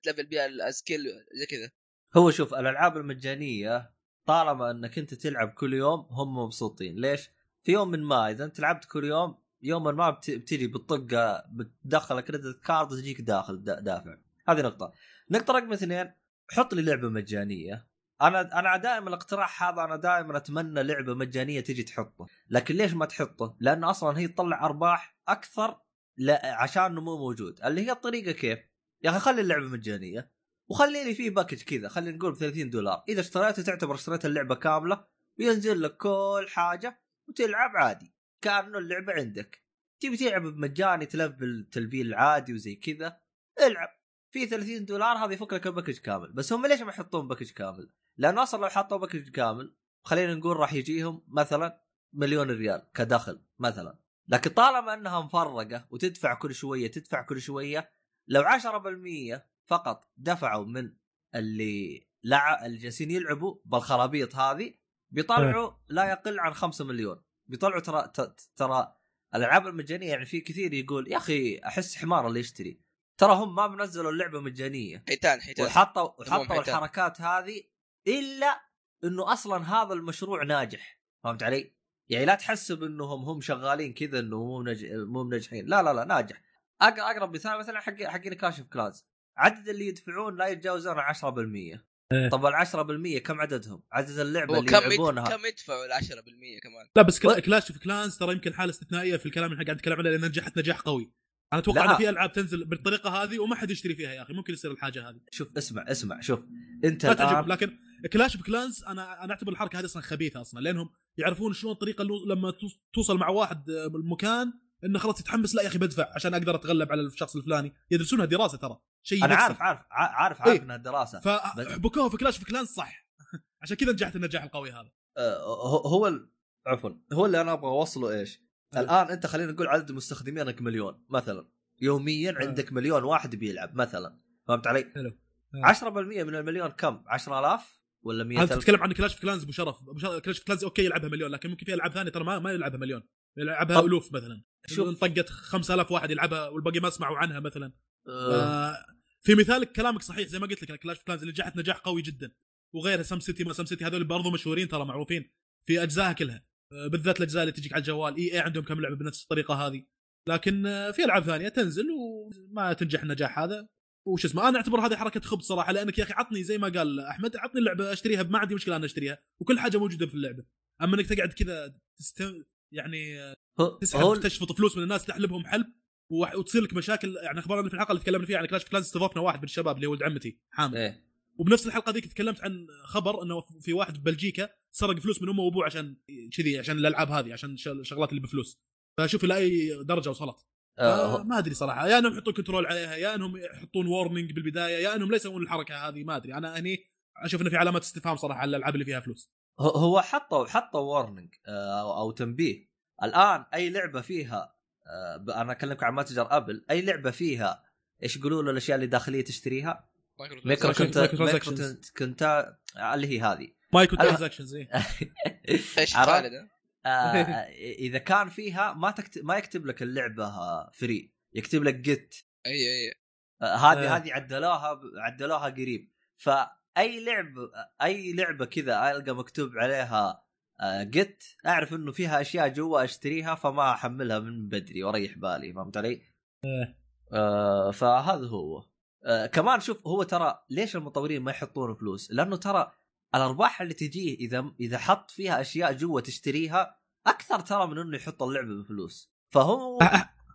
تلفل بها ال skill زي كذا. هو شوف الألعاب المجانية طالما إنك أنت تلعب كل يوم هم مبسوطين. ليش؟ في يوم من ما إذا أنت لعبت كل يوم يوم من ما بت- بتجي بالطقة بتدخل كريدت كارد وتجيك داخل دا- دافع. هذه نقطة. نقطة رقم اثنين حط لي لعبة مجانية. أنا أنا دائما الاقتراح هذا أنا دائما أتمنى لعبة مجانية تجي تحطه. لكن ليش ما تحطه؟ لأن أصلا هي تطلع أرباح أكثر لا عشان مو موجود. اللي هي الطريقة كيف؟ يا أخي خلي اللعبة مجانية وخلي لي فيه package كذا. خلينا نقول ب 30 دولار. إذا اشتريته تعتبر اشتريت اللعبة كاملة وينزل لك كل حاجة وتلعب عادي. كأنه اللعبة عندك. تبي تلعب بمجاني تلفل تلفيل عادي وزي كذا العب. في 30 دولار هذا يفك لك ال package كامل. بس هم ليش ما يحطون package كامل؟ لأنه أصلا لو حطوا package كامل خلينا نقول راح يجيهم مثلا مليون ريال كدخل مثلا. لكن طالما انها مفرقه وتدفع كل شوية تدفع كل شوية لو 10% فقط دفعوا من اللي لع... اللي جالسين يلعبوا بالخرابيط هذه بيطلعوا لا يقل عن 5 مليون. بيطلعوا ترى ت- ترى الألعاب المجانية يعني في كثير يقول يا أخي أحس حمار اللي يشتري. ترى هم ما بنزلوا اللعبة مجانية. حيتان حيتان. وحطوا وحطوا. الحركات هذه إلا إنه أصلا هذا المشروع ناجح فهمت علي؟ يعني لا تحسب إنهم هم شغالين كذا إنه مو نج... مو منجحين لا لا لا ناجح أق- أقرب مثال مثلا حق حقين كاشف كلاز عدد اللي يدفعون لا يتجاوزون 10% إيه. طب ال 10% كم عددهم؟ عدد اللعبة اللي. يلعبونها كم يدفعوا ال 10% كمان لا بس كلا- كلاش اوف كلانز ترى يمكن حالة استثنائية في الكلام اللي قاعد نتكلم عنه لأن نجحت نجاح قوي أنا أتوقع لا. إن في ألعاب تنزل بالطريقة هذه وما حد يشتري فيها يا أخي ممكن يصير الحاجة هذه شوف اسمع اسمع شوف أنت تعجبهم الآن لكن كلاش اوف كلانز أنا أنا أعتبر الحركة هذه أصلا خبيثة أصلا لأنهم يعرفون شلون الطريقة لما توص- توصل مع واحد آه، بالمكان إنه خلاص يتحمس لا يا أخي بدفع عشان أقدر أتغلب على الشخص الفلاني يدرسونها دراسة ترى شيء أنا. عارف عارف عارف عارف إيه. إنها دراسة فحبكوها في Clash of Clans صح عشان كذا نجحت النجاح القوي هذا آه، هو هو ال- عفوا هو اللي أنا أبغى أوصله إيش؟ أه. الآن أنت خلينا نقول عدد مستخدمينك مليون مثلا يوميا أه. عندك مليون واحد بيلعب مثلا فهمت علي؟ حلو. أه. 10% من المليون كم؟ 10000 ولا هل 100000 تتكلم عن Clash of Clans أبو شرف؟ Clash of Clans أوكي يلعبها مليون لكن ممكن في ألعاب ثانية ترى ما ما يلعبها مليون. يلعبها طب. ألوف مثلا. شوف. شوف طقت 5000 واحد يلعبها والباقي ما سمعوا عنها مثلا. آه، آه، في مثالك كلامك صحيح زي ما قلت لك Clash of Clans اللي نجحت نجاح قوي جدا. وغيرها SimCity ما SimCity هذول برضو مشهورين ترى معروفين في أجزائها كلها. آه، بالذات الأجزاء اللي تجيك على الجوال. إي إي عندهم كم لعبة بنفس الطريقة هذه. لكن آه، في ألعاب ثانية تنزل وما تنجح النجاح هذا. وش اسمه أنا أعتبر هذه حركة خبث صراحة لأنك يا أخي عطني زي ما قال أحمد عطني اللعبة أشتريها ما عندي مشكله أنا أشتريها وكل حاجة موجودة في اللعبة. أما إنك تقعد كذا تست... يعني تسحب تشفط فلوس من الناس تحلبهم حلب وتصير لك مشاكل يعني اخبارنا في الحلقة اللي تكلمنا فيها عن Clash Clans استضفنا واحد من الشباب اللي هو ولد عمتي حامد. إيه. وبنفس الحلقة ذيك تكلمت عن خبر إنه في واحد في بلجيكا سرق فلوس من أمه وأبوه عشان كذي عشان الألعاب هذه عشان الشغلات اللي بفلوس. فشوف إلى أي درجة وصلت. آه، آه ما أدري صراحة يا إنهم يحطون control عليها يا إنهم يحطون warning بالبداية يا إنهم لا يسوون الحركة هذه ما أدري أنا هني أشوف انه في علامات استفهام صراحة على الألعاب اللي فيها فلوس هو- حطوا حطوا warning أو أو تنبيه الآن أي لعبة فيها آه، أنا اكلمك عن متجر Apple أي لعبة فيها إيش يقولوا له الأشياء اللي داخلية تشتريها Micro- كنت. كنت اللي هي هذه micro transactions. إيش؟ خالد؟ آه، إذا كان فيها ما تكتب ما يكتب لك اللعبة free يكتب لك get أي أي هذه آه. هذه عدلوها عدلوها قريب فأي لعبه أي لعبة كذا ألقى مكتوب عليها جيت أعرف إنه فيها أشياء جوا أشتريها فما أحملها من بدري وأريح بالي فهمت علي؟ إيه. آه فهذا هو آه كمان شوف هو ترى ليش المطورين ما يحطون فلوس؟ لأنه ترى الأرباح اللي تجيه إذا إذا حط فيها أشياء جوا تشتريها أكثر ترى من إنه يحط اللعبة بفلوس. فهو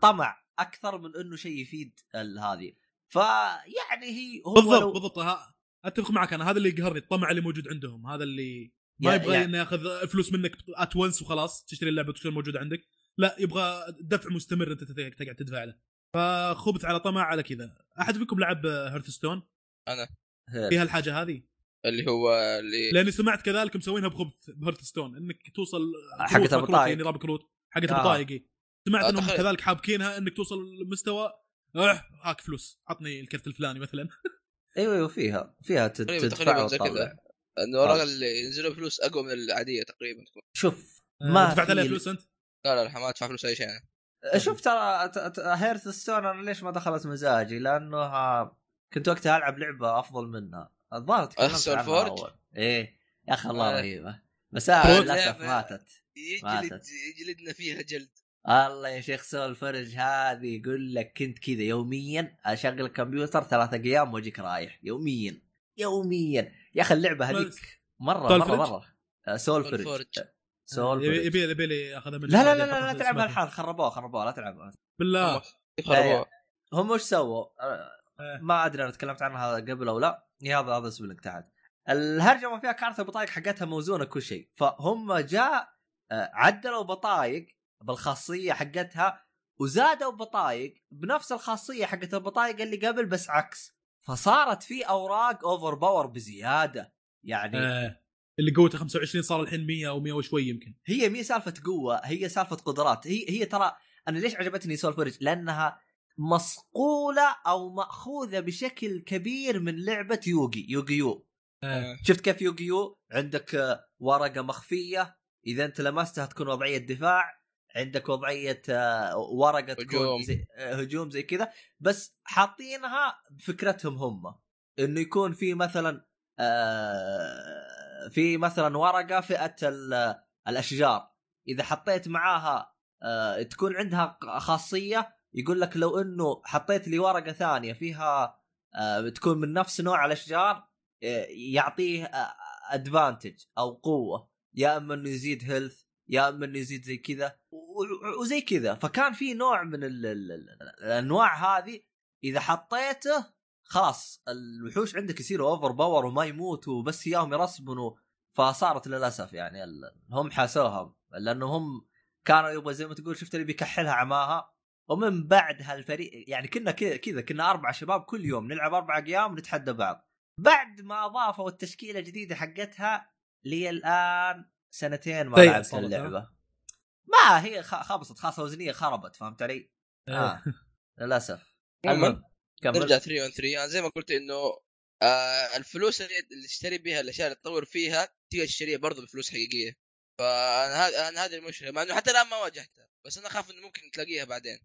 طمع أكثر من إنه شيء يفيد ال- هذه. فيعني هي هو بالضبط لو- بالضبط. ها أتفق معك أنا. هذا اللي يقهرني الطمع اللي موجود عندهم. هذا اللي ما يبغى يا- إنه ياخذ فلوس منك ات ونس وخلاص تشتري اللعبة وتصير موجودة عندك. لا يبغى دفع مستمر أنت تقعد تدفع له. فخبث على طمع على كذا. أحد فيكم لعب هيرث ستون هي- فيها الحاجة هذه؟ اللي هو اللي لأني سمعت كذلك مسوينها بخبث بهيرث ستون إنك توصل حقت كروت أبو مكروت طايق. يعني نظام كروت حقت آه. ابو طايق إيه. سمعت آه، انهم. كذلك حابكينها إنك توصل لمستوى أه هاك فلوس عطني الكرت الفلاني مثلا أيوه أيوه فيها فيها تقريبا تدفع وتطلع كذا إنه خلاص. اللي ينزلوا فلوس أقوى من العادية تقريبا تكون شوف آه، ما دفعت عليها فلوس أنت لا لا ما ادفع فلوس أي شيء أنا شوف ترى هيرث ستون أنا ليش ما دخلت مزاجي لأنه كنت وقتها ألعب لعبة أفضل منها الظاهر تكلمت عنها فورج؟ أول. إيه. يا أخي الله آه. رهيبة. بس آه للأسف لعبة- ماتت. ماتت. يجلدنا فيها جلد. الله يا شيخ سول فرج هذه يقول لك كنت كذا يوميا أشغل الكمبيوتر ثلاثة أيام وأجيك رايح. يوميا. يوميا. يا أخي اللعبة هذيك مرة مرة؟ مرة. آه، سول فرج سول يبي فرج يبي يبي لي أخذها من لا لا لا لا, لا تلعبها الحال خربوها خربوها لا تلعبها بالله. خربوها؟ هم وش سووا؟ آه، آه. ما أدري أنا تكلمت عنها قبل أو لا. هذا هذا اسم لك تحت. الهرجة ما فيها كانت البطايق حقتها موزونة كل شيء. فهم جاء آه، عدلوا بطايق بالخاصية حقتها وزادوا بطايق بنفس الخاصية حقت البطايق اللي قبل بس عكس. فصارت في أوراق اوفر باور بزيادة. يعني آه. اللي قوته 25 صار الحين 100 أو 100 وشوي يمكن. هي مي سالفة قوة هي سالفة قدرات. هي هي ترى أنا ليش عجبتني سول فرج لأنها مصقوله أو مأخوذة بشكل كبير من لعبة Yu-Gi Yu-Gi-Oh آه. شفت كيف Yu-Gi-Oh عندك ورقة مخفية إذا أنت لمستها تكون وضعية دفاع عندك وضعية آه، ورقة تكون هجوم. زي آه، هجوم زي كذا بس حاطينها بفكرتهم هم إنه يكون في مثلا آه، في مثلا ورقة فئة ال- الأشجار إذا حطيت معاها آه، تكون عندها خاصية يقول لك لو إنه حطيت لي ورقة ثانية فيها آه، تكون من نفس نوع الأشجار آه، يعطيه advantage أو قوة. يا إما إنه يزيد health يا إما إنه يزيد زي كذا. وزي كذا. فكان في نوع من ال ال ال الأنواع هذه إذا حطيته خلاص الوحوش عندك يصيروا overpower وما يموتوا بس إياهم يرسبنوا فصارت للأسف يعني هم حاسوها لأنه هم كانوا يبغى زي ما تقول شفت اللي بيكحلها عماها؟ ومن بعد هالفريق يعني كنا كذا كذا كنا أربع شباب كل يوم نلعب أربع أيام ونتحدى بعض. بعد ما أضافوا التشكيلة الجديدة حقتها لي الآن سنتين ما سيئة لعبت صارت، اللعبة. ما هي خ- خبصت خاصه وزنية خربت فهمت علي؟ إيه. آه. للأسف. المهم كمل. نرجع 3 اون 3 أنا زي ما قلت إنه آه الفلوس اللي اللي تشتري بها الاشياء اللي تطور فيها تقدر تشتريها برضه بفلوس حقيقية. فأنا هذا أنا هذه المشكلة مع إنه حتى الآن ما واجهتها بس أنا أخاف إنه ممكن تلاقيها بعدين.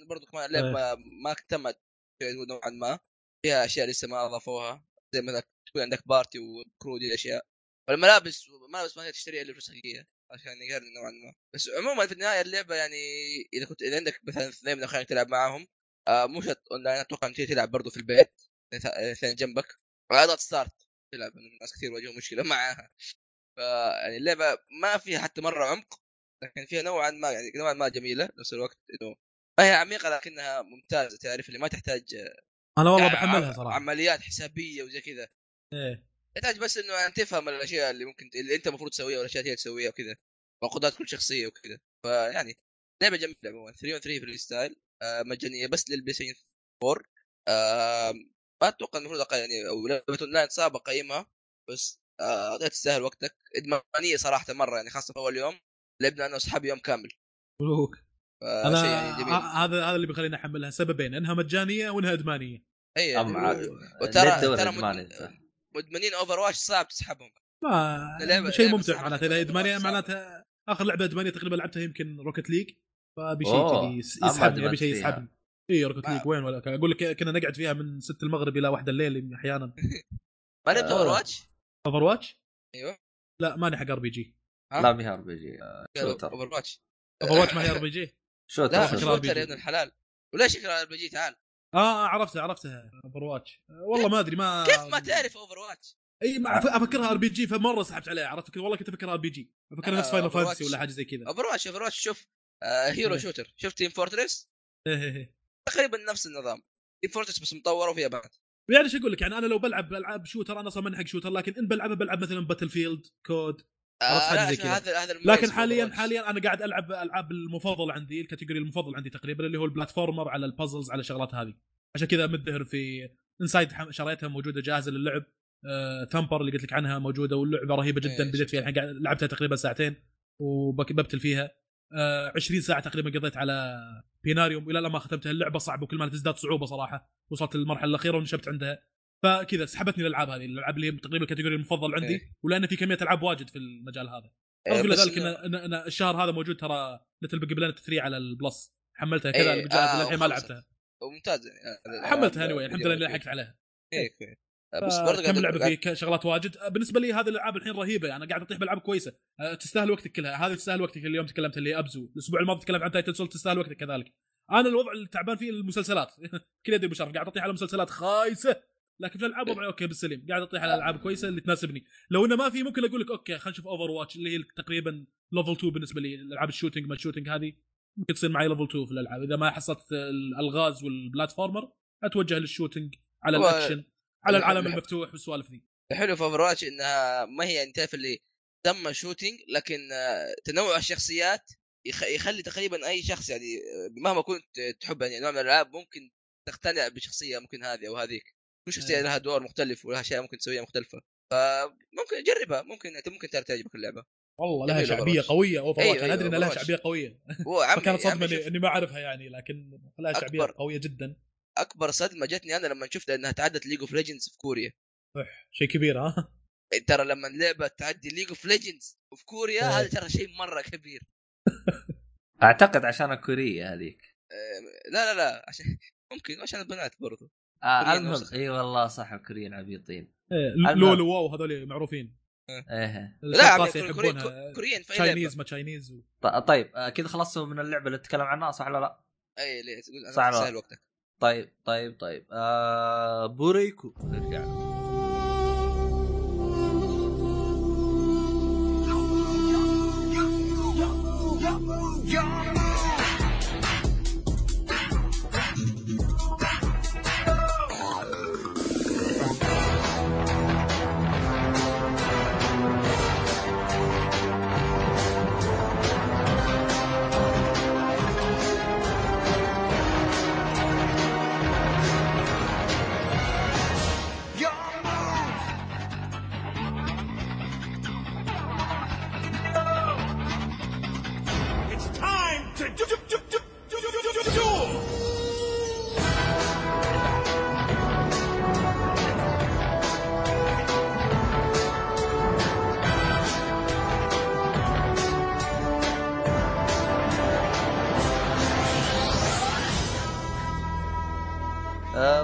برضه كمان اللعبة إيه. ما, ما اكتملت نوعا ما. فيها أشياء لسه ما أضافوها. زي ما تكون عندك بارتي وكرو دي الأشياء. والملابس ملابس ما تشتريها إلا بفلوس حقيقيه عشان يقارن نوعا ما. بس عموما في النهاية اللعبة يعني إذا كنت إذا عندك مثلا اثنين من اخوانك تلعب معاهم آه مو شرط اونلاين أتوقع إنك تلعب برضه في البيت اثنين جنبك. اضغط start تلعب ناس كثير واجهوا مشكلة معاها. ف يعني اللعبة ما فيها حتى مرة عمق لكن فيها نوعا ما يعني نوعا ما جميلة. نفس الوقت إنه ما هي عميقة لكنها ممتازة تعرف اللي ما تحتاج أنا والله يعني بحملها صراحة. عمليات حسابية وزي كذا. إيه. تحتاج بس إنه أن تفهم الأشياء اللي ممكن اللي أنت المفروض تسويها والأشياء اللي هي تسويها وكذا وقدرات كل شخصية وكذا. فيعني لعبة جميلة عموما. 3 3 free style آه مجانية بس لل PlayStation 4 آه ما أتوقع المفروض أقل يعني أو لعبة اونلاين صعب اقيمها بس آه تستاهل وقتك. إدمانية صراحة مرة يعني خاصة في أول يوم. لعبنا أنا وأصحابي يوم كامل. مبروك أنا يعني هذا هذا اللي بيخليني أحملها سببين إنها مجانية وإنها إدمانية اي. وترى ترى؟ مدمنين Overwatch صعب تسحبهم ما شيء ممتع صعبة. معناتها اذا إدمانية. معناتها آخر لعبة إدمانية تقريبا لعبتها يمكن Rocket League فابي شيء يسحبني ابي أدمنت شيء. يسحبني اي Rocket ما- League وين ولا أقول لك كنا نقعد فيها من 6 المغرب إلى 1 الليل أحيانا ما لعبت. Overwatch؟ Overwatch أيوه لا ماني حق RPG؟ لا بها ار بي جي اوفر واتش اوفر واتش ما هي RPG shooter لا shooter. يا ابن الحلال وليش فكره RPG تعال آه عرفتها عرفتها Overwatch والله ما أدري ما كيف ما تعرف Overwatch؟ أي ما أفكرها RPG فمرة سحبت عليها عرفت؟ والله كنت أفكرها RPG افكرها نفس Final. Fantasy ولا حاجة زي كذا. Overwatch Overwatch شوف آه hero. shooter شفت Team Fortress إيه إيه إيه. تقريبا نفس النظام. Team Fortress بس مطوره وفيها بعد. يعني إيش أقول لك؟ يعني أنا لو بلعب ألعاب shooter أنا أصلا ماني حق shooter لكن إن بلعبها بلعب مثلا Battlefield COD عرفت حاجة لا، زي كذا. لكن حاليا. حاليا أنا قاعد ألعب ألعاب المفضل عندي ال category المفضل عندي تقريبا اللي هو ال platformer على ال puzzles على الشغلات هذه. عشان كذا مدهر في Inside شريتها موجودة جاهزة للعب. آه، Thumper اللي قلت لك عنها موجودة واللعبة رهيبة جدا إيه، بديت فيها. الحين قاعد لعبتها تقريبا ساعتين وببتل فيها. آه 20 ساعة تقريبا قضيت على بيناريوم إلى الآن ما ختمتها. اللعبة صعبة وكل ما تزداد صعوبة صراحة. وصلت للمرحلة الأخيرة ونشبت عندها. فكذا سحبتني الالعاب هذه الألعاب اللي هي تقريبا ال category المفضل عندي إيه. ولأن في كمية ألعاب واجد في المجال هذا. إيه، إلى ذلك ان, إن, إن الشهر هذا موجود ترى LittleBigPlanet 3 على ال Plus حملتها إيه، كذا جاهز آه، للحين ما. لعبتها. ممتاز يعني حملتها اني الحمد لله إني لحقت عليها. إيه، إيه. بس برضه كم لعبة في شغلات واجد؟ بالنسبة لي هذه الألعاب الحين رهيبة أنا قاعد أطيح بألعاب كويسة. أه، تستاهل وقتك كلها. هذه تستاهل وقتك اليوم تكلمت اللي Abzû. الأسبوع الماضي تكلمت عن Titan Souls تستاهل وقتك كذلك. أنا الوضع التعبان فيه المسلسلات. كل يدي بشرف قاعد أطيح على مسلسلات خايسة. لكن في الألعاب وضعي okay بالسليم. قاعد أطيح على الالعاب كويسة اللي تناسبني. لو إنه ما في ممكن أقول لك okay خلينا نشوف Overwatch اللي هي تقريبا level 2 بالنسبة لي الالعاب ال shooting ما ال shooting هذه. ممكن تصير معي level 2 في الألعاب. إذا ما حصلت الألغاز وال platformer أتوجه لل shooting على الأكشن على العالم المفتوح والسوالف ذي. الحلو في Overwatch إنها ما هي يعني تعرف اللي team shooting لكن آه، تنوع الشخصيات يخ- يخلي تقريبا أي شخص يعني آه، مهما كنت تحب يعني نوع من الألعاب ممكن تقتنع بشخصية ممكن هذه أو هذيك. كل شخصيه إيه. لها دور مختلف ولها أشياء ممكن تسويها مختلفة. فممكن جربها ممكن أنت ممكن تعجبك اللعبة. والله لها شعبية Overwatch. قوية. Over أيوة، watch أنا أدري أيوة، انها لها. شعبية قوية. هو عمي فكانت صدمة شوف، إني- اني ما أعرفها يعني لكن لها شعبية أكبر. قوية جدا. أكبر صدمة جتني أنا لما شفت إنها تعدت League of Legends في كوريا شيء كبير ها؟ ترى لما لعبه تعدي League of Legends في كوريا إيه. هذا ترى شيء مرة كبير. أعتقد عشان كوريه هذيك. آه، لا لا لا عشان ممكن عشان البنات برضو. آه المهم. اي والله صح كوريين عبيطين إيه،. لولو واو هذول معروفين إيه لا كوريين تشاينيز ما تشاينيز و... طيب آه كذا خلصتوا من اللعبه اللي نتكلم عنها صح ولا لا؟ اي ليه تقول أنا. تستاهل وقتك طيب طيب طيب آه بوريكو نرجع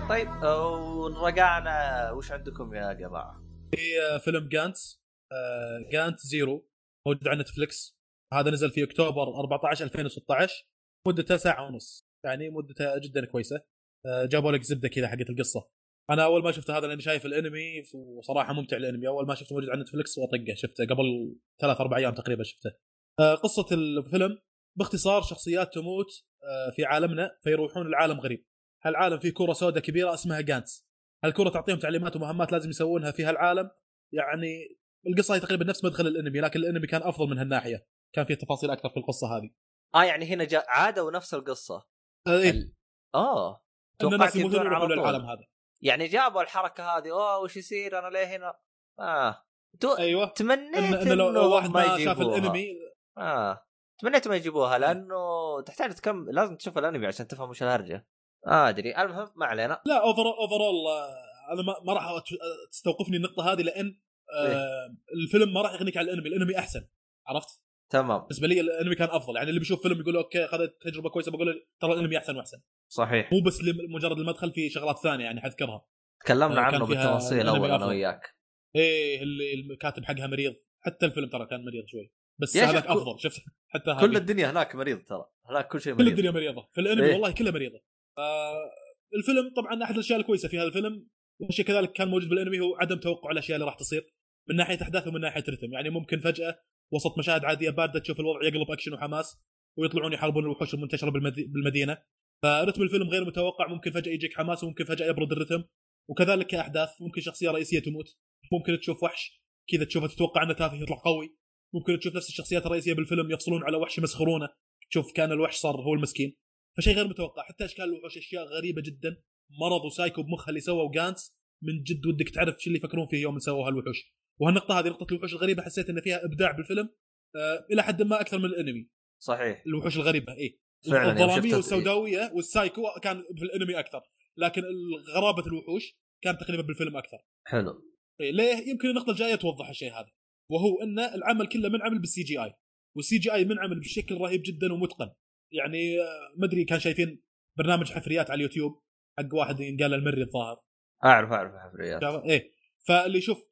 طيب ورجعنا وش عندكم يا جماعة؟ في فيلم Gantz آه، Gantz Zero موجود على Netflix هذا نزل في أكتوبر 14 2016 مدته ساعه ونص. يعني مدته جدا كويسة. آه، جابوا لك زبدة كذا حقت القصة. أنا أول ما شفت هذا لأني شايف الأنمي وصراحة ممتع الأنمي. أول ما شفته موجود على Netflix وأطقه. شفته قبل ثلاث أربع أيام تقريبا شفته. آه، قصة الفيلم باختصار شخصيات تموت آه، في عالمنا فيروحون لعالم غريب. هالعالم فيه كرة سوداء كبيرة اسمها Gantz. هالكرة تعطيهم تعليمات ومهمات لازم يسوونها في هالعالم. يعني القصة هي تقريبا نفس مدخل الانمي لكن الانمي كان أفضل من هالناحية. كان فيه تفاصيل أكثر في القصة هذه. آه يعني هنا جا عادوا نفس القصة. آه، إيه. ال... آه. توقعت يبدون على. للعالم هذا. يعني جابوا الحركة هذه أوه وش يصير؟ أنا ليه هنا آه. تو... أيوه. تمنيت إن, إن لو, واحد ما شاف يجيبوها. الانمي آه. تمنيت ما يجيبوها لأنه تحتاج تكم لازم تشوف الانمي عشان تفهم وش الهرجة. ما أدري. المهم ما علينا. لا over overall أنا ما, ما راح تستوقفني النقطة هذه لأن آه الفيلم ما راح يغنيك على الأنمي. الأنمي أحسن. عرفت؟ تمام. بالنسبة لي الأنمي كان أفضل. يعني اللي بيشوف فيلم يقول أوكي اخذت تجربة كويسة. بقول له ترى الأنمي أحسن وأحسن. صحيح. مو بس لمجرد المدخل في شغلات ثانية يعني حذكرها. تكلمنا آه، عنه بالتفاصيل اول أنا. وياك. إيه اللي الكاتب حقها مريض. حتى الفيلم ترى كان مريض شوي. بس هذاك كل- أفضل. شفت؟ حتى كل الدنيا هناك مريض ترى. هناك كل شيء كل مريض. الدنيا مريضة. في الأنمي إيه. والله كلها مريضة. آه الفيلم طبعا أحد الأشياء الكويسة في هذا الفيلم والشيء كذلك كان موجود بالأنمي هو عدم توقع الأشياء اللي راح تصير من ناحية أحداث ومن ناحية رتم. يعني ممكن فجأة وسط مشاهد عادية باردة تشوف الوضع يقلب أكشن وحماس ويطلعون يحاربون الوحوش المنتشرة بالمدي- بالمدينة. فرتم الفيلم غير متوقع ممكن فجأة يجيك حماس وممكن فجأة يبرد الرتم. وكذلك كأحداث ممكن شخصية رئيسية تموت ممكن تشوف وحش كذا تشوفه تتوقع أنه تافه يطلع قوي. ممكن تشوف نفس الشخصيات الرئيسية بالفيلم يفصلون على وحش يمسخرونه تشوف كان الوحش صار هو المسكين. فشيء غير متوقع حتى أشكال الوحوش أشياء غريبة جدا. مرض وسايكو بمخها اللي سووا Gantz من جد ودك تعرف شو اللي يفكرون فيه يوم سووا هالوحوش. وهالنقطة هذه نقطة الوحوش الغريبة حسيت ان فيها إبداع بالفيلم آه إلى حد ما أكثر من الأنمي. صحيح. الوحوش الغريبة اي فعلا يوم الظلاميه والسوداوية والسايكو كان في الانمي أكثر لكن غرابة الوحوش كانت تقريبا بالفيلم أكثر. حلو. إيه، ليه؟ يمكن النقطة الجاية توضح الشيء هذا. وهو إن العمل كله منعمل بالسي جي آي والسي جي آي منعمل بشكل رهيب جدا ومتقن. يعني آه، ما أدري كان شايفين برنامج حفريات على اليوتيوب حق واحد ينقال المري الظاهر أعرف أعرف الحفريات. شاف- إيه. فاللي يشوف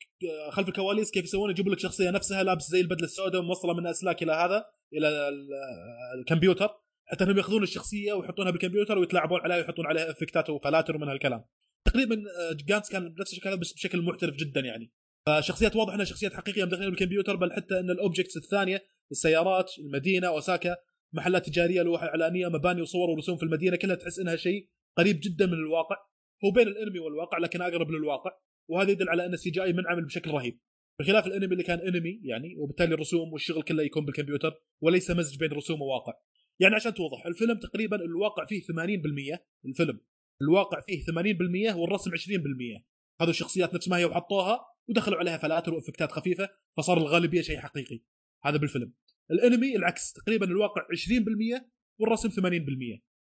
خلف الكواليس كيف يسوون يجيبوا لك شخصية نفسها لابس زي البدلة السوداء وموصلة من أسلاك إلى هذا إلى ال- آه، الكمبيوتر حتى إنهم يأخذون الشخصية ويحطونها بالكمبيوتر ويتلاعبون عليها ويحطون عليها effectات وفلاتر ومن هالكلام. تقريبا آه، Gantz كان بنفس الشكل هذا بس بشكل محترف جدا يعني. فشخصيات واضح إنها شخصيات حقيقية مدخلين بالكمبيوتر بل حتى إن ال objects الثانية السيارات المدينة أوساكا محلات تجارية لوح إعلانية مباني وصور ورسوم في المدينة كلها تحس إنها شيء قريب جدا من الواقع. هو بين الأنمي والواقع لكن أقرب للواقع. وهذا يدل على أن ال CGI منعمل بشكل رهيب. بخلاف الأنمي اللي كان أنمي يعني وبالتالي الرسوم والشغل كله يكون بالكمبيوتر وليس مزج بين رسوم وواقع. يعني عشان توضح الفيلم تقريبا الواقع فيه 80% الفيلم. الواقع فيه 80% والرسم 20% هذو الشخصيات نفس ما هي وحطوها ودخلوا عليها فلاتر و effectات خفيفة فصار الغالبيه شيء حقيقي. هذا بالفيلم. الانمي العكس تقريبا الواقع 20% والرسم 80%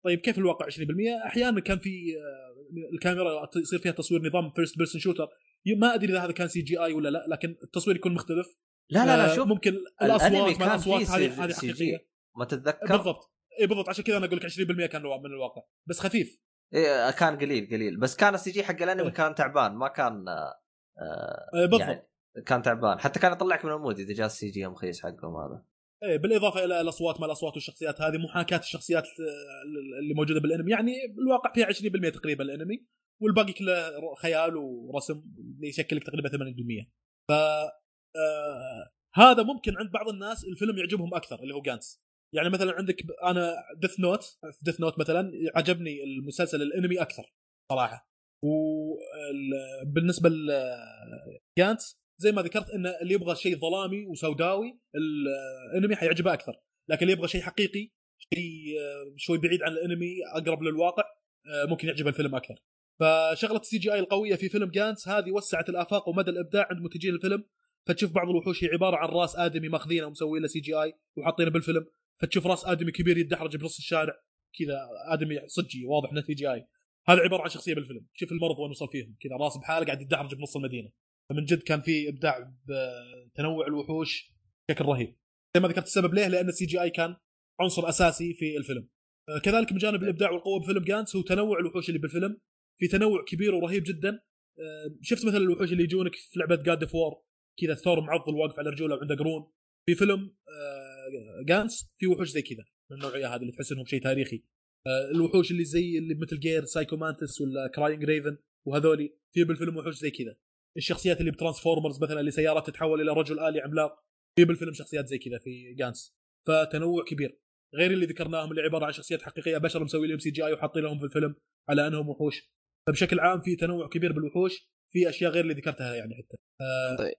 طيب كيف الواقع 20% أحيانا كان في آه، الكاميرا يصير فيها تصوير نظام first person shooter ما أدري إذا هذا كان CGI ولا لا لكن التصوير يكون مختلف. لا لا لا آه، شوف ممكن الأصوات ما الأصوات هذه هذه حقيقية. ما تتذكر بالضبط. اي بالضبط. عشان كذا أنا أقول لك 20% كان من الواقع. بس خفيف. إيه كان قليل قليل. بس كان ال CG حق الأنمي إيه. كان تعبان ما كان آه آه، بالضبط. يعني كان تعبان. حتى كان يطلعك من ال mood إذا جاء ال CG مخيس حقهم هذا. إيه بالإضافة إلى الأصوات ما الأصوات والشخصيات هذه محاكاة الشخصيات آه، اللي موجودة بالأنمي. يعني الواقع فيها 20% تقريبا الأنمي والباقي كله خيال ورسم اللي يشكل لك تقريبا 80% ف آه، هذا ممكن عند بعض الناس الفيلم يعجبهم أكثر اللي هو Gantz يعني مثلا عندك أنا Death Note في Death Note مثلا عجبني المسلسل الأنمي أكثر صراحة. وبالنسبه ل Gantz زي ما ذكرت إن اللي يبغى شيء ظلامي وسوداوي الانمي حيعجبه أكثر. لكن اللي يبغى شيء حقيقي شيء آه، شوي بعيد عن الانمي أقرب للواقع آه، ممكن يعجب الفيلم أكثر. فشغلة ال CGI القوية في فيلم Gantz هذه وسعت الآفاق ومدى الإبداع عند منتجين الفيلم. فتشوف بعض الوحوش هي عبارة عن راس آدمي ماخذينه ومسوين له CGI وحاطينه بالفيلم. فتشوف راس آدمي كبير يتدحرج بنص الشارع كذا آدمي صجي واضح إنه CGI. هذا عبارة عن شخصية بالفيلم. شوف المرض وين وصل فيهم. كذا راس بحاله قاعد يتدحرج بنص المدينة. فمن جد كان في إبداع بتنوع الوحوش بشكل رهيب. زي ما ذكرت السبب ليه؟ لأن ال CGI كان عنصر أساسي في الفيلم. كذلك من جانب الإبداع والقوة بفيلم Gantz هو تنوع الوحوش اللي بالفيلم. في تنوع كبير ورهيب جدا. آه، شفت مثلا الوحوش اللي يجونك في لعبة God of War كذا ثور معضل واقف على رجوله وعنده قرون. في فيلم آه، Gantz في وحوش زي كذا. من النوعية هذه اللي تحس إنهم شيء تاريخي. آه، الوحوش اللي زي اللي مثل Gear Psycho Mantis ولا Crying Raven وهذولي في بالفيلم وحوش زي كذا. الشخصيات اللي ب Transformers مثلا اللي سيارات تتحول إلى رجل آلي عملاق. في بالفيلم شخصيات زي كذا في Gantz. فتنوع كبير. غير اللي ذكرناهم اللي عبارة عن شخصيات حقيقية بشر مسوي لهم CGI وحاطين لهم في الفيلم على أنهم وحوش. فبشكل عام في تنوع كبير بالوحوش. في أشياء غير اللي ذكرتها يعني حتى. آه طيب.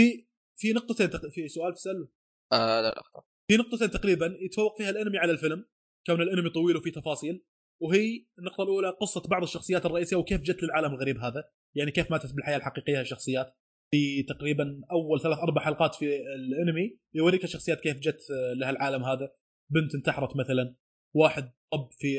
في في نقطتين تق... في سؤال تساله آه لا لا في نقطتين تقريبا يتفوق فيها الأنمي على الفيلم. كون الأنمي طويل وفيه تفاصيل. وهي النقطة الأولى قصة بعض الشخصيات الرئيسية وكيف جت للعالم الغريب هذا. يعني كيف ماتت بالحياة الحقيقية الشخصيات؟ في تقريبا أول ثلاث أربع حلقات في الأنمي يوريك الشخصيات كيف جت لها العالم هذا. بنت انتحرت مثلا واحد طب في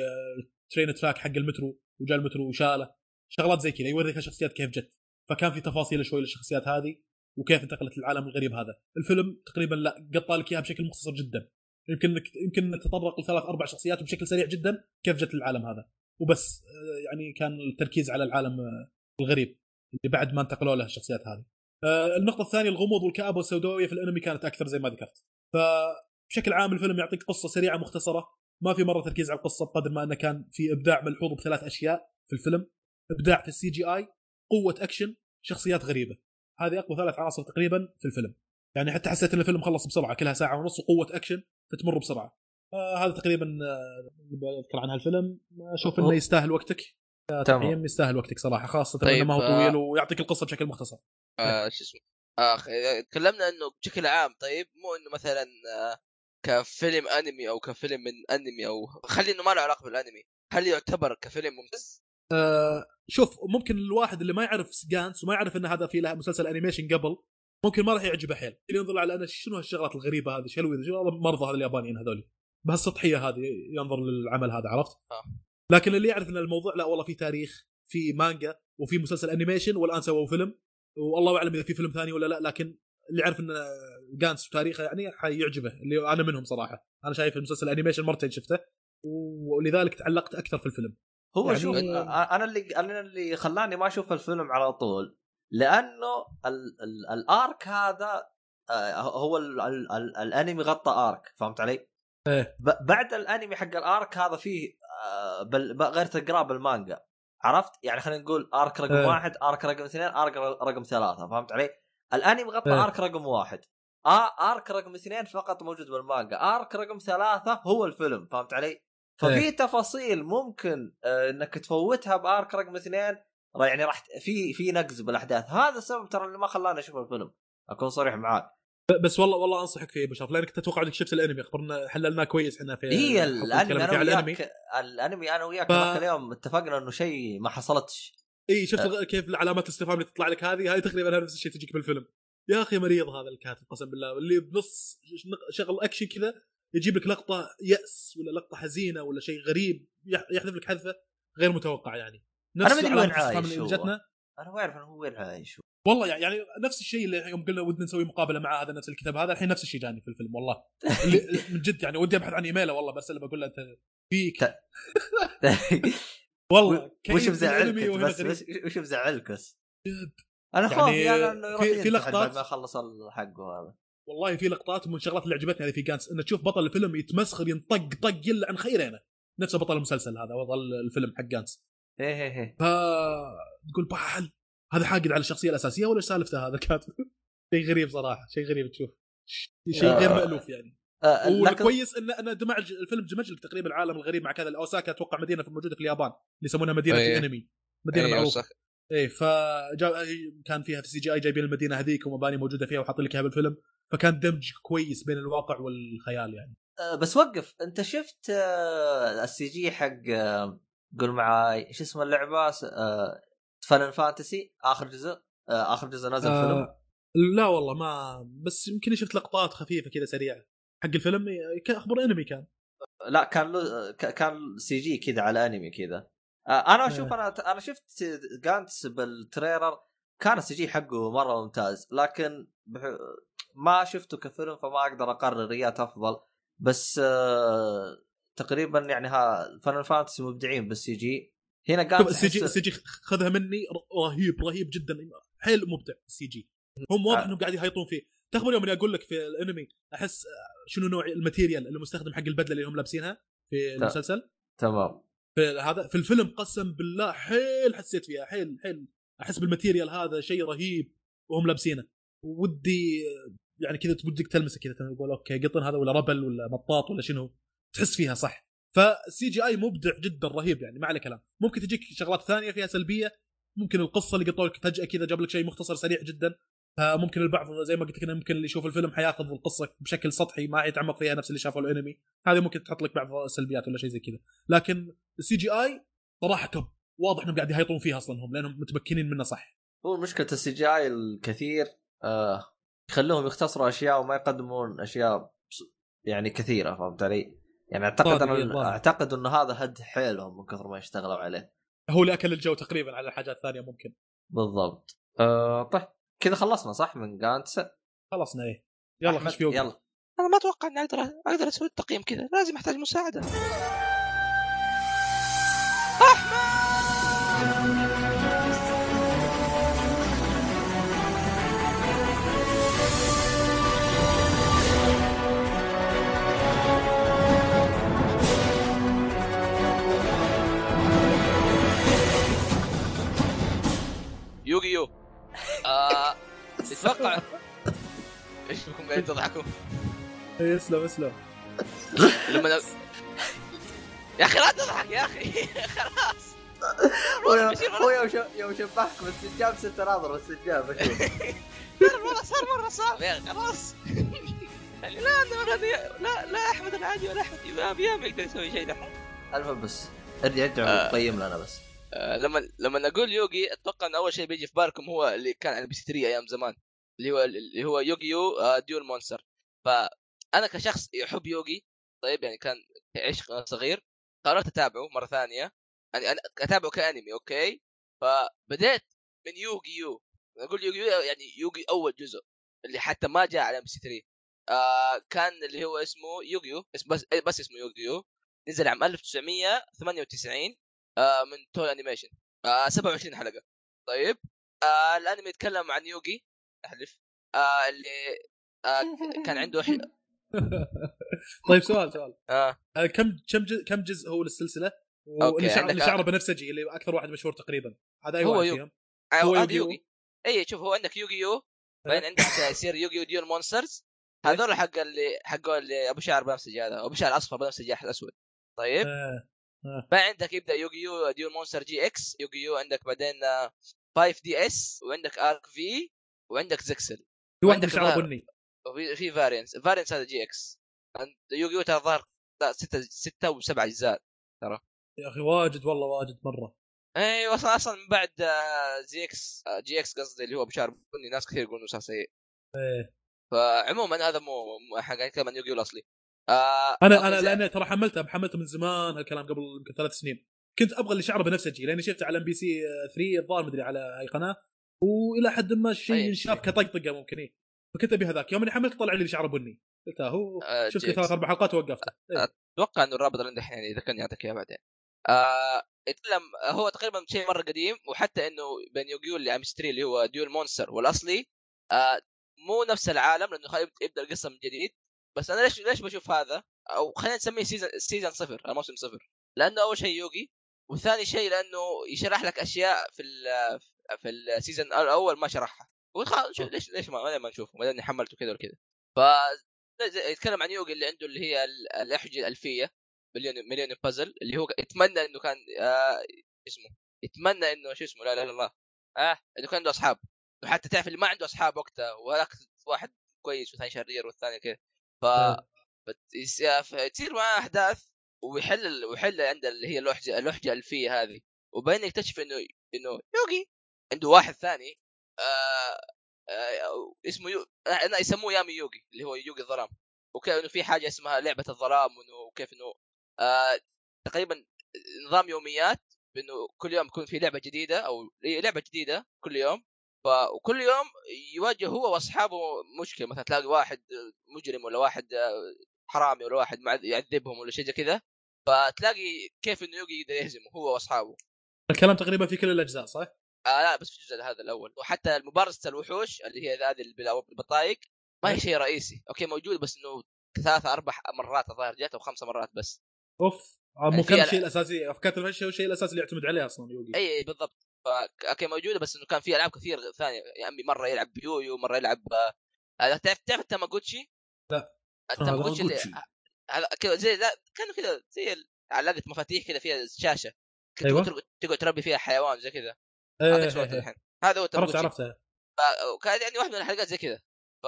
ترين تراك حق المترو وجاء المترو وشاله. شغلات زي كذا يوريك الشخصيات كيف جت. فكان في تفاصيل شوي للشخصيات هذه وكيف انتقلت للعالم الغريب هذا. الفيلم تقريبا لا قطع لك إياها بشكل مختصر جدا. يمكن انك يمكن إنك تتطرق لثلاث أربع شخصيات وبشكل سريع جدا كيف جت للعالم هذا. وبس يعني كان التركيز على العالم الغريب اللي بعد ما انتقلوا له الشخصيات هذه آه، النقطة الثانية الغموض والكآبة والسوداوية في الأنمي كانت أكثر زي ما ذكرت. فبشكل عام الفيلم يعطيك قصة سريعة مختصرة، ما في مرة تركيز على القصة بقدر ما أنه كان في إبداع ملحوظ بثلاث أشياء في الفيلم، إبداع في ال CGI، قوة أكشن، شخصيات غريبة. هذه أقوى ثلاث عناصر تقريبا في الفيلم. يعني حتى حسيت إن الفيلم خلص بسرعة كلها ساعة ونص وقوة أكشن فتمر بسرعة. آه هذا تقريبا آه، بذكر عن هالفيلم أشوف إنه يستاهل وقتك تمام يستاهل وقتك صراحة خاصة طيب انه ما هو طويل آه ويعطيك القصة بشكل مختصر آه شو اسمه آخ تكلمنا إنه بشكل عام طيب مو إنه مثلا آه كفيلم أنمي أو كفيلم من أنمي أو خلي إنه ما له علاقة بالأنمي هل يعتبر كفيلم ممتاز؟ آه شوف ممكن الواحد اللي ما يعرف جانتس وما يعرف إن هذا في له مسلسل animation قبل ممكن ما راح يعجبه حيل اللي ينظر على أنا شنو هالشغلات الغريبة هذه شو مرضى هذا اليابانيين هذول بهالسطحية هذه ينظر للعمل هذا عرفت؟ آه. لكن اللي يعرف إن الموضوع لا والله في تاريخ في مانجا وفي مسلسل animation والآن سووا فيلم. والله أعلم إذا في فيلم ثاني ولا لا لكن اللي يعرف إن جانتس وتاريخه يعني حيعجبه اللي أنا منهم صراحة. أنا شايف المسلسل animation مرتين شفته ولذلك تعلقت أكثر في الفيلم. هو يعني شوف أنا اللي أنا اللي خلاني ما أشوف الفيلم على طول لأنه ال ال ال arc هذا هو ال ال ال الأنمي غطى أرك فهمت علي؟ إيه بعد الانمي حق الارك هذا فيه آه، بل غير تقراه بالمانجا عرفت؟ يعني خلينا نقول ارك رقم أه. واحد ارك رقم اثنين ارك رقم ثلاثة فهمت علي؟ الانمي غطى أه. ارك رقم واحد ارك رقم اثنين فقط موجود بالمانجا ارك رقم ثلاثة هو الفيلم فهمت علي؟ ففي أه. تفاصيل ممكن آه إنك تفوتها بارك رقم اثنين يعني راح في في نقز بالاحداث هذا السبب ترى اللي ما خلاني أشوف الفيلم أكون صريح معاك بس والله والله أنصحك فيه بشرف لأنك تتوقع إنك شفت الأنمي أخبرنا حللناه كويس إحنا في هي الأنمي أنا وياك الأنمي. أنا وياك ف... اليوم اتفقنا إنه شيء ما حصلتش. إي شفت أه. كيف العلامات الاستفهام اللي تطلع لك هذه؟ هاي تقريبا نفس الشيء تجيك بالفيلم. يا أخي مريض هذا الكاتب قسم بالله اللي بنص شغل اكشن كذا يجيب لك لقطة يأس ولا لقطة حزينة ولا شيء غريب يحذف لك حذفة غير متوقع يعني. نفس أنا ما أدري وين عايش أنا ما أعرف هو وين عايش والله يعني نفس الشيء اللي يوم قلنا ودنا نسوي مقابلة مع هذا نفس الكتاب هذا الحين نفس الشيء جاني في الفيلم والله. من جد يعني ودي أبحث عن إيميله والله برسله بقول له أنت فيك. والله وش مزعلك بس؟ وش مزعلك بس؟ أنا خاف يعني, إنه في, في لقطات بعد ما خلص حقه هذا. والله في لقطات من الشغلات اللي عجبتني هذه في جانس إنه تشوف بطل الفيلم يتمسخر ينطق طق يلعن خيرينه. نفس بطل المسلسل هذا بطل الفيلم حق جانتس. إيه إيه إيه. ف تقول بحل هذا حاقد على الشخصية الأساسية ولا سالفته هذا الكاتب شيء غريب صراحة شيء غريب تشوف. شيء غير مألوف يعني. آه والكويس انه انه دمج الفيلم دمج لك تقريبا العالم الغريب مع كذا. اوساكا أتوقع مدينة موجودة في اليابان اللي يسمونها مدينة أيه. الأنمي. مدينة أيه معروفة. إيه ف كان فيها في ال CGI جايبين المدينة هذيك ومباني موجودة فيها وحاطين لك إياها بالفيلم. فكان دمج كويس بين الواقع والخيال يعني. أه بس وقف. أنت شفت ال CG حق قول معاي إيش اسم اللعبة؟ فاينل فانتسي آخر جزء آه، آخر جزء نزل آه فيلم. لا والله ما بس يمكن شفت لقطات خفيفة كذا سريعة حق الفيلم. كان أخبار أنمي كان. لا كان له كان CG كذا على أنمي كذا. آه، أنا أشوف أنا أنا شفت جانتس بالتريلر كان ال CG حقه مرة ممتاز لكن ما شفته كفيلم فما أقدر أقرر أيهات أفضل بس آه، تقريبا يعني ها فاينل فانتسي مبدعين بال CG. هنا قال ال CG السي جي خذها مني رهيب رهيب جدا. حيل مبدع السي جي. هم واضح آه. إنهم قاعد يهيطون فيه. تخبر يوم اني أقول لك في الأنمي أحس آه، شنو نوع ال material اللي مستخدم حق البدلة اللي هم لابسينها في المسلسل؟ تمام. في هذا في الفيلم قسم بالله حيل حسيت فيها حيل حيل. أحس بال material هذا شيء رهيب وهم لابسينه. ودي يعني كذا ودك تلمسه كذا تقول okay قطن هذا ولا rubber ولا مطاط ولا شنو. تحس فيها صح. فال CGI مبدع جدا رهيب يعني ما عليه كلام. ممكن تجيك شغلات ثانية فيها سلبية ممكن القصة اللي قطوا لك فجأة كذا جاب لك شيء مختصر سريع جدا فممكن البعض زي ما قلت لك ممكن اللي يشوف الفيلم حياخذ القصة بشكل سطحي ما يتعمق فيها نفس اللي شافه الأنمي. هذه ممكن تحط لك بعض السلبيات ولا شيء زي كذا. لكن ال CGI صراحة top. واضح إنهم قاعد يهيطون فيها أصلا هم لأنهم متمكنين منه صح. هو مشكلة ال CGI الكثير آه يخلوهم يختصروا أشياء وما يقدمون أشياء يعني كثيرة فهمت علي؟ يعني أعتقد ظاهر، أنا. أعتقد انه هذا هد حيلهم من كثر ما اشتغلوا عليه. هو اللي أكل الجو تقريبا على حاجات ثانية ممكن. بالضبط. آه طيب كذا خلصنا صح من جانتس خلصنا إيه. يلا خش في يوغي. يلا. أنا ما أتوقع إني أقدر أقدر أسوي التقييم كذا. لازم أحتاج مساعدة. يوغي يو آه تتوقع إيش بكم قاعدين تضحكوا؟ اسلم اسلم. لما أنا... يا أخي لا تضحك يا أخي. خلاص. هو يوم شو- يوم شبهك بالسجاب ست ناظر السجاب بشوف صار مره صار مرة صعب يا أخي، خلاص. يعني لا لا لا أحمد العادي ولا أحمد إمام. يا ما يقدر يسوي شيء دحين المهم بس ارجع ارجع آه. قيم لنا بس. آه، لما لما أقول يوغي أتوقع إن أول شيء بيجي في بالكم هو اللي كان على ام بي سي 3 أيام زمان اللي هو اللي هو يوغي يو آه، Duel Monsters. فأنا كشخص يحب يوغي طيب يعني كان عشق صغير قررت أتابعه مرة ثانية يعني أنا أتابعه كأنمي okay؟ فبديت من يوغي يو. أقول يوغي يو يعني يوغي أول جزء اللي حتى ما جاء على ام بي سي 3 آه كان اللي هو اسمه يوغيو بس بس اسمه يوغيو نزل عام 1998 آه من Toei Animation آه 27 حلقة. طيب. آه الانمي يتكلم عن يوغي. أحلف. آه اللي آه كان عنده حي... طيب سؤال سؤال. آه. آه، كم كم جزء كم جزء هو للسلسلة؟ واللي شعر اللي شعره بنفسجي اللي أكثر واحد مشهور تقريبا. هذا أي هو واحد. فيهم؟ هو يوغيو. يوغي اي شوف هو عندك يوغي يو. بعدين عندك يصير يوغي وديون مونسترز. هذول حق اللي حق اللي أبو شعر بنفسجي هذا أبو شعر أصفر بنفسجي احد أسود. طيب. آه. بعدين عندك يبدأ يوغي يو ديون مونستر جي إكس يوغي يو عندك بعدين 5 دي إس وعندك أرك في وعندك زكسل في واحد شعره ظاهر. بني. وفي في فارينس. فارينس هذا جي إكس. يوغي يو ترى ظهر لا ستة ستة وسبعة أجزاء يا أخي واجد والله واجد مرة. أيوه أصلا أصلا من بعد آه، زي إكس آه، جي إكس قصدي اللي هو بشار بني ناس كثير يقولون إنه صار سيء. إيه. فعموما هذا مو مو- إحنا قاعدين نتكلم عن يوغي الاصلي آه أنا أنا لأن ترى حملته حملته من زمان هالكلام قبل يمكن ثلاث سنين كنت أبغى اللي شعره بنفسجي لأني شفته على ام بي سي 3 الظاهر مدري على اي قناة وإلى حد ما الشيء ينشاف شيء. كطقطقة ممكن إيه. فكنت أبي هذاك يوم اني حملت طلع لي اللي شعره بني قلت هو آه، شفت ثلاث. أربع حلقات ووقفته إيه. أتوقع إنه الرابط اللي عندك يعني اذا كان يعطيك إياه بعدين آه يتكلم هو تقريبا شيء مرة قديم وحتى إنه بين يوغيو اللي ام 3 اللي هو Duel Monsters والأصلي آه مو نفس العالم لأنه يبدأ القصة من جديد بس أنا ليش ليش بشوف هذا؟ أو خلينا نسميه season season صفر الموسم صفر. لأنه أول شيء يوغي وثاني شيء لأنه يشرح لك أشياء في ال في ال season الأول ما شرحها. وخلاص شو- ليش ليش ما, ما نشوفه؟ ما دام حملته كذا وكذا. ف يتكلم عن يوغي اللي عنده اللي هي ال- الأحجية الألفية مليون مليون بازل اللي هو يتمنى إنه كان آه اسمه يتمنى إنه شو اسمه لا لا لا الله آه إنه كان عنده أصحاب. وحتى تعرف اللي ما عنده أصحاب وقتها وهذاك واحد كويس والثاني شرير والثاني كذا. ف تصير معاه أحداث ويحل ويحل عند اللي هي اللوحجه اللوحجه الالفيه هذه. وبعدين يكتشف إنه إنه يوغي عنده واحد ثاني آه آه اسمه يو... آه يسموه يامي يوغي اللي هو يوغي الظلام. وكيف إنه في حاجة اسمها لعبة الظلام وإنه كيف إنه آه تقريبا نظام يوميات بإنه كل يوم يكون في لعبة جديدة أو لعبة جديدة كل يوم. ف وكل يوم يواجه هو وأصحابه مشكلة مثلا تلاقي واحد مجرم ولا واحد آه، حرامي ولا واحد يعذبهم ولا شيء زي كذا فتلاقي كيف إنه يوغي يقدر يهزمه هو وأصحابه. الكلام تقريبا في كل الأجزاء صح؟ آه لا بس في الجزء هذا الأول. وحتى مبارزه الوحوش اللي هي هذه بالبطايق ما هي شيء رئيسي. okay موجود بس إنه ثلاثة أربع مرات الظاهر جات أو خمسة مرات بس. أوف آه، مو كان الشيء الأساسي كانت الشيء الشيء الأساسي اللي يعتمد عليه أصلا يوغي اي اي بالضبط. okay موجودة بس إنه كان في ألعاب كثير ثانية يا عمي مرة يلعب بيويو مرة يلعب آه، هذا تعرف تعرف التاماغوتشي؟ لا. التاماغوتشي اللي تاماغوتشي. هذا كذا زي لا كانوا كذا زي علاقه مفاتيح كذا فيها شاشه كنت أيوة. تقعد- تربي فيها حيوان زي كذا إيه، إيه، إيه. الحين هذا هو عرفت التاماغوتشي عرفتها ف- وكان يعني واحدة من الحلقات زي كذا ف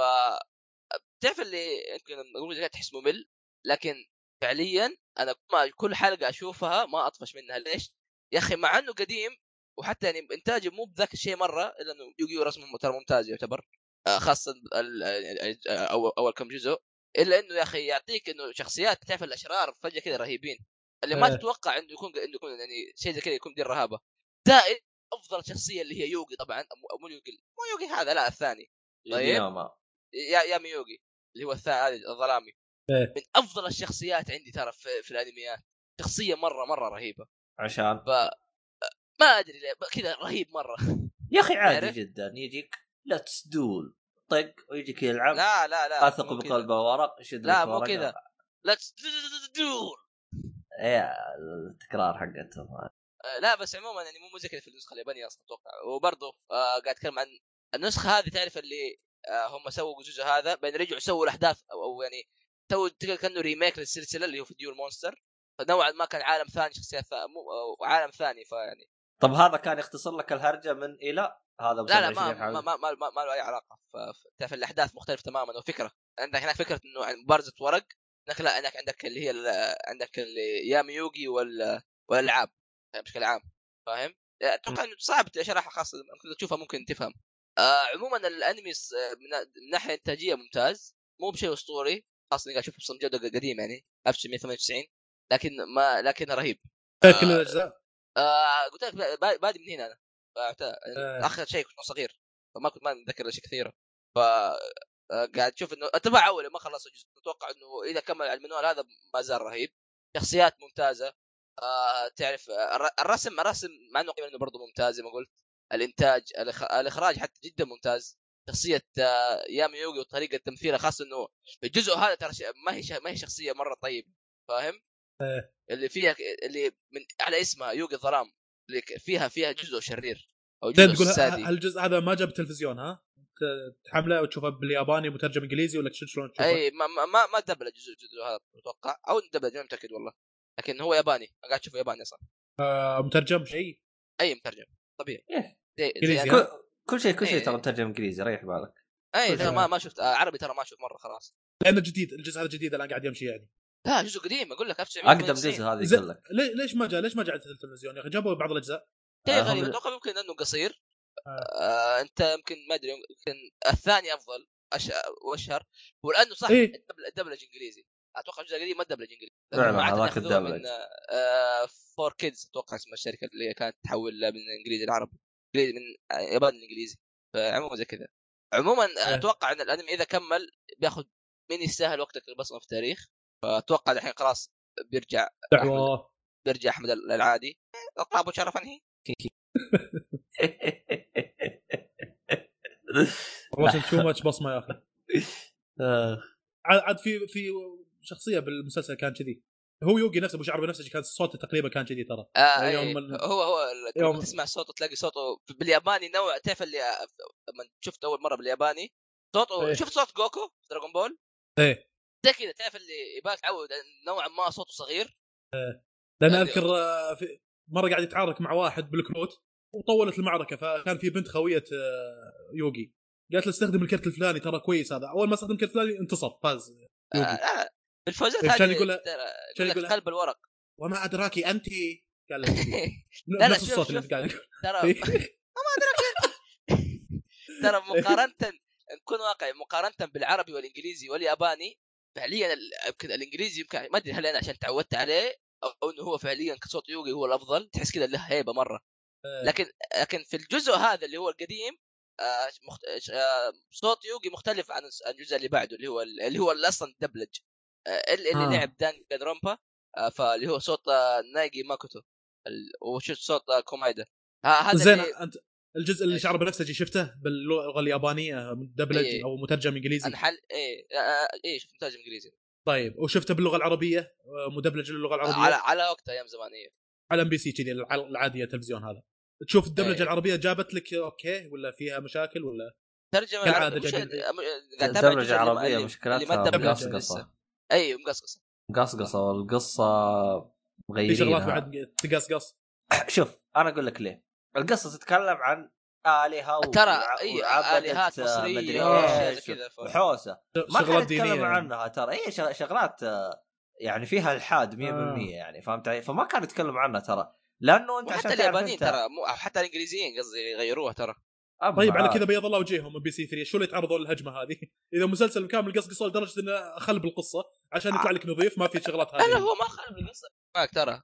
تعرف اللي يمكن أقول تحس ممل لكن فعليا أنا ما كل حلقة أشوفها ما أطفش منها ليش؟ يا أخي مع إنه قديم وحتى يعني انتاجه مو بذاك الشيء مرة إلا إنه يوغيو رسمه ترى ممتاز يعتبر آه، خاصة اول أول كم جزء. إلا إنه يا أخي يعطيك إنه شخصيات تعرف الأشرار فجأة كذا رهيبين اللي ما إيه. تتوقع إنه يكون إنه يكون يعني شيء زي كذا يكون دير رهابه زائد أفضل شخصية اللي هي يوغي طبعا مو مو يوغي مو يوغي هذا لا الثاني. طيب. ياما يا يامي يوغي اللي هو الثاني هذا الظلامي. إيه. من أفضل الشخصيات عندي ترى في, في الأنميات. شخصية مرة مرة رهيبة. عشان. ف ما أدري كذا رهيب مرة يا أخي عادي؟ جدا يجيك let's duel طق ويجيك يلعب لا لا لا أثق. بقلبه ورق يشد لا مو. كذا let's duel إيه التكرار حقتهم. آه، لا بس عموما يعني مو زي كذا في النسخة اليابانية أصلا أتوقع وبرضه آه قاعد أتكلم عن النسخة هذه تعرف اللي آه هم سووا الجزء هذا بعدين رجعوا سووا الأحداث أو, أو يعني سووا تقدر كأنه remake للسلسلة اللي هو في Duel Monsters فنوعا ما كان عالم ثاني شخصيات ثا... مو أو عالم ثاني فيعني طب هذا كان يختصر لك الهرجة من إلى هذا لا لا 27 ما. ما ما, ما, ما, ما له أي علاقة. تعرف الأحداث مختلفة تماما وفكرة. عندك هناك فكرة إنه مبارزه ورق هناك لا هناك عندك اللي هي عندك اللي يامي يوغي وال والألعاب. بشكل عام. فاهم؟ أتوقع إنه صعب شرحها خاصة ممكن تشوفها ممكن تفهم. آه عموما الانمي س- من ناحية إنتاجية ممتاز. مو بشيء أسطوري. خاصة إني قاعد أشوفه بصمت جوده قديم يعني 1998 لكن ما لكن رهيب. كل الاجزاء آه قلت لك با- بادي من هنا أنا. فأعت- آه. آخر شيء كنت صغير. فما كنت ما متذكر اشياء كثيره ف آه، قاعد تشوف إنه أتباع أول ما خلص الجزء. أتوقع إنه إذا كمل على المنوال هذا ما زال رهيب. شخصيات ممتازة. آه تعرف الر- الرسم الرسم مع إنه قيمة إنه برضه ممتاز زي ما قلت. الإنتاج الإخ- الإخراج حتى جدا ممتاز. شخصية آه، يامي يوغي وطريقة تمثيلها خاصة إنه الجزء هذا ترى ما هي ش- ما هي شخصية مرة طيبه فاهم؟ إيه. اللي فيها اللي من على اسمها يوغي الظلام اللي فيها فيها جزء شرير أو جزء تقول هالجزء هذا ما جاب تلفزيون ها؟ تحمله وتشوفه بالياباني مترجم إنجليزي ولا شلون تشوفه؟ أي ما ما ما, ما دبل الجزء الجزء هذا أتوقع أو دبل ما متأكد والله لكن هو ياباني أنا قاعد أشوفه ياباني أصلا آه مترجم شيء أي مترجم طبيعي إيه. ها؟ كل, كل شيء كل شيء إيه. ترى مترجم إنجليزي ريح بالك أي شيء. ما ما شفت عربي ترى ما أشوف مرة خلاص لأنه جديد الجزء هذا جديد الآن قاعد يمشي يعني لا جزء قديم أقول لك أقدم 1998 جزء هذا يقول لك. ليش ما جاء ليش ما جاء على التلفزيون؟ يا أخي جابوا بعض الأجزاء. شيء آه، غريب أتوقع يمكن إنه قصير. آه. آه أنت يمكن ما أدري يمكن الثاني أفضل أش... وأشهر. ولأنه صح إيه. الدبل- الدبلج إنجليزي. أتوقع الجزء القديم ما الدبلج إنجليزي. فعلاً، هذاك الدبلج. آه 4Kids أتوقع اسم الشركة اللي كانت تحول من إنجليزي لعربي. إنجليزي من ياباني لإنجليزي. فعموما زي كذا. عموما أتوقع إن الأنمي إذا كمل بياخذ من يستاهل وقتك البصمة في التاريخ؟ فأتوقع الحين خلاص بيرجع دعوه بيرجع أحمد العادي. الطاب وشرف انهي والله تو ماتش بصمه يا أخي عاد في في شخصية بالمسلسل كان كذي. هو يوغي نفسه أبو شعر نفسه كان صوته تقريبا كان كذي ترى. آه يوم يوم ال- هو هو يوم- تسمع صوته تلاقي صوته بالياباني نوع تعرف اللي لما شفت أول مرة بالياباني. صوته إيه. شفت صوت جوكو في دراغون بول؟ إيه. زي كذا تعرف اللي يبغاك تعود نوعا ما صوته صغير؟ لأن هذه- أذكر آه، في مرة قاعد يتعارك مع واحد بالكروت وطولت المعركة فكان في بنت خوية آه، يوغي. قالت له استخدم الكرت الفلاني ترى كويس هذا. أول ما استخدم الكرت الفلاني انتصر فاز آه يوغي لا الفوزات إيه، هذه كان يقول- ترى يقول قلب الورق وما أدراك أنت؟ قال لا، نفس الصوت اللي شوف. انت قاعد يقول. ترى ترى مقارنة نكون واقعي مقارنة بالعربي والإنجليزي والياباني فعليا يمكن الانجليزي يمكن ما أدري هل أنا عشان تعودت عليه أو إنه هو فعليا كصوت يوغي هو الأفضل تحس كذا له هيبة مرة. آه، لكن لكن في الجزء هذا اللي هو القديم آه، مخت... آه، صوت يوغي مختلف عن الجزء اللي بعده اللي هو اللي هو اللي أصلا دبلج. آه، اللي, اللي آه. لعب Danganronpa فاللي هو صوت آه، نايجي ماكوتو ال- وشفت صوت آه، كومايدا. هذا زين اللي أنت الجزء اللي إيش؟ شعر بنفسجي شفته باللغة اليابانية دبلج إيه. أو مترجم إنجليزي. انحل إيه آه، آه، إيه شفت مترجم إنجليزي. طيب وشفته باللغة العربية آه، مدبلج للغة العربية. على على وقتها أيام زمان إيه على إم بي سي كذي الع- العادية التلفزيون هذا. تشوف الدبلجة إيه. العربية جابت لك okay ولا فيها مشاكل ولا ترجمة كالعادة العربي- مش- جايبين- أم- قاعد أتابع الجزء الدبلجه العربية مقصقصة. مقصقصه أي مقصقصه مقصقصه والقصة في شغلات مغيرينها. بعد تقصقص. شوف أنا أقول لك ليه. القصة تتكلم عن آلهة و- ترى إي آلهات آه، مصرية وحوسه ما دينية يتكلم يعني. عنها ترى هي شغ- شغلات آه، يعني فيها الحاد 100% آه. يعني فهمت علي؟ فما كان يتكلم عنها ترى لأنه أنت تعرف اليابانيين ترى مو حتى الإنجليزيين قصدي يغيروها ترى طيب على. كذا بيض الله وجيههم ام بي سي 3 شو اللي يتعرضوا للهجمة هذه؟ إذا مسلسل كامل قصقصه لدرجة إنه خلب القصة عشان يطلع لك نظيف ما في شغلات لا لا هذه هو ما خرب القصة معك ترى.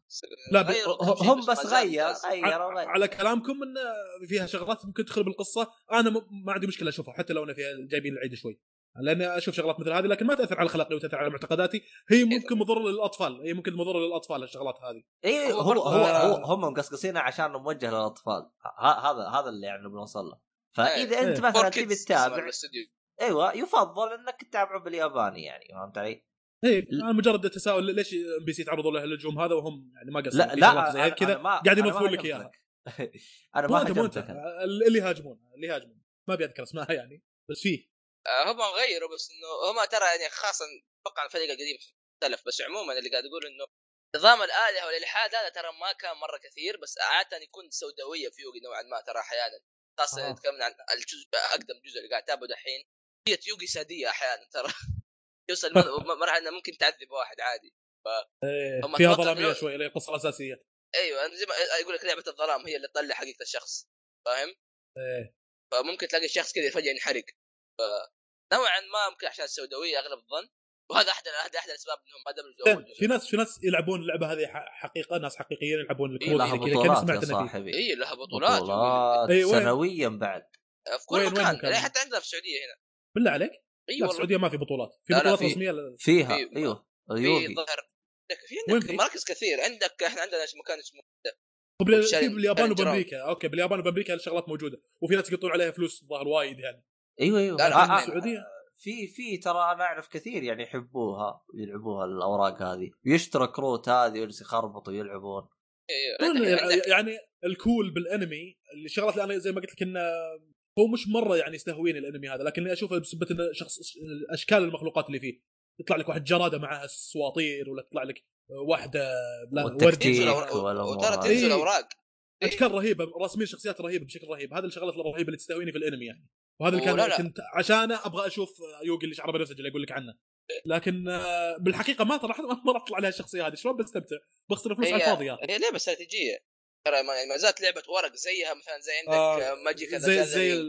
لا، ب- غيروا هم بس غير جالس. غير ع- غير على كلامكم انه فيها شغلات ممكن تخرب القصة. أنا م- ما عندي مشكلة أشوفها حتى لو أنا فيها جايبين العيد شوي. لأن أشوف شغلات مثل هذه لكن ما تأثر على اخلاقي وتأثر على معتقداتي. هي ممكن مضره للأطفال. هي ممكن مضره للأطفال الشغلات هذه. اي هو هو آه. هو هم مقصقصينها عشان موجه للأطفال. ه- هذا هذا اللي يعني بنوصل له. فإذا إيه. أنت مثلا كيدز تبي تتابع. أيوه يفضل إنك تتابعه بالياباني يعني فهمت علي؟ اي أنا مجرد تساؤل ليش ام بي سي تعرضوا له الهجوم هذا وهم يعني ما قصروا لا لا زي كذا قاعد ينظفون لك. إياها. أنا ما أنا. اللي يهاجمون اللي يهاجمون ما أبي أذكر اسمها يعني بس فيه. آه، هم غيروا بس إنه هم ترى يعني خاصه أتوقع الفريق القديم اختلف بس عموما اللي قاعد أقول إنه نظام الآلهة والإلحاد هذا ترى ما كان مرة كثير بس عادة يكون سوداوية في يوغي نوعا ما ترى أحيانا. خاصة آه. نتكلم عن الجزء أقدم جزء اللي قاعد اتابعه دحين. هي يوغي سادية أحيانا ترى. يوصل مرحله انه ممكن تعذب واحد عادي. إيه هم فيها ظلامية شوي اللي هي القصة الاساسيه أيوه أنا زي ما يقول لك لعبة الظلام هي اللي تطلع حقيقة الشخص فاهم؟ إيه. فممكن تلاقي الشخص كذا فجأة ينحرق. فنوعا ما ممكن عشان السوداوية أغلب الظن وهذا احد احد أحد الأسباب إنهم ما أول جزء. في ناس في ناس يلعبون اللعبة هذه ح- حقيقة ناس حقيقيين يلعبون إيه، الكروت لها كان بطولات سمعت يا أنا صاحبي. اي لها بطولات بطولات. إيه،؟ سنويا بعد. في كل مكان حتى عندنا في السعودية هنا. بالله عليك. اي لا والله. السعودية ما في بطولات. في لا، لا، بطولات في- رسمية فيها. في- أيوه. في ظهر. في عندك؟ مراكز كثير. عندك إحنا عندنا مكان اسمه؟ في باليابان. وبأمريكا. okay باليابان وبأمريكا الشغلات موجودة. وفي ناس يقطون عليها فلوس الظاهر وايد يعني. أيوه أيوه. لا، لا، في السعودية؟ في في ترى أنا أعرف كثير يعني يحبوها يلعبوها الأوراق هذه. ويشتروا كروت هذه ويجلسوا يخربطوا يلعبون إيه، دول عندك- عندك- يعني الكول بالانمي الشغلات اللي أنا زي ما قلت لك انه هو مش مرة يعني يستهويني الانمي هذا لكن اشوفه بسبة انه شخص اشكال المخلوقات اللي فيه. يطلع لك واحد جرادة معها سواطير ولا تطلع لك واحدة لا وترى هذه. تنزل إيه. أوراق. إيه. اشكال رهيبة راسمين شخصيات رهيبة بشكل رهيب. هذه الشغلات الرهيبة اللي تستهويني في الانمي يعني. وهذا اللي كان لا. كنت عشانه أبغى أشوف يوغي اللي شعره بنفسجي اللي أقول لك عنه. لكن آه، بالحقيقة ما ترى ما راح تطلع عليها الشخصية هذه. شلون بستمتع؟ بخسر فلوس على الفاضي يا هي لعبة استراتيجية. ترى ما يعني ما زالت لعبة ورق زيها مثلا زي عندك آه، آه، Magic زي زي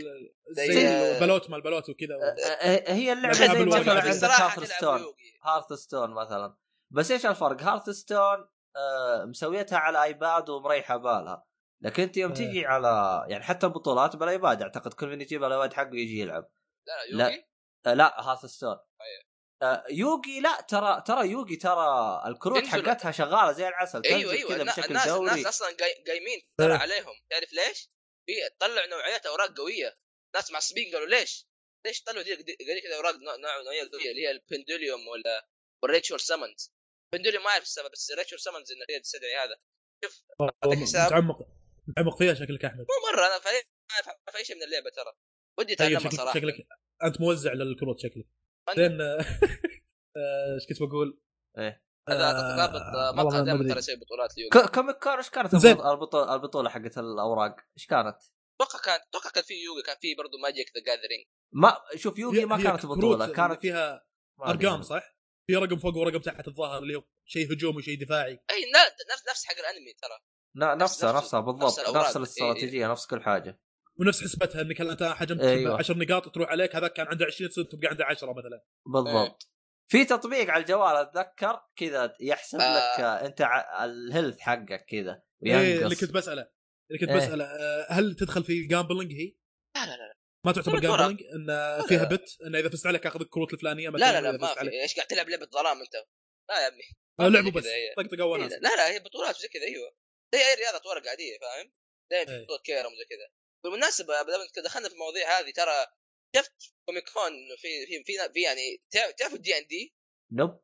زي- زي البلوت مال البلوت وكذا آه، هي اللعبة زي. مثلا عندك Hearthstone. Hearthstone مثلا بس إيش الفرق؟ Hearthstone آه مسويتها على ايباد ومريحة بالها لكن أنت يوم إيه. تيجي على يعني حتى البطولات بالايباد أعتقد كل من يجيب الايباد حقه يجي يلعب لا لا. لا يوغي آه لا Hearthstone. آه يوغي لا ترى ترى يوغي ترى الكروت حقتها شغالة زي العسل أيوه أيوه. كذا بشكل الناس دوري. الناس أصلا قايمين ترى إيه. عليهم. تعرف ليش؟ في طلعوا نوعيات أوراق قوية. ناس معصبين قالوا ليش؟ ليش طلعوا دي كذا أوراق نوع نوع- نوعية قوية اللي هي ال Pendulum ولا وال Ritual Summons Pendulum ما أعرف السبب بس ال Ritual Summons انه هي تستدعي هذا. أعطيك حساب. متعمق متعمق فيها شكلك أحمد. مو مرة أنا فاهم ما أعرف أي شيء من اللعبة ترى. ودي أتعلمها صراحة. شكلك أنت موزع للكروت شكلك. أنا- لأن آه، إيش كنت بقول؟ إيه هذا آه، رابط والله مقهى ما دائما. ترى يسوي بطولات ل يوغي ك- كم كان إيش كانت زين. البطوله البطولة حقت الأوراق إيش كانت؟ أتوقع كان أتوقع كان في يوغي كان في برضه Magic: The Gathering ما شوف يوغي ما كانت بطولة كانت فيها. أرقام صح؟ في رقم فوق ورقم تحت الظاهر اللي هو شيء هجومي وشيء دفاعي اي نا- نفس نفس حق الأنمي ترى نفسها نفس- نفسها بالضبط نفس الأوراق. نفس الاستراتيجية نفس كل حاجة ونفس حسبتها إنك انت حجمت أيوة. 10 نقاط تروح عليك هذاك كان عنده 20 تصير تبقى عنده 10 مثلا بالضبط في تطبيق على الجوال أتذكر كذا يحسب آه. لك آه، أنت ع- ال health حقك كذا إيه اللي وينقص كنت بسأله اللي كنت إيه. بسأله آه، هل تدخل في gambling هي؟ لا لا لا ما تعتبر. gambling إن فيها bet إن إذا فزت عليك أخذ الكروت الفلانية مثلا لا لا, لا ما في إيش قاعد تلعب لعبة ظلام أنت لا يا ابني آه، زي بس كذا هي. طقطقوا إيه، وناس لا لا هي بطولات زي كذا أيوه زي أي رياضة ورق عادية فاهم؟ زي إيه. في بطولة كيرم وزي كذا بالمناسبة بدل دخلنا في المواضيع هذه ترى شفت Comic Con إنه في في في, في يعني تعرف- تعرفوا الدي ان دي نوب.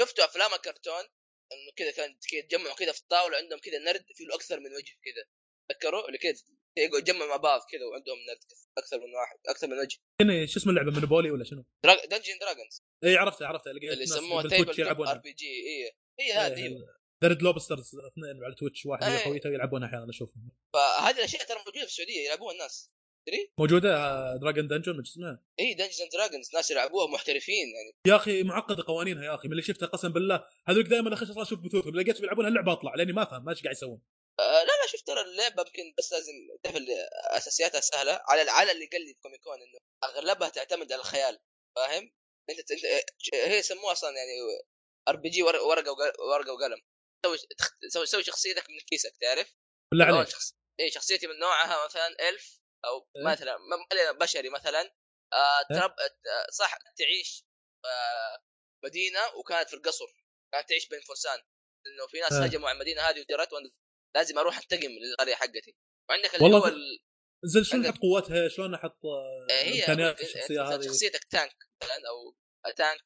شفتوا أفلام الكرتون؟ إنه كذا كان كذا تجمعوا كذا في الطاولة عندهم كذا نرد في له أكثر من وجه كذا. تذكروا؟ اللي كذا يقعدوا يجمعوا مع بعض كذا وعندهم نرد أكثر من واحد أكثر من وجه. كنا شو اسم اللعبة Monopoly ولا شنو؟ Dungeons & Dragons اي عرفتها عرفتها اللي يسموها table RPG اي هي هذه. أيوة. The Red Lobsters اثنين على Twitch واحد إيه. ويا خويته يلعبونها أحيانا أشوفهم. فهذه الأشياء ترى موجودة في السعودية يلعبوها الناس تدري؟ موجودة dragon dungeon من اسمها إي Dungeons & Dragons ناس يلعبوها محترفين يعني يا أخي معقدة قوانينها يا أخي من اللي شفتها قسم بالله هذول دائما اخش أشوف بثوثهم لقيت بيلعبون اللعبة أطلع لأني ما ما إيش قاعد يسوون آه لا لا شفت ترى اللعبة يمكن بس لازم تعرف اللي أساسياتها سهلة على على اللي قال لي في Comic Con إنه أغلبها تعتمد على الخيال فاهم؟ أنت هي يسموها أصلا يعني RPG ورقة وق- ورقة وقلم تسوي تسوي شخصيتك من كيسك تعرف؟ بالله عليك. اي شخصيتي من نوعها مثلا elf أو إيه. مثلا م- بشري مثلا. آه إيه. ترب... آه، صح تعيش آه مدينة وكانت في القصر. كانت تعيش بين فرسان. لأنه في ناس إيه. هجموا على المدينة هذه وجرت وأنا لازم أروح أنتقم للقريه حقتي. وعندك اللي هو ال... زين شلون نحط قوتها؟ شلون آه، هي الشخصية هذه؟ شخصيتك tank مثلا أو tank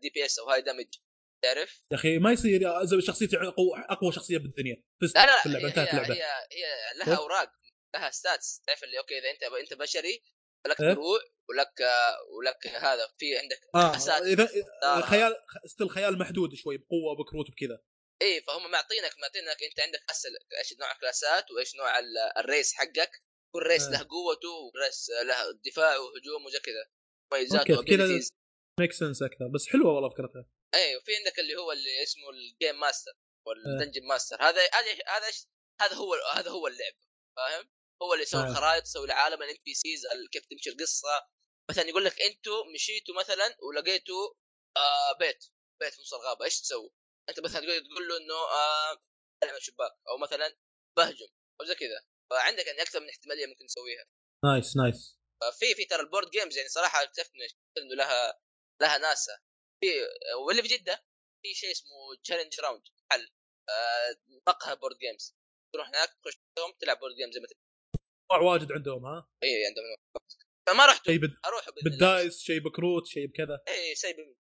DPS أو high damage تعرف؟ يا أخي ما يصير شخصيتي اقوى أقوى شخصية بالدنيا فزت لا لا في اللعبة هي, انتهت هي, اللعبة هي, هي لها إيه؟ أوراق لها stats تعرف اللي okay إذا انت أنت بشري ولك إيه؟ دروع ولك آه، ولك هذا في عندك آه أساس. اذا آه. خيال still خيال محدود شوي بقوة وبكروت وبكذا إيه فهم معطينك معطينك أنت عندك اسل إيش نوع ال classات وإيش نوع ال- ال race حقك كل race آه. له قوته و race له دفاع وهجوم وزي كذا مميزات كذا- make sense أكثر بس حلوة والله فكرتها إيه وفي عندك اللي هو اللي اسمه ال game master. وال dungeon master هذا هذا هذا هذا هو هذا هو اللعب فاهم؟ هو اللي يسوي آه. الخرائط يسوي العالم ال NPCs كيف تمشي القصة مثلا يقول لك أنتوا مشيتوا مثلا ولقيتوا آه بيت بيت في نص الغابة إيش تسوي؟ أنت مثلا تقول تقول له إنه آه اعمل شباك أو مثلا بهجم أو زي كذا فعندك يعني أكثر من احتمالية ممكن تسويها nice nice ففي في ترى ال board games يعني صراحة اكتشفت إنه لها لها ناسا في واللي في جدة في شيء اسمه Challenge Round حل. مقهى board games تروح هناك تخش تلعب board games زي ما نوع واجد عندهم ها؟ إي عندهم. فما رحت. شيء بال- أروح. بال dice شيء بكروت شيء بكذا. إي شيء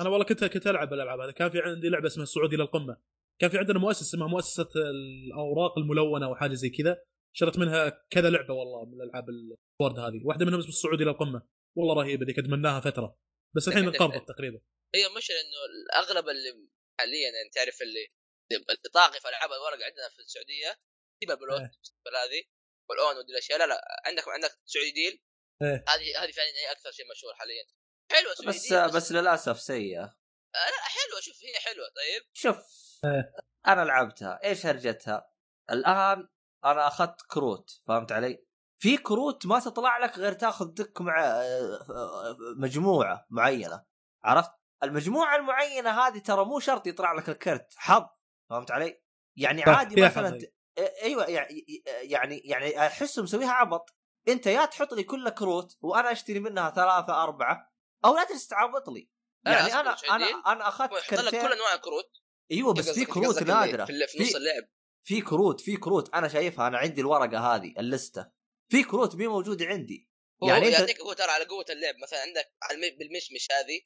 أنا والله كنت كنت ألعب الألعاب هذا كان في عندي لعبة اسمها الصعود إلى القمة. كان في عندنا مؤسسة اسمها مؤسسة الأوراق الملونة أو حاجة زي كذا. شريت منها كذا لعبة والله من الألعاب ال board هذه. واحدة منهم اسمها الصعود إلى القمة. والله رهيبة ذيك ادمناها فترة. بس الحين انقرضت تقريبا. هي مشكلة إنه الأغلب اللي حاليا يعني تعرف اللي اللي طاغي في ألعاب الورق عندنا في السعودية سيبها بالوت إيه. هذه والأونو ودي الأشياء لا لا عندك عندك سعودي deal إيه. هذه هذه فعلا هي أكثر شيء مشهور حاليا حلوة سعودي بس deal بس للأسف سيئة آه لا حلوة شوف هي حلوة طيب شوف إيه. أنا لعبتها إيش هرجتها؟ الآن أنا أخذت كروت فهمت علي؟ في كروت ما تطلع لك غير تاخذ deck مع آه، مجموعة معينة عرفت؟ المجموعة المعينة هذه ترى مو شرط يطلع لك الكرت حظ فهمت علي؟ يعني صح، عادي مثلا إيوه يعني يعني يعني احسه مسويها عبط. أنت يا تحط لي كل كروت وأنا أشتري منها ثلاثة أربعة أو لا تجلس تعبط لي. يعني أنا أنا أنا أخذت يحط لك كرتين. كل أنواع الكروت. أيوه بس في كروت نادرة. في, في نص اللعب. في كروت في كروت. أنا شايفها أنا عندي الورقة هذه ال listة. في كروت مي موجودة عندي. هو يعني أنت يعطيك هو ترى على قوة اللعب. مثلا عندك على الم- بالمشمش هذه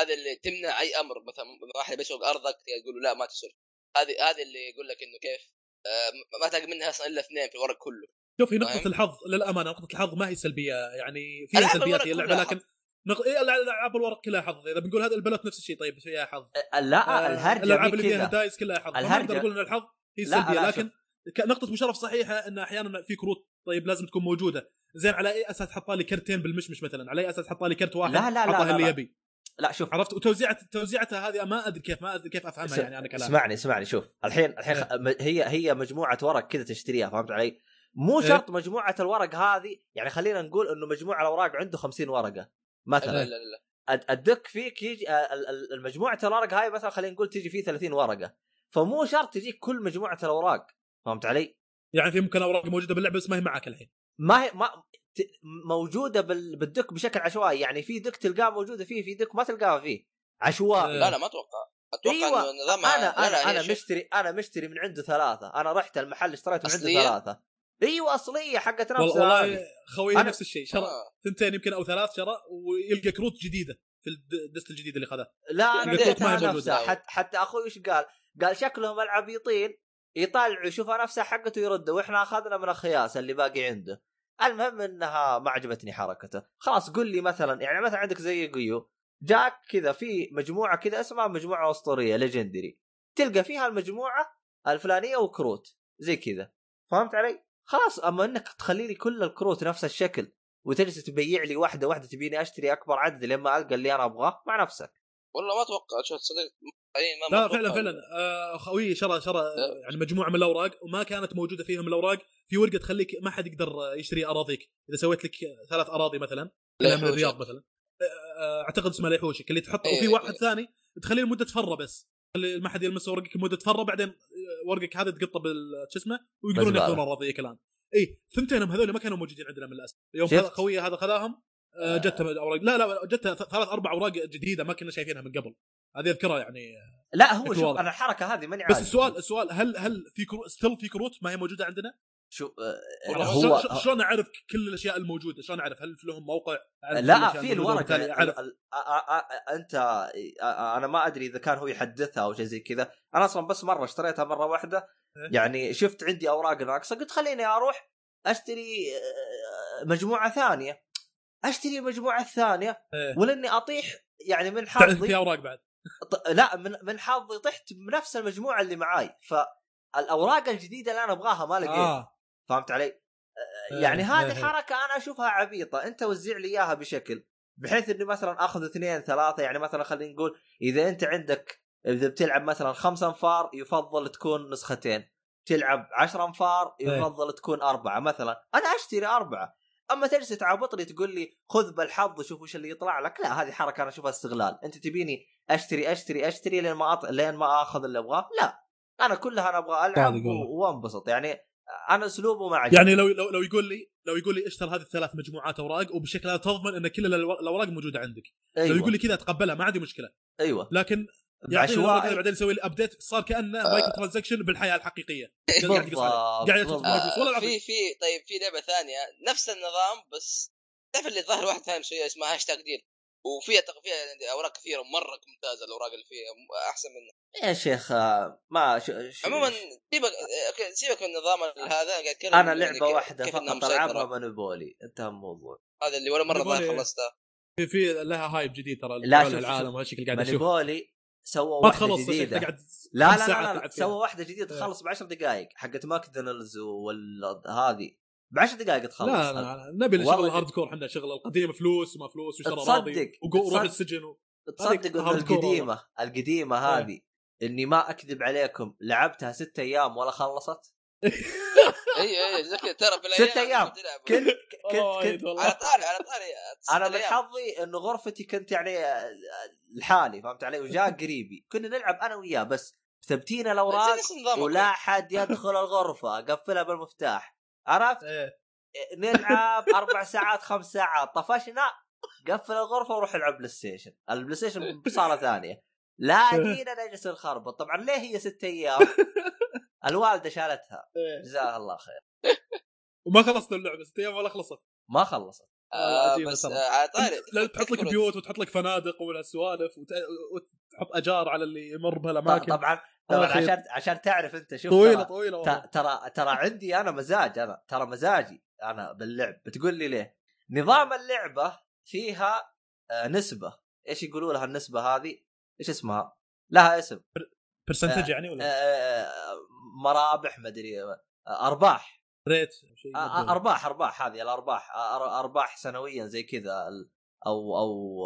هذا اللي تمنع أي أمر مثلا واحد بيسوق أرضك تقول له لا ما تسر هذه هذه اللي يقول لك إنه كيف؟ آه ما تلاقي منها أصلا إلا اثنين في الورق كله. شوف هي نقطة فاهم؟ الحظ للأمانة نقطة الحظ ما هي سلبية يعني فيها سلبيات هي اللعبة كلها لكن نق... إيه الالعاب الورق كلها حظ. إذا بنقول هذا البلوت نفس الشيء طيب فيها حظ. لا آه، الهرجة الألعاب اللي فيها دايس كلها حظ. الهرجة- نقدر نقول إن الحظ هي لا، سلبية لا، لكن نقطة مشرف صحيحة إن أحيانا في كروت طيب لازم تكون موجودة، زين على أي أساس حط لي كرتين بالمشمش مثلا، على أي أساس حط لي كرت واحد لا، لا، لا، حطها لا، اللي لا. يبي، لا شوف عرفت؟ وتوزيعة توزيعتها هذه ما أدري كيف ما أدري كيف أفهمها س- يعني أنا كلام اسمعني اسمعني شوف الحين الحين إيه. خ- هي هي مجموعة ورق كذا تشتريها فهمت علي؟ مو إيه. شرط مجموعة الورق هذه يعني خلينا نقول إنه مجموع الأوراق عنده 50 ورقة لا مثلا لا لا, لا. الد- الدك فيك يجي آه، ال- ال- المجموعه الاوراق هاي مثلا خلينا نقول تجي فيه 30 ورقة فمو شرط تجيك كل مجموعة الأوراق فهمت علي؟ يعني في ممكن أوراق موجودة باللعبة بس ما هي معك الحين. ما هي ما موجودة بال- بالدك بشكل عشوائي يعني في دك تلقاه موجودة فيه في دك ما تلقاها فيه عشوائي. لا لا ما أتوقع أتوقع أيوه إنه نظامها أنا لا لا أنا أنا شوف، مشتري أنا مشتري من عنده ثلاثة أنا رحت المحل اشتريت من عنده؟ ثلاثة أيوه أصلية حقت نفسها والله. خوي أنا- نفس الشيء شرى آه. ثنتين يمكن أو ثلاث شرى ويلقى كروت جديدة في الدست الجديد اللي خذاه لا أنا. نفسها حتى حتى أخوي إيش قال؟ قال شكلهم العبيطين يطالعوا يشوفها نفسها حقته يردوا وإحنا أخذنا من الخياس اللي باقي عنده. المهم إنها ما عجبتني حركته، خلاص قل لي مثلا يعني مثلا عندك زي قيو جاك كذا في مجموعة كذا اسمها مجموعة أسطورية ليجندري تلقى فيها المجموعة الفلانية وكروت زي كذا. فهمت علي؟ خلاص أما إنك تخلي لي كل الكروت نفس الشكل وتجلس تبيع لي واحدة واحدة تبيني أشتري أكبر عدد لما ألقى اللي أنا أبغاه مع نفسك. والله ما أتوقع صدق ما لا. فعلا فعلا آه، خوي شرى شرى يعني مجموعة من الأوراق وما كانت موجودة فيهم الأوراق في ورقة تخليك ما حد يقدر يشتري أراضيك إذا سويت لك ثلاث أراضي مثلا من. الرياض مثلا آه، آه، أعتقد اسمها ليحوشك اللي تحط إيه، وفي واحد إيه. ثاني تخليه لمدة فرة بس تخلي ما حد يلمس ورقك لمدة فرة بعدين ورقك هذا تقطه بال شو اسمه ويقدرون. ياخذون اراضيك الان اي ثنتينهم هذول ما كانوا موجودين عندنا من الاسف يوم شفت؟ خذ- خوي هذا خذاهم جته اوراق لا لا جته ث- ثلاث أربع أوراق جديدة ما كنا شايفينها من قبل هذه أذكرها يعني لا هو شوف. أنا الحركة هذه ماني بس عارف. السؤال السؤال هل هل في كروت still في كروت ما هي موجودة عندنا؟ شو آه، هو شلون- اعرف كل الأشياء الموجودة؟ شلون اعرف هل لهم موقع؟ لا في الورقة وبالتالي أعرف ال- ال- آ- آ- آ- انت أنا ما أدري إذا كان هو يحدثها أو شيء زي كذا أنا أصلا بس مرة اشتريتها مرة واحدة إيه. يعني شفت عندي أوراق ناقصة قلت خليني أروح أشتري آه، مجموعة ثانية أشتري المجموعه الثانية إيه. ولأني أطيح يعني من حظي في أوراق بعد لا من من حظي طحت بنفس المجموعة اللي معاي. فالأوراق الجديدة اللي أنا أبغاها ما لقيت. آه. فهمت علي؟ إيه، يعني هذه إيه، إيه. أنا أشوفها عبيطة. أنت وزع لي إياها بشكل بحيث إني مثلا أخذ اثنين ثلاثة يعني مثلا خلينا نقول إذا أنت عندك إذا بتلعب مثلا خمسة أنفار يفضل تكون نسختين. تلعب عشرة أنفار إيه. يفضل تكون أربعة. مثلا أنا أشتري أربعة. أما تجلس تعابطني تقول لي خذ بالحظ وشوف وش اللي يطلع لك لا هذه حركة أنا أشوفها استغلال. أنت تبيني أشتري أشتري أشتري لين ما أط... لين ما آخذ اللي أبغاه؟ لا. أنا كلها أنا أبغى ألعب وأنبسط. يعني أنا أسلوبه ما عجبني. يعني لو لو لو يقول لي لو يقول لي اشتر هذه الثلاث مجموعات أوراق وبشكل هذا تضمن إن كل الأوراق موجودة عندك. أيوة. لو يقول لي كذا أتقبلها ما عندي مشكلة. أيوه. لكن يعطيني الأوراق هذه عشوائي بعدين يسوي لي ابديت صار كأنه microtransaction بالحياة الحقيقية. قاعد قاعد ولا العظيم. في في طيب في لعبة ثانية. نفس النظام بس تعرف اللي ظاهر واحد فاهم شوية اسمها هاشتاج deal وفيها فيها أوراق كثيرة مرة ممتازة الأوراق اللي فيها أحسن منها. يا شيخ آه، ما ش... ش... عموما سيبك سيبك من النظام هذا. قاعد أنا يعني لعبة كيف- واحدة فقط. ألعبها مونوبولي انتهى الموضوع. هذا اللي ولا مرة ظاهر خلصتها في في لها hype جديد ترى لا، حول شوف- العالم شوف. وهالشكل قاعد أشوف مونوبولي سووا واحدة جديدة قاعد لا لا لا, لا. فيها. سووا واحدة جديدة إيه. تخلص ب 10 دقائق حقت ماكدونالدز وهذه ب 10 دقائق تخلص لا لا لا نبي والله شغل جد. ال hardcore إحنا شغل القديم فلوس وما فلوس وشرى راضي وروح السجن و... تصدق القديمة القديمة إيه. هذه إني ما أكذب عليكم لعبتها ستة أيام ولا خلصت اي اي زي كذا ترى بالايام ست أيام. تلعب. كنت كنت, كنت. على طاري على طاري ست أنا من. حظي انه غرفتي كنت يعني آه، لحالي فهمت علي وجاء قريبي كنا نلعب أنا وياه بس ثبتين الأوراق. ولا حد يدخل الغرفة قفلها بالمفتاح عرفت إيه. نلعب أربع ساعات خمس ساعات طفشنا قفل الغرفة وروح العب بلاي ستيشن البلاي ستيشن بصالة ثانية لا جينا نجلس نخربط طبعا ليه هي ستة أيام الوالده شالتها إيه. جزاها الله خير وما خلصت اللعبة ست أيام ولا خلصت ما خلصت آه بس. آه على طاري لا تحط لك بيوت وتحط لك فنادق والسوالف وت... وتحط أجار على اللي يمر بهالأماكن طبعا طبعا. عشان عشان تعرف أنت شوف طويلة طويلة ترى ترى عندي أنا مزاج أنا ترى مزاجي أنا باللعب بتقول لي ليه؟ نظام اللعبة فيها آه، نسبة إيش يقولوا لها النسبة هذه؟ إيش اسمها؟ لها اسم percentage آه، يعني ولا؟ آه، مرابح مدري آه، أرباح. ريت أرباح أرباح هذه الأرباح أرباح سنويا زي كذا أو أو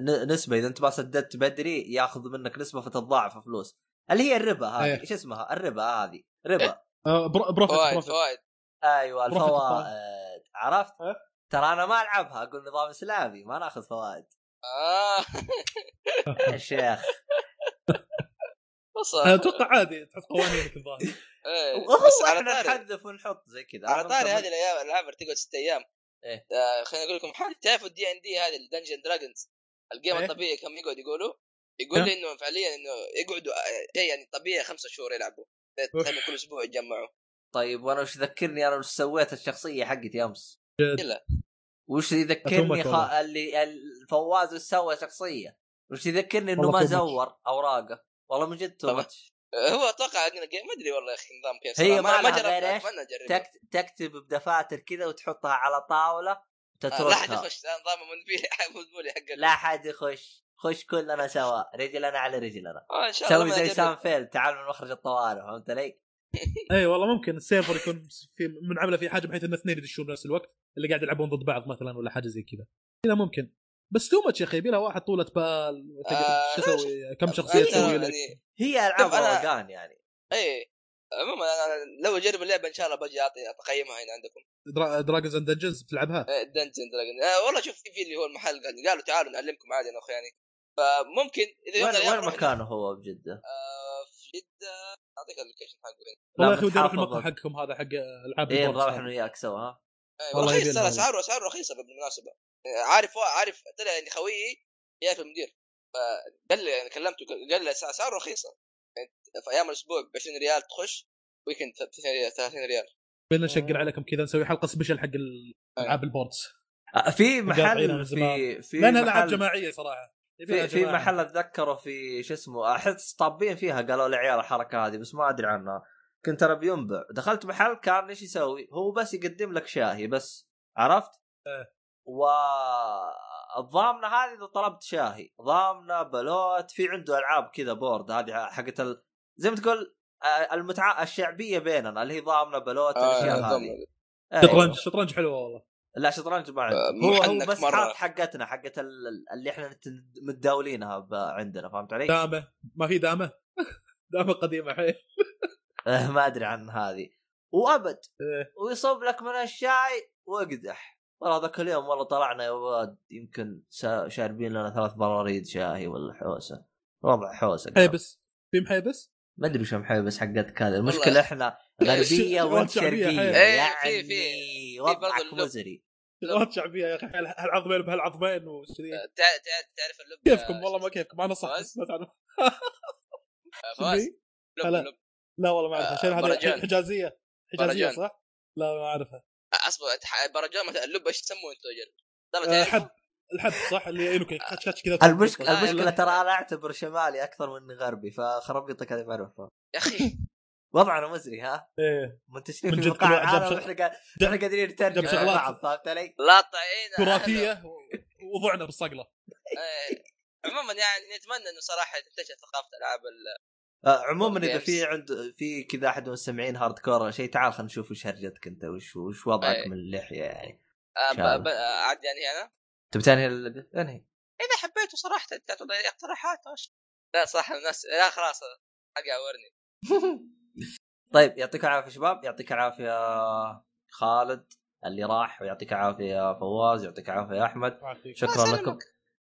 ن- نسبة. إذا أنت ما سددت بدري ياخذ منك نسبة فتتضاعف فلوس. اللي هي الربا هذه إيه. إيش اسمها؟ الربا هذه. ربا. بر- profit فوائد فوائد أيوه الفوائد. عرفت؟ أه؟ ترى أنا ما ألعبها أقول نظام إسلامي ما ناخذ فوائد. يا شيخ. أتوقع عادي تحط قوانينك الظاهر. إيه، هو بس على إحنا طاري نحذف ونحط زي كذا. على طاري. هذه الأيام الالعاب اللي تقعد ست أيام. إيه. آه، خليني أقول لكم حاجة تعرفوا ال D&D هذه ال Dungeons Dragons ال game إيه. الطبيعي كم يقعد يقولوا؟ يقول كم؟ لي إنه فعليا إنه يقعدوا آه، شيء يعني طبيعي خمسة شهور يلعبوا. تقريبا كل أسبوع يتجمعوا. طيب وأنا وش ذكرني أنا وش سويت؟ الشخصية حقتي أمس. لا وش يذكرني خ... اللي الفواز وش سوى شخصية؟ وش يذكرني إنه ما. زور أوراقه؟ والله من جد هو أتوقع ما أدري والله يا أخي نظام كيف هي. ما ما جربت؟ اتمنى. تكتب بدفاتر كذا وتحطها على طاولة آه، لا حد وتتركها يخش نظام منفي منفولي حق لا حد يخش خش كلنا سوا رجلنا على رجلنا آه، إن شاء الله سوي زي. سام فيل تعال من مخرج الطوارئ فهمت علي؟ إي والله ممكن السيرفر يكون في منعملة في حاجة بحيث إن اثنين يدشون بنفس الوقت اللي قاعد يلعبون ضد بعض مثلا ولا حاجة زي كذا كذا ممكن بس too much يا أخي يبي لها واحد طولة بال. آه، شو أسوي كم شخصية تسوي لك؟ يعني هي ألعاب شوف، أنا- روقان يعني. اي عموما أنا لو أجرب اللعبة إن شاء الله بجي اعطي تقييمها هنا عندكم. Dragons and Dungeons بتلعبها؟ Dungeon Dragon آه والله شوف في اللي هو المحل قال- قالوا تعالوا نعلمكم عادي أنا واخواني فممكن إذا وين, وين مكانه هو بجده؟ آه في جدة. أعطيك ال location حقه والله يا أخي ودي أروح. المقهى حقكم هذا حق ألعاب إيه ال board نروح. أنا وياك سوا ها؟ والله رخيص ترى اسعاره اسعاره رخيصة بالمناسبة. آه، عارف عارف طلع اني خويي جاي في المدير فقال لي أنا كلمته قال لي اسعاره رخيصة. يعني في أيام الأسبوع ب 20 ريال تخش weekend 30 ريال 30 ريال. بينا نشقر عليكم كذا نسوي حلقة special حق ألعاب ال boards في محل. في في لأنها العاب محل جماعية صراحة. في, في. محل أتذكره في شو اسمه أحس طابين فيها قالوا لعيال الحركة هذه بس ما أدري عنها. كنت أنا بينبع دخلت محل كان إيش يسوي؟ هو بس يقدم لك شاهي بس عرفت؟ إيه. و الضامنة هذه إذا طلبت شاهي ضامنة بلوت في عنده ألعاب كذا board هذه حقت ال... زي ما تقول آه، المتعه الشعبية بيننا اللي هي ضامنة بلوت آه، الأشياء. هذه إيه. شطرنج شطرنج حلوة والله لا شطرنج ما آه، هو هو بس مرة. حاط حقتنا حقت ال- اللي إحنا متداولينها عندنا فهمت علي؟ دامة ما في دامة دامة قديمة حيل آه، ما أدري عن هذه. وأبد. إيه. ويصب لك من الشاي وأقدح. والله ذاك اليوم والله طلعنا يا ولد. يمكن سا- شاربين لنا ثلاث براريد شاي ولا حوسة. وضع حوسة حيبس. في محيبس؟ ما أدري وش محيبس حقتك هذا المشكلة إحنا غربية وانت شرقية. حيل. إيه، يعني في- في- وضعك. مزري. شغلات شعبيه يا أخي. هالعظمين بهالعظمين وكذي آه، تع- تعرف اللب كيفكم؟ والله ما كيفكم. أنا صح؟ بس ما تعرف. آه، فواز لب. لب. لا والله ما أعرفها. آه، شيء هذه؟ برجان. حجازية. حجازية برجان. صح؟ لا ما أعرفها. أصبر برجان مثلا اللب إيش تسموه أنتم يا رجال؟ ترى آه، تعرف حب الحب صح؟ اللي ينك كاتش كذا. المشكلة المشكلة. ترى أنا أعتبر شمالي أكثر من غربي فخربيطك هذه بعرفها يا أخي. وضعنا مزري ها؟ إيه. منتشرين من في وإحنا قاعد- إحنا قادرين نترجم. بعض فهمت علي؟ لا طعينا تراثيه وضعنا بالصقلة. آه، عموما يعني نتمنى إنه صراحة تنتشر ثقافة ألعاب ال- عموما إذا. في عند في كذا أحد من المستمعين هارد كور شيء تعال خلينا نشوف وش هرجتك أنت وش وش وضعك أي. من اللحية يعني. آه، آه، عاد يعني أنا؟ تبي تنهي انهي. إذا حبيتوا صراحة تعطوا لي اقتراحات وش لا صراحة الناس لا خلاص حق عورني طيب يعطيك العافية شباب يعطيك العافية خالد اللي راح ويعطيك العافية يا فواز يعطيك العافية يا احمد شكرا لكم.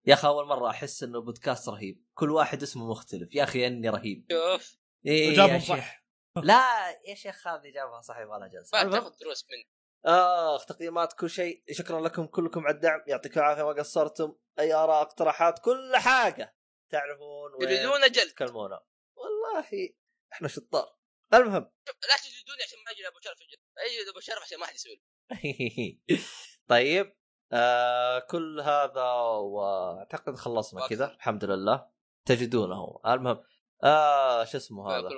يا أخي أول مرة أحس إنه بودكاست رهيب. كل واحد اسمه مختلف. يا أخي إني رهيب. شوف. إيه وجابهم يا شيخ. صح لا يا شيخ هذه جابها صح يبغى لها جلسه ما تاخذ دروس مني آخ تقييمات كل شيء. شكرا لكم كلكم على الدعم. يعطيكم العافية ما قصرتم. أي آراء اقتراحات كل حاجة. تعرفون تريدون جلد. تكلمونا والله إحنا شطار. المهم. لا تجلدوني عشان ما أجي ابو شرف. أجي ابو شرف عشان ما حد يسوي طيب. آه كل هذا واعتقد خلصنا. كذا الحمد لله. تجدونه. المهم آه شو اسمه هذا؟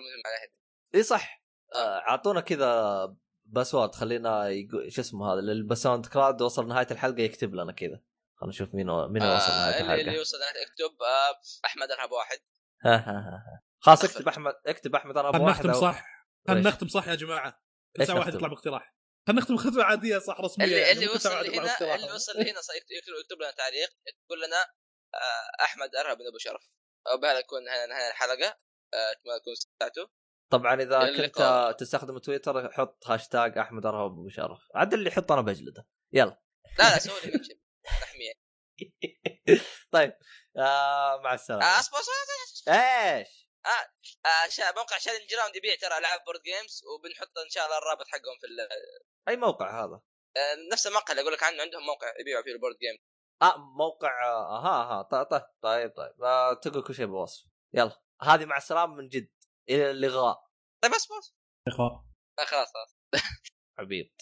إي صح. آه، أعطونا كذا password خلينا يقول شو اسمه هذا اللي ب SoundCloud وصل نهاية الحلقة يكتب لنا كذا. خلينا نشوف مين مين اللي وصل نهاية آه، اللي, الحلقة يوصل اكتب آه، أحمد ارهب واحد. خلاص اكتب أحمد اكتب أحمد أبو واحد نختم أو- صح؟ خلنا إيش؟ نختم صح يا جماعة؟ كل إيش ساعه واحد؟ يطلع باقتراح خلنا نختم ختمه عاديه صح رسميه اللي يعني اللي وصل باقتراح. اللي وصل لهنا صيكت- يكتب يكتب لنا تعليق يقول لنا آه، أحمد أرهب بن أبو شرف. أو بهذا يكون نهايه نهاية الحلقة آه، اتمنى تكون استمتعتوا طبعا إذا كنت. تستخدم تويتر حط هاشتاج أحمد أرهب أبو شرف. عاد اللي يحط أنا بجلده. يلا. لا لا سوي لي تحميه طيب آه مع آه، السلامه أصبر أصبر إيش؟ آه، شا- موقع Challenge Ground يبيع ترى ألعاب board games وبنحط إن شاء الله الرابط حقهم في ال- أي موقع هذا؟ آه، نفس الموقع اللي أقول لك عنه عندهم موقع يبيعوا فيه ال board game آه موقع آه ها ها طيب طيب طيب, طيب. آه تقول كل شيء بالوصف يلا. هذه مع السلامة من جد. إلى اللقاء. طيب بس بس. لقاء آه، خلاص خلاص. حبيب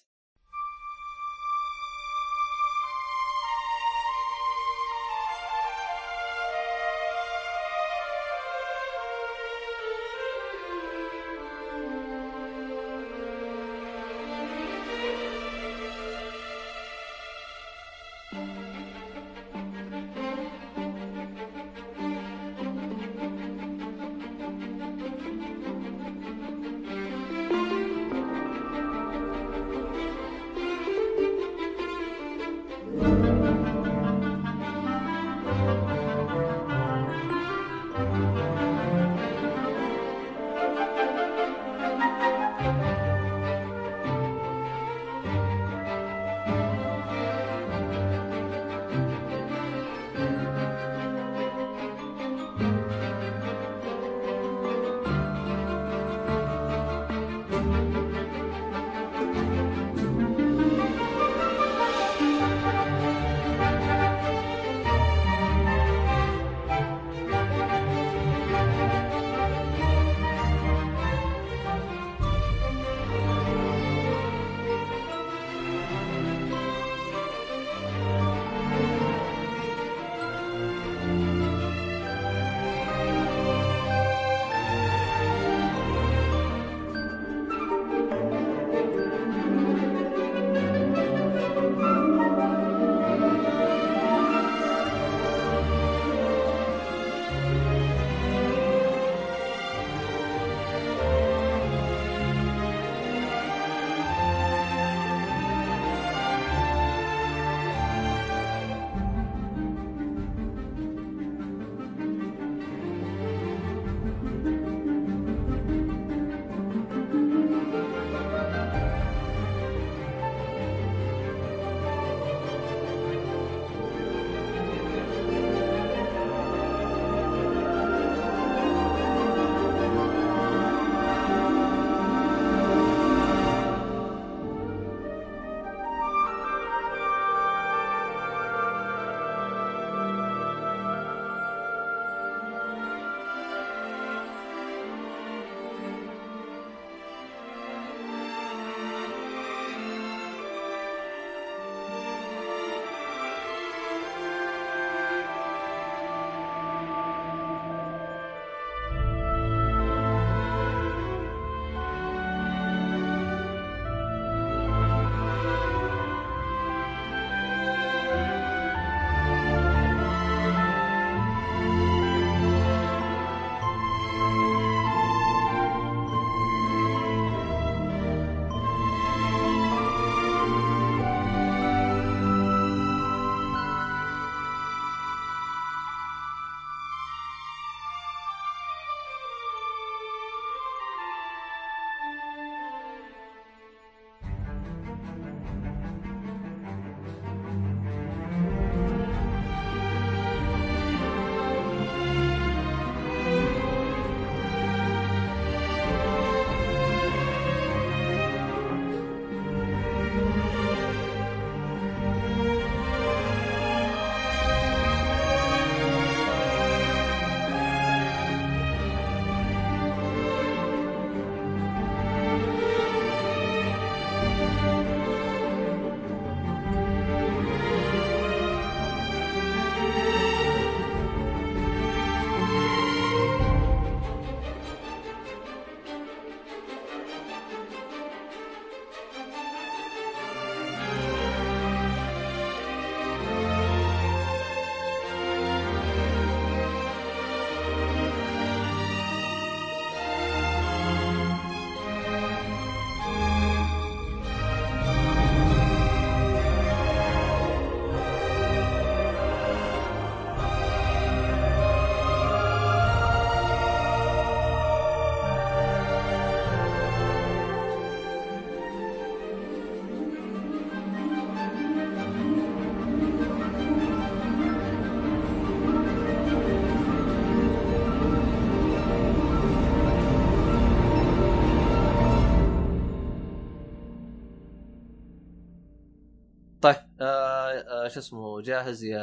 شو اسمه جاهز يا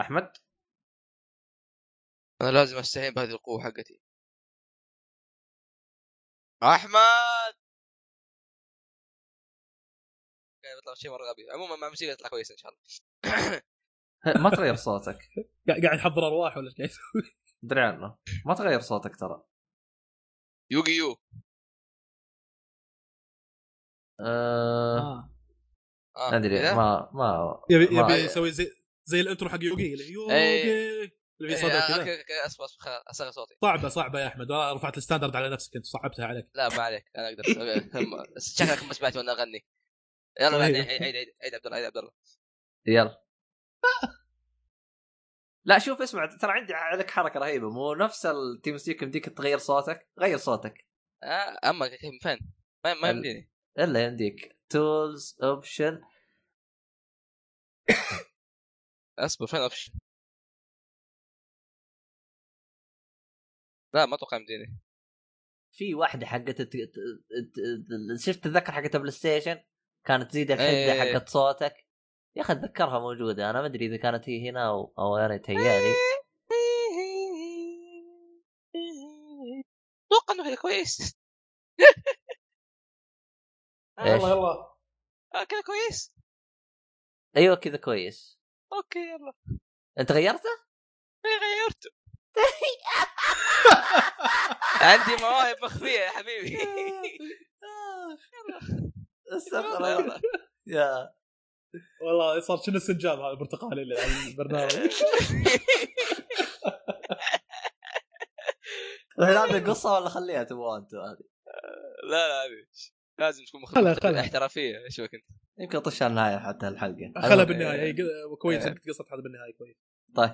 أحمد؟ أنا لازم استعين بهذه القوة حقتي. أحمد! كان بيطلع شيء مرة غبي. عموما مع موسيقى يطلع كويس إن شاء الله. ما تغير صوتك. قاعد قاعد يحضر أرواح ولا إيش قاعد يسوي؟ ادري عنه. ما تغير صوتك ترى. يوغي يو. آه. آه. ما أدري كذا؟ ما ما يبي ما- يبي يسوي زي زي ال intro حق يوغي يوغي اللي في إيه، صدى آه، كذا. اصبر اصبر خلاص، اصغر صوتي. صعبة صعبة يا أحمد. آه، رفعت ال standard على نفسك أنت صعبتها عليك. لا ما عليك أنا أقدر. شكلك ما سمعت وأنا أغني. يلا طيب. عيد عيد عيد عيد عبد الله عيد عبد الله. يلا. لا شوف اسمع ترى عندي لك حركة رهيبة مو نفس ال TeamSpeak يمديك تغير صوتك؟ غير صوتك. آه، أما من فين؟ ما ما يمديني. إلا يمديك. tools option اصبر فين option؟ لا ما أتوقع يمديني في واحدة حقت شفت تذكر حقت ال PlayStation كانت تزيد الحدة إيه. حقت صوتك يا أخي أتذكرها موجودة أنا ما أدري إذا كانت هي هنا أو, أو أنا تهيألي أتوقع إنه كذا كويس؟ يلا يلا. آه، كذا كويس. أيوه كذا كويس. أوكي يلا. أنت غيرته؟ إيه، غيرته. عندي مواهب مخفيه يا حبيبي. استغفر يلا. الله. يا. والله صار شنو السنجاب هذا البرتقالي اللي على البرنامج؟ هذه قصه ولا خليها تبغى أنتم هذه؟ لا لا هذه لازم تكون خلها- مخ... خلها. احترافية إيش بك انت يمكن طش النهاية حتى الحلقة خلها بالنهاية كويس إيه. انك قصت هذا بالنهاية كويس طيب